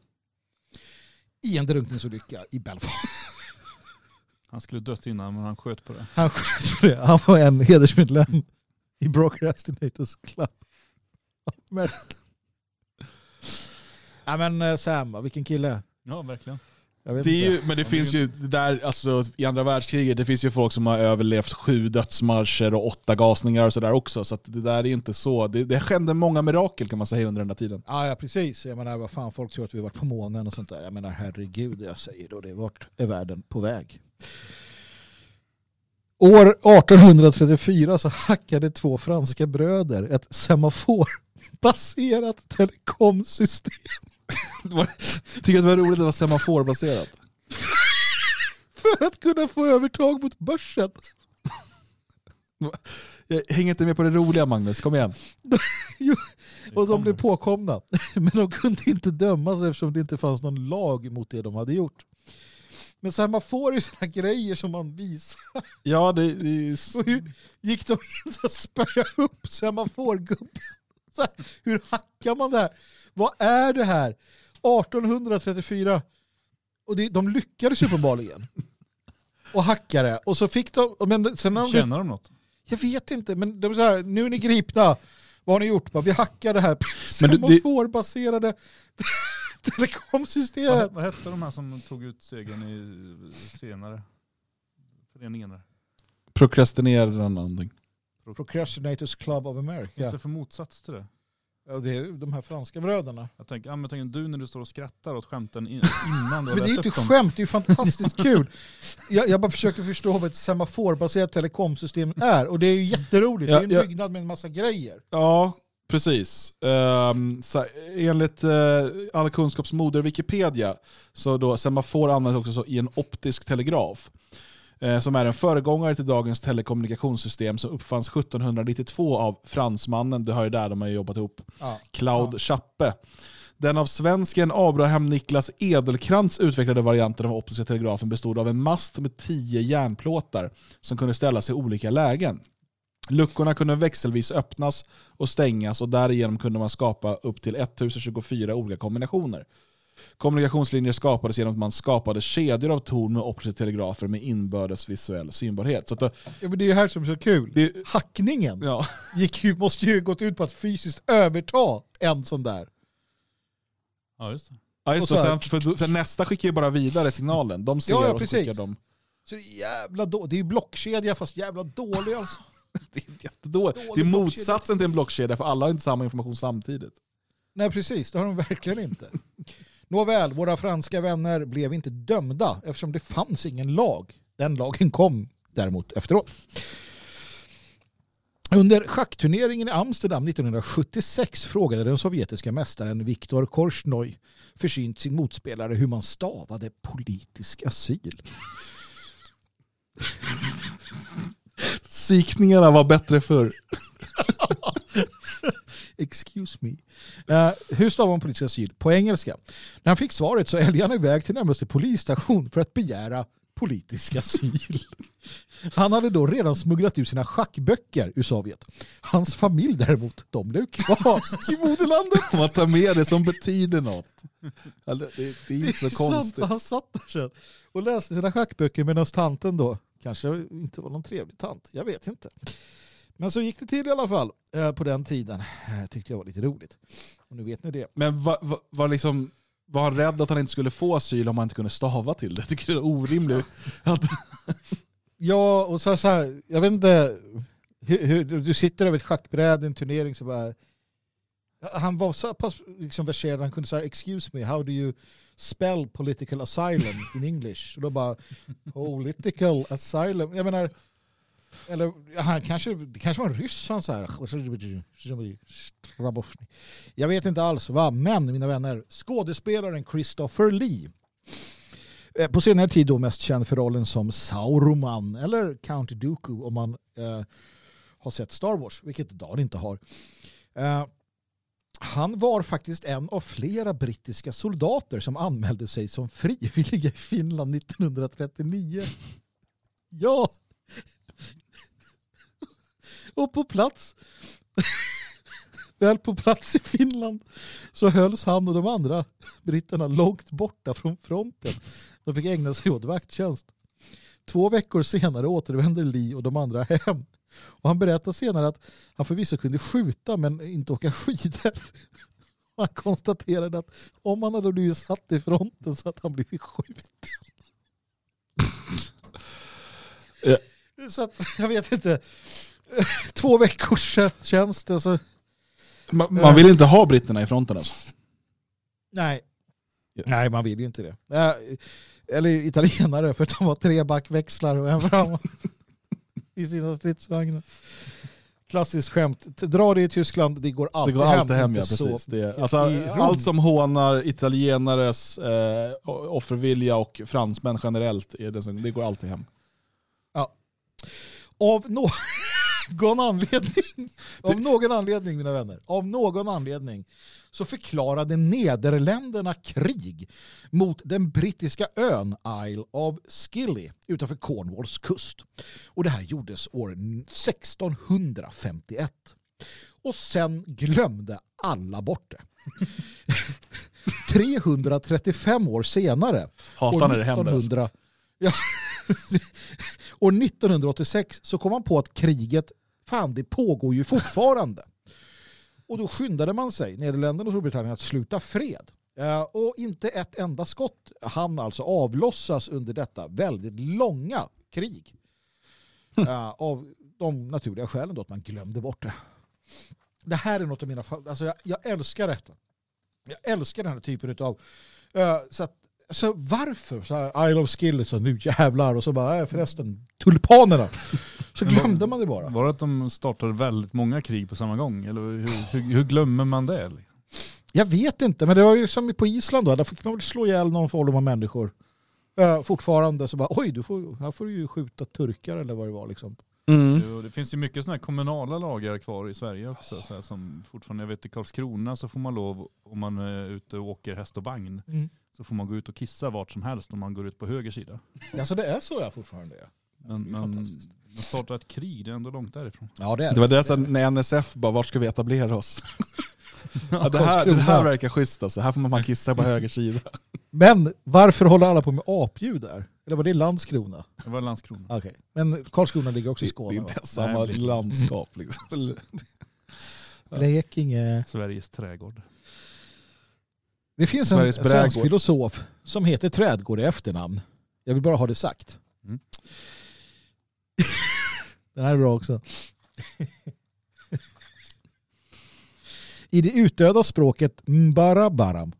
B: I en drunkningsolycka i Belfast.
C: Han skulle dött innan men han sköt på det.
B: Han sköt för det. Han var en hedersmedlem i Procrastinators Club. Men, ja, men eh, Sam, vilken kille.
C: Ja, verkligen.
A: Det ju, men det finns ju, där, alltså, i andra världskriget, det finns ju folk som har överlevt sju dödsmarscher och åtta gasningar och sådär också. Så det där är inte så. Det, det hände många mirakel kan man säga under den här tiden.
B: Ja, ja, precis. Jag menar, vad fan, folk tror att vi har varit på månen och sånt där. Jag menar, herregud, jag säger då det. Vart är världen på väg? År 1834 så hackade två franska bröder ett semaforbaserat telekomsystem
A: Tycker att det var roligt att det var semaforbaserat.
B: för att kunna få övertag mot börsen.
A: Jag hänger inte med på det roliga Magnus, kom igen.
B: Jo, och de blev påkomna. Men de kunde inte dömas eftersom det inte fanns någon lag mot det de hade gjort. Men semafor är sådana grejer som man visar.
A: Ja, det, det.
B: Och hur gick de in och spöade upp semaforgubben? Så här, hur hackar man det här? Vad är det här? 1834. Och det, de lyckades uppenbarligen. och hackade. Och så fick de, men sen de
C: Tjänar de något?
B: Jag vet inte, men de är så här, nu är ni gripna. Vad har ni gjort? Vi hackar det här semaforbaserade telekomsystemet.
C: Vad, vad hette de här som tog ut segern i senare? Föreningen där.
A: Prokrastinerande någonting.
B: Procrastinators Club of
C: Vad är
B: America.
C: det för motsats till det?
B: Ja, det är de här franska bröderna.
C: Jag tänker, ja, men tänker du när du står och skrattar åt skämten in- innan du har
B: Men det är ju inte
C: dem.
B: skämt, det är ju fantastiskt kul. Jag, jag bara försöker förstå vad ett semaforbaserat telekomsystem är. Och det är ju jätteroligt.
A: Ja,
B: det är en
A: ja.
B: byggnad med en massa grejer.
A: Ja, precis. Um, så, enligt uh, all kunskaps moder Wikipedia så då semafor används också så i en optisk telegraf. Eh, som är en föregångare till dagens telekommunikationssystem som uppfanns 1792 av fransmannen, du hör ju där de har jobbat ihop,
B: Ja.
A: Claude Chappe. Den av svensken Abraham Niklas Edelkrantz utvecklade varianten av optiska telegrafen bestod av en mast med tio järnplåtar som kunde ställas i olika lägen. Luckorna kunde växelvis öppnas och stängas och därigenom kunde man skapa upp till 1024 olika kombinationer. Kommunikationslinjer skapades genom att man skapade kedjor av torn med optiska telegrafer med inbördes visuell synbarhet. Så att, det-
B: Ja, men det är ju här som är så kul.
A: det,
B: Hackningen
A: ja,
B: gick ju, måste ju gått ut på att fysiskt överta en sån där.
C: Ja, just det.
A: ja, just
B: Och
A: det.
B: så här-
A: Sen, för, sen nästa skickar ju bara vidare signalen. De ser
B: Ja, ja,
A: och så
B: precis.
A: skickar de.
B: Så det är jävla då, det är ju blockkedja fast jävla dålig alltså.
A: Det är jättedåligt. Det är motsatsen till en blockkedja för alla har inte samma information samtidigt.
B: Nej precis, det har de verkligen inte. Nåväl, våra franska vänner blev inte dömda eftersom det fanns ingen lag. Den lagen kom däremot efteråt. Under schackturneringen i Amsterdam 1976 frågade den sovjetiska mästaren Viktor Korchnoj försynt sin motspelare hur man stavade politisk asyl.
A: Psykningarna var bättre förr.
B: Excuse me. Eh, hur stavar man politisk asyl? På engelska. När han fick svaret så älgade han iväg till närmaste polisstation för att begära politisk asyl. Han hade då redan smugglat ut sina schackböcker ur Sovjet. Hans familj däremot, de blev kvar i moderlandet.
A: Man tar med det som betyder något. Alltså, Det, det är inte så
B: är sant,
A: konstigt.
B: Han satt där sen och läste sina schackböcker medan tanten då, kanske inte var någon trevlig tant, jag vet inte. Men så gick det till i alla fall eh, på den tiden. Eh, tyckte jag var lite roligt. Och nu vet ni det.
A: Men var, var, var, liksom, var han rädd att han inte skulle få asyl om han inte kunde stava till det? Jag tycker det är orimligt. Att,
B: Ja, och så, så här, jag vet inte, hur, hur, du sitter över ett schackbräde i en turnering så bara, han var så pass liksom verserad, han kunde säga excuse me, how do you spell political asylum in English? Och då bara, political asylum, jag menar, eller han kanske, det kanske var en ryss han så här. Jag vet inte alls vad, men mina vänner, skådespelaren Christopher Lee eh, på senare tid då mest känd för rollen som Sauroman eller Count Dooku om man eh, har sett Star Wars, vilket Dan inte har. Eh, han var faktiskt en av flera brittiska soldater som anmälde sig som frivilliga i Finland 1939. Ja! Och på plats väl på plats i Finland så hölls han och de andra britterna långt borta från fronten. De fick ägna sig åt vakttjänst. Två veckor senare återvänder Lee och de andra hem. Och han berättar senare att han förvisso kunde skjuta men inte åka skidor. Han konstaterade att om han hade blivit satt i fronten så hade han blivit skjuten.
A: Ja.
B: Så att, jag vet inte. Två veckors tjänst. Alltså.
A: man, man vill inte ha britterna i fronten alltså.
B: Nej.
A: Ja.
B: Nej, man vill ju inte det. Eller italienare för att de har tre backväxlar och en fram i sina stridsvagnar. Klassiskt skämt. Dra det i Tyskland, det går
A: Det
B: alltid
A: går
B: hem.
A: alltid hem,
B: Inte
A: ja. Precis. Det alltså, allt som hånar italienares eh, offervilja och fransmän generellt, det, det går alltid hem.
B: Av någon anledning, av någon anledning mina vänner, av någon anledning så förklarade Nederländerna krig mot den brittiska ön Isle of Scilly utanför Cornwalls kust. Och det här gjordes år 1651. Och sen glömde alla bort det. 335 år senare
A: Hatar när det händer. Alltså.
B: 1900, ja, År 1986 så kom man på att kriget, fan det pågår ju fortfarande. Och då skyndade man sig, Nederländerna och Storbritannien, att sluta fred. Eh, Och inte ett enda skott hann alltså avlossas under detta väldigt långa krig. Eh, Av de naturliga skälen då att man glömde bort det. Det här är något av mina alltså jag, jag älskar detta. Jag älskar den här typen av så att, så varför? Så här, Isle of Skill, så nu jävlar. Och så bara, äh, förresten, tulpanerna. Så glömde man det bara.
C: Var det att de startade väldigt många krig på samma gång? Eller hur, hur, hur glömmer man det?
B: Jag vet inte, men det var ju som på Island då. Där fick man väl slå ihjäl någon form av människor. Uh, fortfarande så bara, oj, du får, här får du ju skjuta turkar eller vad det var liksom.
A: Mm.
C: Det finns ju mycket sådana här kommunala lagar kvar i Sverige också. Så här, som fortfarande, jag vet i Karlskrona så får man lov, om man är ute och åker häst och vagn,
B: Mm.
C: Så får man gå ut och kissa vart som helst om man går ut på höger sida.
B: Alltså det är så jag fortfarande är.
C: Men, men
B: fantastiskt.
C: att starta ett krig, det är ändå långt därifrån.
B: Ja det är
A: Det var det sen när NSF bara, vart ska vi etablera oss? ja, det, här, det här verkar schysst alltså, här får man bara kissa på höger sida.
B: Men varför håller alla på med apljud där? Eller var det Landskrona?
C: Det var Landskrona.
B: Okej. Men Karlskrona ligger också i
A: Det, det
B: Skåne
A: är inte ens samma landskap liksom.
B: Blekinge.
C: Sveriges trädgård.
B: Det finns en
A: Sveriges
B: svensk
A: brädgård.
B: filosof som heter Trädgård i efternamn. Jag vill bara ha det sagt.
C: Mm.
B: Den här är bra också. I det utdöda språket mbarabaram.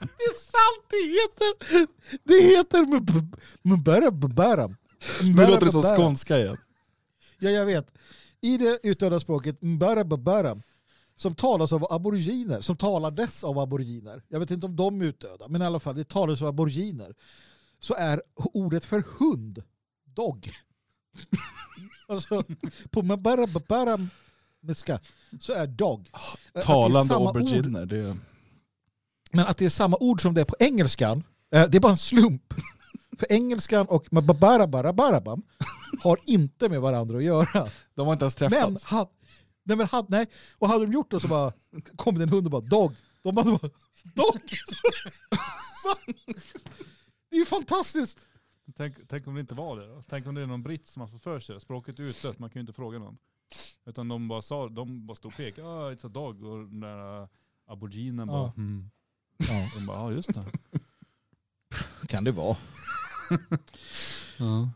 B: det är sant, det heter det heter mb- mbarabaram.
A: Nu låter det som
B: Mbarabaram.
A: skånska igen.
B: Ja, jag vet. I det utdöda språket mbarababaram som talas av aboriginer, som talades av aboriginer. Jag vet inte om de är utdöda, men i alla fall, det talas av aboriginer. Så är ordet för hund dog. alltså, på mbarababaram så är dog.
A: Talande
B: samma ord-.
A: Det,
B: men att det är samma ord som det är på engelskan, eh, det är bara en slump. För engelskan och mabarabarabam har inte med varandra att göra.
A: de har inte ens
B: Men,
A: träffats.
B: Nej, men had, nej, och hade de gjort det så bara kom det en hund och bara dog. De hade bara dog. Det är ju fantastiskt.
C: Tänk, tänk om det inte var det då? Tänk om det är någon britt som har fått för sig det. Språket är utdött, man kan ju inte fråga någon. Utan de bara, sa, de bara stod och pekade, ah, it's a dog. Och den där uh, aboriginen
B: Ja.
C: bara, hmm.
B: Ja,
C: De bara, ja just det.
B: kan det vara.
C: Ja.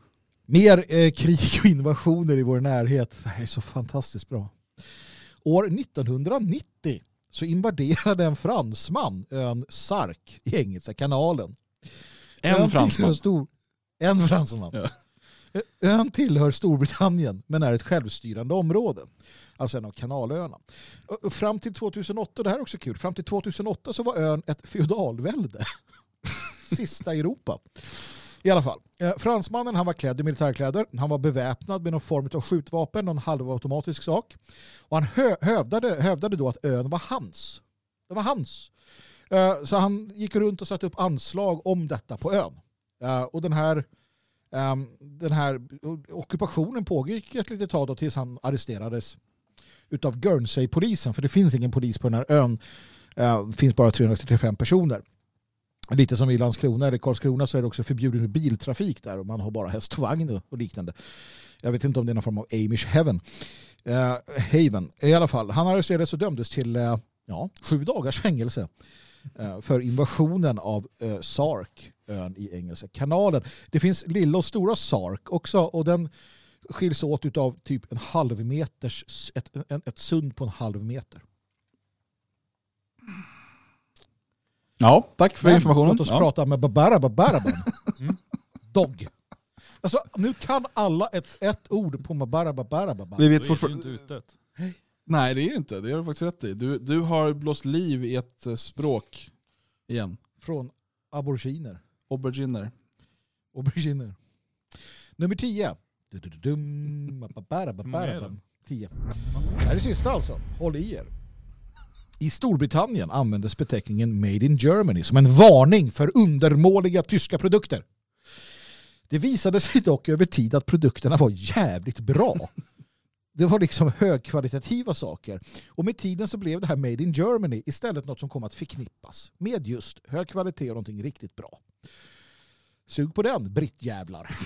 B: Mer eh, krig och invasioner i vår närhet. Det här är så fantastiskt bra. År 1990 så invaderade en fransman ön Sark i Engelska kanalen.
A: En
B: Ön
A: fransman.
B: Stor... En fransman.
A: Ja.
B: Ön tillhör Storbritannien men är ett självstyrande område. Alltså en av kanalöarna. Fram till 2008, det här är också kul, fram till 2008 så var ön ett feodalvälde. Sista i Europa. I alla fall. Eh, fransmannen han var klädd i militärkläder. Han var beväpnad med någon form av skjutvapen, någon halvautomatisk sak. Och han hö- hävdade, hövdade då att ön var hans. Det var hans. Eh, så han gick runt och satte upp anslag om detta på ön. Eh, och den här, ehm, den här ockupationen pågick ett litet tag då tills han arresterades utav Guernsey-polisen. För det finns ingen polis på den här ön. Eh, Det finns bara 335 personer. Lite som i Landskrona eller Karlskrona så är det också förbjudet med biltrafik där och man har bara häst och vagn och liknande. Jag vet inte om det är någon form av Amish heaven. Eh, haven. I alla fall, han arresterades och dömdes till eh, ja, sju dagars fängelse eh, för invasionen av eh, Sark, ön i Engelska kanalen. Det finns lilla och stora Sark också och den skiljs åt av typ en halv meters, ett, ett, ett sund på en halv meter.
A: Ja, tack för
B: Men
A: informationen.
B: Låt oss
A: ja.
B: prata med Babara Babaraban.
C: Mm.
B: Dog. Alltså, nu kan alla ett, ett ord på Babara Babaraban.
A: Vi vet fortfarande...
C: inte utdött.
A: Nej, det är inte. Det har du faktiskt rätt i. Du, du har blåst liv i ett eh, språk igen.
B: Från aboriginer.
A: Auberginer.
B: Auberginer. Nummer 10. Du-du-du-dum. Babara
C: Hur många är
B: Babaraban. 10. Det här är det sista alltså. Håll i er. I Storbritannien användes beteckningen Made in Germany som en varning för undermåliga tyska produkter. Det visade sig dock över tid att produkterna var jävligt bra. Det var liksom högkvalitativa saker. Och med tiden så blev det här Made in Germany istället något som kom att förknippas med just hög kvalitet och någonting riktigt bra. Sug på den, brittjävlar.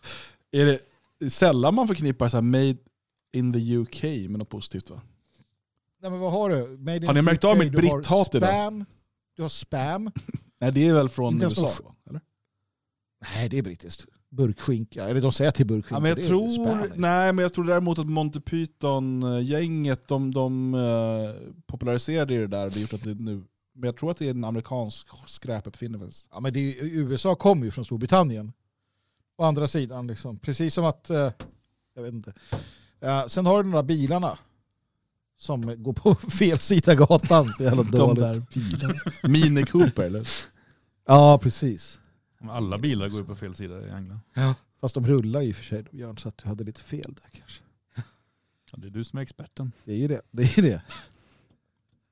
A: Är det sällan man förknippar så här made in the UK med något positivt va?
B: Nej, men vad har du? Made
A: Har ni märkt av mitt britthat idag?
B: spam. Du har spam.
A: Nej det är väl från USA? Eller?
B: Nej, det är brittiskt. Burkskinka. Eller de säger till burkskinka.
A: Ja, men jag tror,
B: spam.
A: nej, men jag tror däremot att Monty Python-gänget, de, de eh, populariserade det där. Det gjort att det nu, men jag tror att det är en amerikansk skräpuppfinnelse.
B: Ja, men det är, USA kommer ju från Storbritannien. Å andra sidan, liksom. precis som att... eh, jag vet inte. Sen har du några bilarna som går på fel sida gatan. Så jävla
A: De
B: dåligt.
A: där bilarna. Mini Cooper eller?
B: Ja, precis.
C: Alla bilar går ju på fel sida i England.
B: Fast de rullar i och för sig, Björn, så att du hade lite fel där kanske.
C: Ja, det är du som är experten.
B: Det är ju det. det, är det.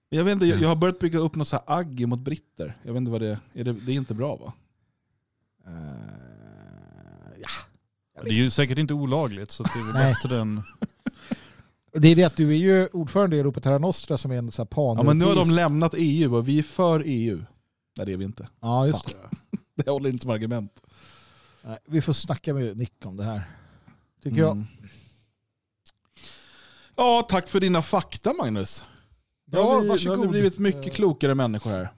A: Jag, vet inte, jag, jag har börjat bygga upp något så här agg mot britter. Jag vet inte vad det är. är det, det är inte bra va?
B: Eh, ja.
C: Det är ju säkert inte olagligt så det är väl
B: Nej.
C: bättre än...
B: Det är det att du är ju ordförande i Europa Terra Nostra som är en så här pan
A: Ja, men nu har de lämnat EU och vi är för EU. Nej det är vi inte.
B: Ja, just det.
A: Det håller inte som argument.
B: Nej, vi får snacka med Nick om det här. Tycker jag.
A: Mm. Ja, tack för dina fakta Magnus. Nu
B: Ja,
A: har vi, nu har
B: varsågod.
A: vi blivit mycket
B: Eh,
A: klokare människor här.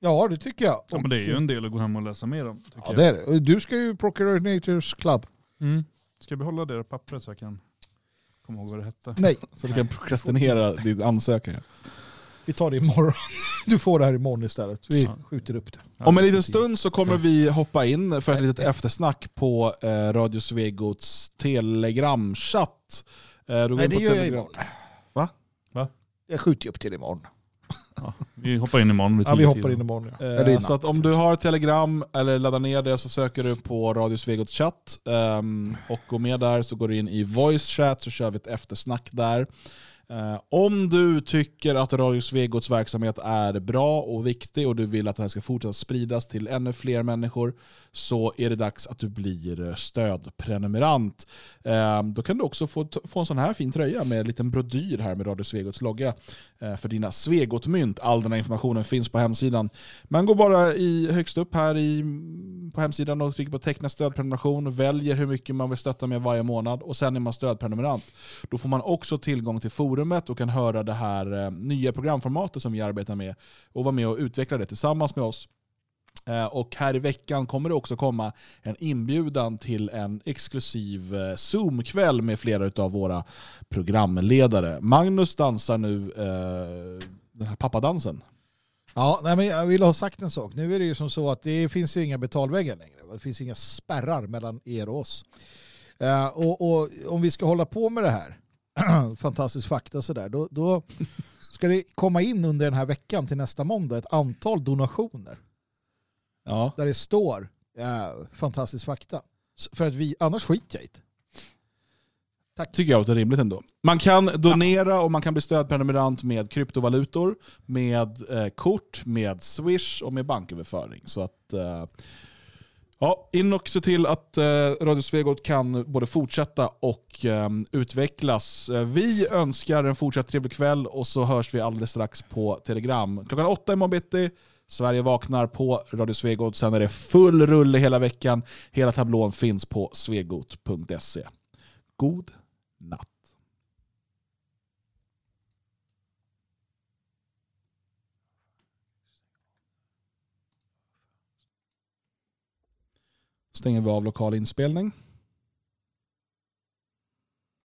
B: Ja, det tycker jag.
C: Ja men det är ju en del att gå hem och läsa mer om.
B: Ja, det är det. Du ska ju Procurators Club.
C: jag. Mm. Ska jag behålla det pappret så jag kan komma ihåg vad det hette?
B: Nej,
A: Så du kan prokrastinera din ansökan.
B: vi tar det imorgon. Du får det här imorgon istället. Vi skjuter upp det.
A: Om en liten stund så kommer vi hoppa in för ett litet eftersnack på eh, Radio Svegots telegramchatt. Eh,
B: Nej, det gör jag imorgon.
A: Va?
C: Va?
B: Jag skjuter ju upp till imorgon.
C: Vi hoppar in imorgon
B: Ja, vi hoppar in imorgon. Ja.
A: Eh, så att om du har Telegram eller laddar ner det så söker du på Radio Svegots chatt ehm, och går med där så går du in i voice chat så kör vi ett eftersnack där. Eh, om du tycker att Radio Svegots verksamhet är bra och viktig och du vill att det här ska fortsätta spridas till ännu fler människor så är det dags att du blir stödprenumerant. Eh, då kan du också få, få en sån här fin tröja med en liten brodyr här med Radio Svegots logga Eh, för dina Svegot-mynt. All den här informationen finns på hemsidan. Man går bara i, högst upp här i, på hemsidan och trycker på teckna stödprenumeration och väljer hur mycket man vill stötta med varje månad och sen är man stödprenumerant. Då får man också tillgång till forumet och kan höra det här eh, nya programformatet som vi arbetar med och vara med och utveckla det tillsammans med oss. Eh, och här i veckan kommer det också komma en inbjudan till en exklusiv eh, Zoom-kväll med flera av våra programledare. Magnus dansar nu eh, den här pappadansen.
B: Ja, nej, men jag vill ha sagt en sak. Nu är det ju som så att det finns ju inga betalväggar längre. Det finns inga spärrar mellan er och oss. Eh, och, och om vi ska hålla på med det här, fantastisk fakta sådär, då, då ska det komma in under den här veckan till nästa måndag ett antal donationer
A: Ja.
B: där det står eh, fantastisk fakta. För att vi, annars skiter jag i det.
A: tycker jag låter rimligt ändå. Man kan donera och man kan bli stödprenumerant med kryptovalutor, med eh, kort, med Swish och med banköverföring. Så att, eh, ja, in och se till att eh, Radio Svegot kan både fortsätta och eh, utvecklas. Eh, vi önskar en fortsatt trevlig kväll och så hörs vi alldeles strax på Telegram. Klockan åtta imorgon bitti. Sverige vaknar på Radio Svegot. Sen är det full rulle hela veckan. Hela tablån finns på svegot.se. God natt. Stänger vi av lokal inspelning.